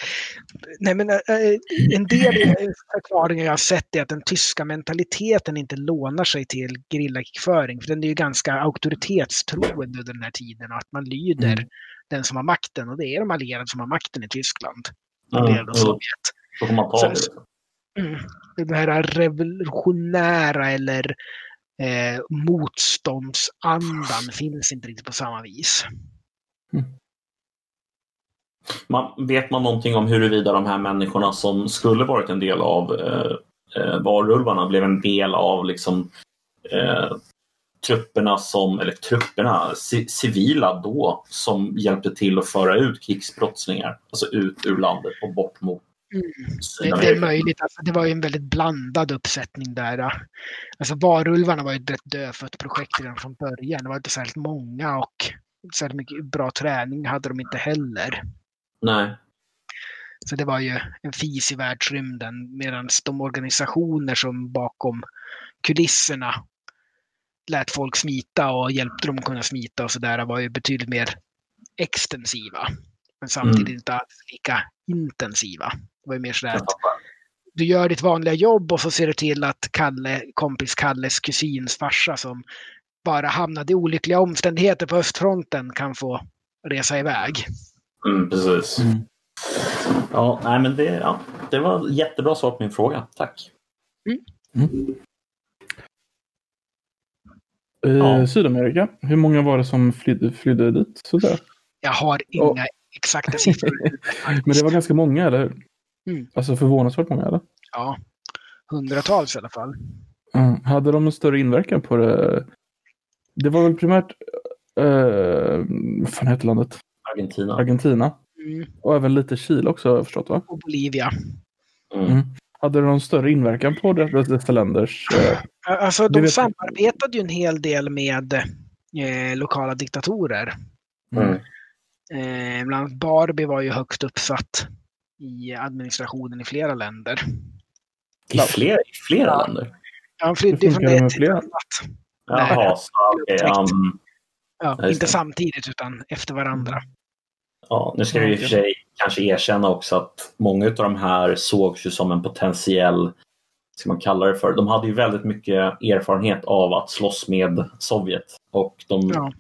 nej men, eh, en del eh, förklaringar jag har sett är att den tyska mentaliteten inte lånar sig till gerillakrigsföring. För den är ju ganska auktoritetstroende under den här tiden och att man lyder Mm. den som har makten och det är de allierade som har makten i Tyskland. Mm, jo, Sovjet. Då får man ta Så- det. Mm. Den här revolutionära eller eh, motståndsandan finns inte riktigt på samma vis. Man, vet man någonting om huruvida de här människorna som skulle varit en del av eh, eh, varulvarna blev en del av liksom, eh, trupperna som, eller trupperna, ci- civila då, som hjälpte till att föra ut krigsbrottslingar, alltså ut ur landet och bort mot Mm. Det, är möjligt. Alltså, det var ju en väldigt blandad uppsättning där. Alltså, varulvarna var ju ett rätt dödfött projekt redan från början. Det var inte särskilt många och särskilt mycket bra träning hade de inte heller. Nej. Så det var ju en fis i världsrymden medan de organisationer som bakom kulisserna lät folk smita och hjälpte dem att kunna smita och sådär var ju betydligt mer extensiva. Men samtidigt Mm. inte alls lika intensiva. Det var ju mer sådär att du gör ditt vanliga jobb och så ser du till att Kalle, kompis Kalles kusins farsa som bara hamnade i olyckliga omständigheter på östfronten kan få resa iväg. Mm, precis. Mm. Ja, nej, men det, ja, det var jättebra svar på min fråga. Tack. Eh, Ja. Sydamerika, hur många var det som flydde, flydde dit? Sådär. Jag har inga exakta siffror. Men det var ganska många, eller hur? Mm. Alltså förvånansvärt många, eller? Ja, hundratals i alla fall. Mm. Hade de en större inverkan på det? Det var väl primärt, eh, vad fan heter landet? Argentina. Argentina. Mm. Och även lite Chile också har jag förstått va? Och Bolivia. Mm. Mm. Hade det någon större inverkan på det- dessa länders... Eh, Alltså de samarbetade ju en hel del med eh, lokala diktatorer. Mm. Eh, bland annat Barbie var ju högst uppsatt i administrationen i flera länder. I flera, i flera Ja. länder. Han flydde från det till ett annat. Jaha, så, Upptäckt. um, Ja, Ja, just inte samtidigt utan efter varandra. Ja, nu ska vi i och för sig kanske erkänna också att många av de här sågs ju som en potentiell, ska man kalla det för, de hade ju väldigt mycket erfarenhet av att slåss med Sovjet och de Ja.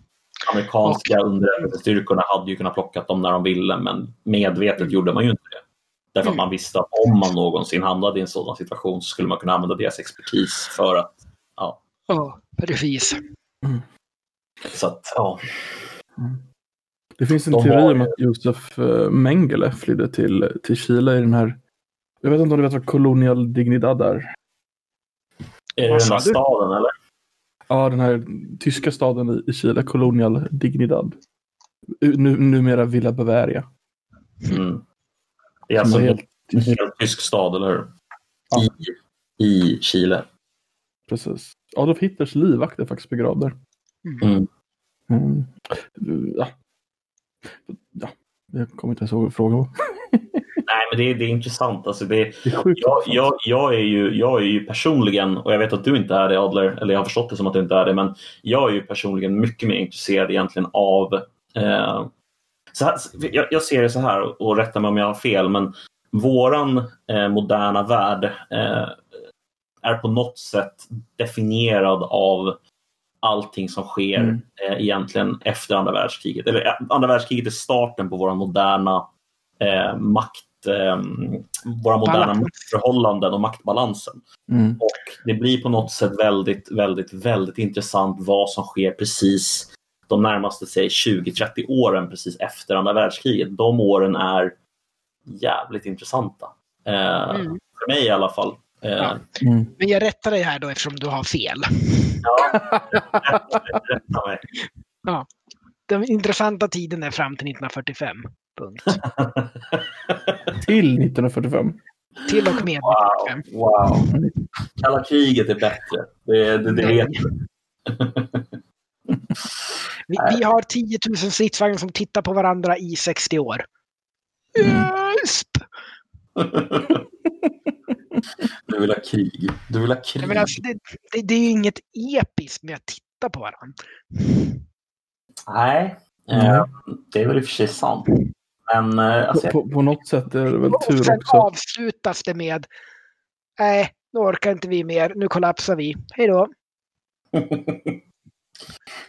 amerikanska underrättelsestyrkorna hade ju kunnat plocka dem när de ville men medvetet gjorde man ju inte det. Därför att Mm. man visste att om man någonsin hamnade i en sådan situation så skulle man kunna använda deras expertis för att, ja, Ja, precis. så att, ja. Det finns en De teori har om att Josef eh, Mengele flydde till, till Chile i den här... Jag vet inte om du vet vad Colonial Dignidad är? Är det den du? staden eller? Ja, den här tyska staden i, Chile, Colonial Dignidad. Nu, numera Villa Bavaria. Mm. Det är alltså en helt helt, helt tysk stad, eller hur? Ja. I, I Chile. Precis. Adolf Hitlers livvakt är faktiskt begravd där. Mm. Mm. Ja. Ja. Jag kommer inte ens ihåg frågan. Nej, men det är, det är intressant. Alltså det, Det är sjukt jag, jag, jag, är ju, jag är ju personligen, och jag vet att du inte är det Adler, eller jag har förstått det som att du inte är det, men jag är ju personligen mycket mer intresserad egentligen av eh, så här, jag, jag ser det så här, och rätta mig om jag har fel, men våran eh, moderna värld eh, är på något sätt definierad av allting som sker Mm. eh, egentligen efter andra världskriget. Eller eh, andra världskriget är starten på våra moderna eh, makt, eh, våra moderna maktförhållanden och maktbalansen. Mm. Och det blir på något sätt väldigt, väldigt, väldigt intressant vad som sker precis de närmaste säg 20-30 åren precis efter andra världskriget. De åren är jävligt intressanta. Eh, Mm. För mig i alla fall. Eh, Ja. Mm. Men jag rättar dig här då eftersom du har fel. ja, rätta, mig. Den intressanta tiden är fram till 1945. Punkt. Till 1945. Till och med Wow, 1945. wow. Kalla kriget är bättre. Det, det, det vet du. Vi, vi har 10 000 stridsvagnar som tittar på varandra i 60 år. Yes! Du vill ha krig. Du vill ha krig. Menar, alltså, det, det, det är ju inget episkt med att titta på varandra. Nej, Mm. eh, det är väl i och för sig sant. Men eh, alltså, På, på, på något sätt är det väl tur sen också. avslutas det med Nej, nu orkar inte vi mer. Nu kollapsar vi. Hej då. Men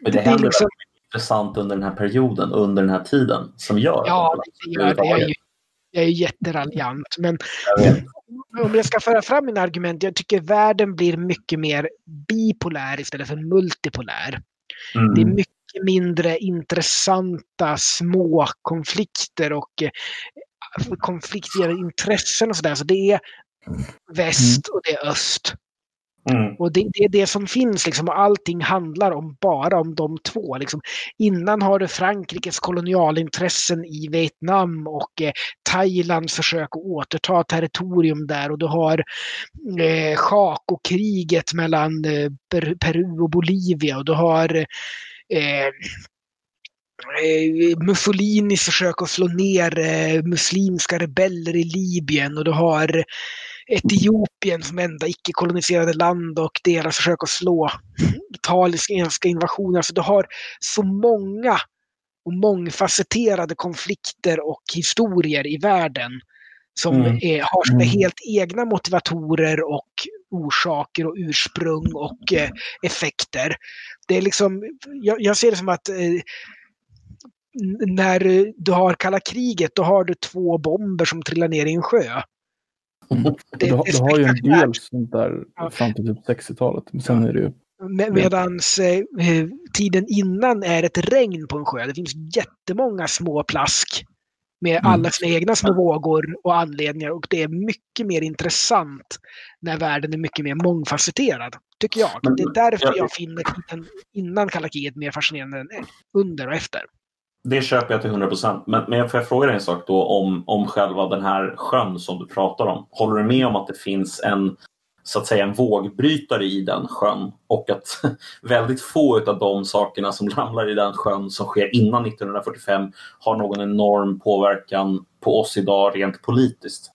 det, Det är händer liksom- intressant under den här perioden, under den här tiden, som gör Ja, att det gör det. Jag är jätteraljant. Men Jag om jag ska föra fram mina argument. Jag tycker världen blir mycket mer bipolär istället för multipolär. Mm. Det är mycket mindre intressanta små konflikter och eh, konflikter intressen och sådär. Så det är väst och det är öst. Mm. Och det, det är det som finns liksom och allting handlar om bara om de två. Liksom. Innan har du Frankrikes kolonialintressen i Vietnam och eh, Thailands försök att återta territorium där och du har eh, Chaco-kriget mellan eh, Peru och Bolivia och du har eh, eh, Mussolinis försök att slå ner eh, muslimska rebeller i Libyen och du har Etiopien som enda icke-koloniserade land och deras försök att slå italienska invasioner. Så du har så många och mångfacetterade konflikter och historier i världen som Mm. är, har sina Mm. helt egna motivatorer och orsaker och ursprung och eh, effekter. Det är liksom, jag, jag ser det som att eh, när du har kalla kriget, då har du två bomber som trillar ner i en sjö. Det- du, har- det är du har ju en del sånt där Ja. fram till typ 60-talet. Men sen är det ju... Med, medans eh, tiden innan är ett regn på en sjö. Det finns jättemånga små plask med Mm. alla sina egna små vågor och anledningar. Och det är mycket mer intressant när världen är mycket mer mångfacetterad, tycker jag. Men- det är därför jag- jag finner tiden innan kalla kriget mer fascinerande än under och efter. Det köper jag till 100 procent. Men, men får jag fråga dig en sak då om, om själva den här sjön som du pratar om. Håller du med om att det finns en så att säga en vågbrytare i den sjön och att väldigt få av de sakerna som ramlar i den sjön som sker innan 1945 har någon enorm påverkan på oss idag rent politiskt?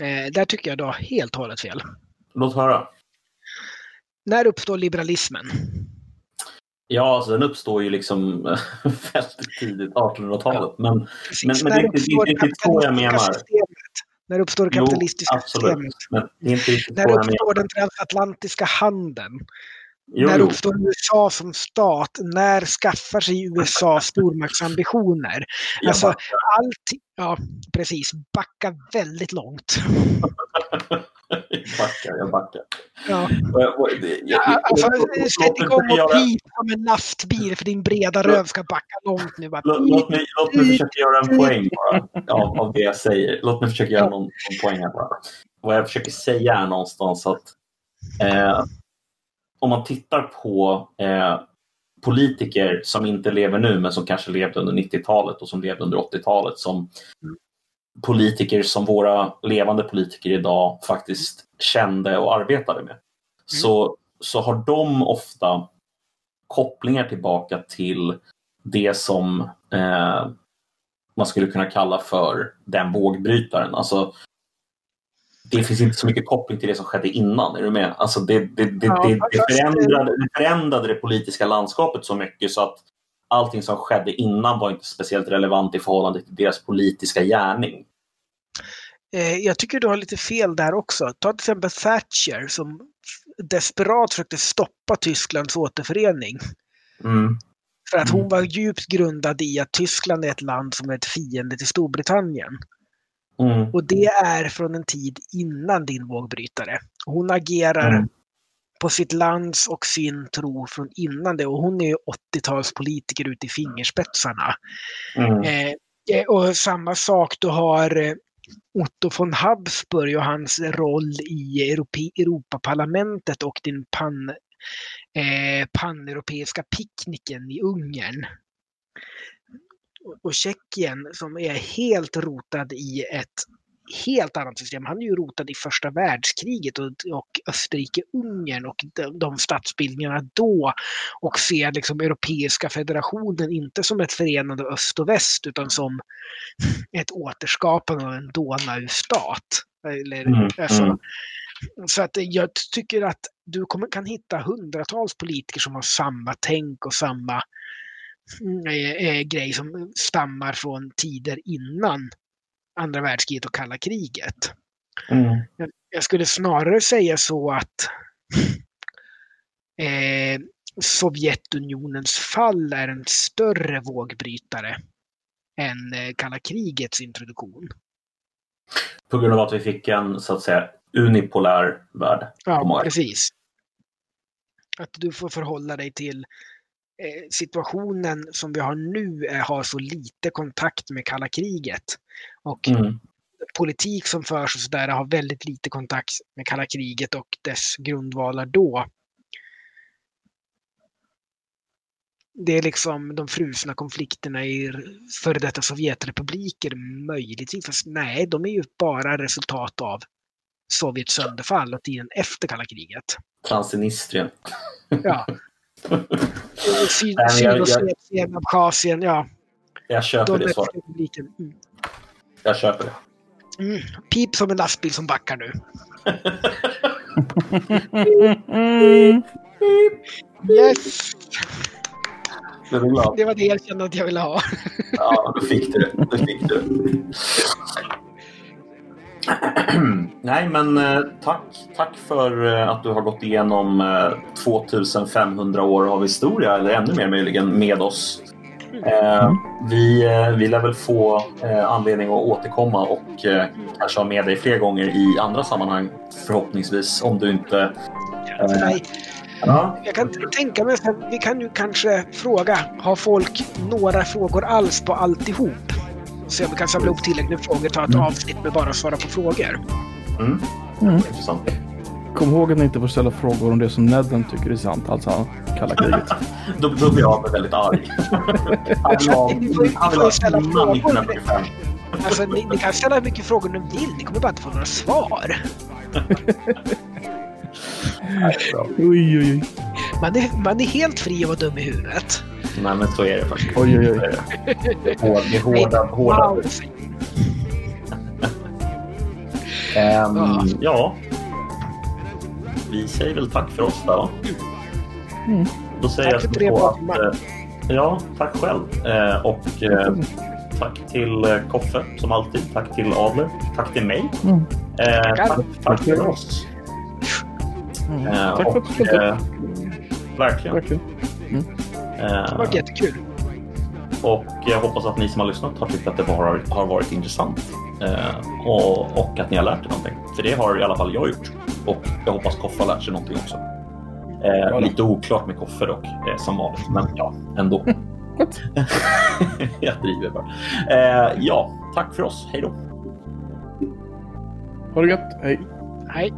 Eh, där tycker jag du har helt och hållet fel. Låt höra. När uppstår liberalismen? Ja, alltså den uppstår ju liksom väldigt tidigt, 1800-talet. Men, Precis. men, men det, är inte- riktigt så jag menar. systemet. När uppstår det Jo, kapitalistiska absolut. systemet? Men det är inte riktigt När uppstår den transatlantiska handeln? Jo, när jo. uppstår USA som stat? När skaffar sig USA stormaktsambitioner? Alltså, allt, ja, precis. Backa väldigt långt. jag backar, jag backar. Ja. Alltså, sätt igång och göra- pip som en lastbil för din breda röv ska backa långt nu. Bara, Låt, låt, mig, låt mig försöka göra en poäng bara av, av det jag säger. Låt mig försöka göra någon, någon poäng här bara. Vad jag försöker säga är någonstans att eh, om man tittar på eh, politiker som inte lever nu men som kanske levde under 90-talet och som levde under 80-talet som politiker som våra levande politiker idag faktiskt kände och arbetade med. Så, så har de ofta kopplingar tillbaka till det som eh, man skulle kunna kalla för den vågbrytaren. Alltså, det finns inte så mycket koppling till det som skedde innan. Är du med? Alltså det, det, det, Ja, det, förändrade, det förändrade det politiska landskapet så mycket så att allting som skedde innan var inte speciellt relevant i förhållande till deras politiska gärning. Eh, jag tycker du har lite fel där också. Ta till exempel Thatcher som desperat försökte stoppa Tysklands återförening. Mm. För att hon Mm. var djupt grundad i att Tyskland är ett land som är ett fiende till Storbritannien. Mm. Och det är från en tid innan din vågbrytare. Hon agerar Mm. På sitt lands och sin tro från innan det. Och hon är ju 80-talspolitiker ute i fingerspetsarna. Mm. Eh, eh, och samma sak, du har eh, Otto von Habsburg och hans roll i Europe, Europaparlamentet och din pan, eh, paneuropeiska picknicken i Ungern. Och- Och Tjeckien som är helt rotad i ett helt annat system. Han är ju rotad i första världskriget och, och Österrike-Ungern och de, de statsbildningarna då och ser liksom Europeiska federationen inte som ett förenande öst och väst utan som ett återskapande av en Donaustat. Eller, Mm, alltså, mm. Så att jag tycker att du kommer, kan hitta hundratals politiker som har samma tänk och samma mm, eh, eh, grej som stammar från tider innan andra världskriget och kalla kriget. Mm. Jag skulle snarare säga så att eh, Sovjetunionens fall är en större vågbrytare än eh, kalla krigets introduktion. På grund av att vi fick en så att säga unipolär värld. Ja, precis. Att du får förhålla dig till eh, situationen som vi har nu är, har så lite kontakt med kalla kriget. Och Mm. politik som förs och sådär har väldigt lite kontakt med kalla kriget och dess grundvalar då. Det är liksom de frusna konflikterna i före detta Sovjetrepubliker möjligtvis. Fast nej, de är ju bara resultat av Sovjets sönderfall och tiden efter kalla kriget. Transnistrien. Ja. Sydossetien, Abchazien, ja. Jag köper det svaret. Mm. Jag köper det. Mm. Pip som en lastbil som backar nu. Yes! Det var det erkännandet jag ville ha. Ja, då fick du det. Då fick du. Nej, men eh, tack, tack för eh, att du har gått igenom eh, 2500 år av historia, eller ännu mer möjligen, med oss. Eh, vi, eh, vi lär väl få eh, anledning att återkomma och eh, kanske ha med dig fler gånger i andra sammanhang, förhoppningsvis, om du inte... Eh, Nej, ja, jag kan tänka mig att vi kan ju kanske fråga, har folk några frågor alls på alltihop? Så vi kan samla ihop tillräckligt med frågor, ta ett Mm. avsnitt med bara svara på frågor. mm, Mm. intressant. Kom ihåg att ni inte får ställa frågor om det som Nedden tycker är sant, alltså kalla kriget. Då, då blir jag väldigt arg. Han vill ha, innan frågor. 1945. Alltså, ni, ni kan ställa hur mycket frågor ni vill, ni kommer bara inte få några svar. Oj, oj, oj. Man är, man är helt fri att vara dum i huvudet. Nej, men så är det faktiskt. Oj, oj, oj. Hård- Det är hårda, hårda. Wow. Ehm, Ja. Vi säger väl tack för oss då. Mm. Då säger Tack jag tre så bra att, timmar. eh, Ja, tack själv. Eh, och eh, tack till Koffe som alltid. Tack till Adler. Tack till mig. Mm. Eh, tack, tack till oss. Mm. Eh, Tack för att du upp. eh, Verkligen. Verkligen. Det har Eh, varit jättekul. och jag hoppas att ni som har lyssnat har tyckt att det var, har varit intressant. Eh, och, och att ni har lärt er någonting. För det har i alla fall jag gjort. Och jag hoppas Koffe har lärt sig någonting också. Eh, lite oklart med Koffe dock, eh, som vanligt. Men ja, ändå. jag driver bara. Eh, ja, tack för oss. Hej då. Ha det gött. Hej. Nej.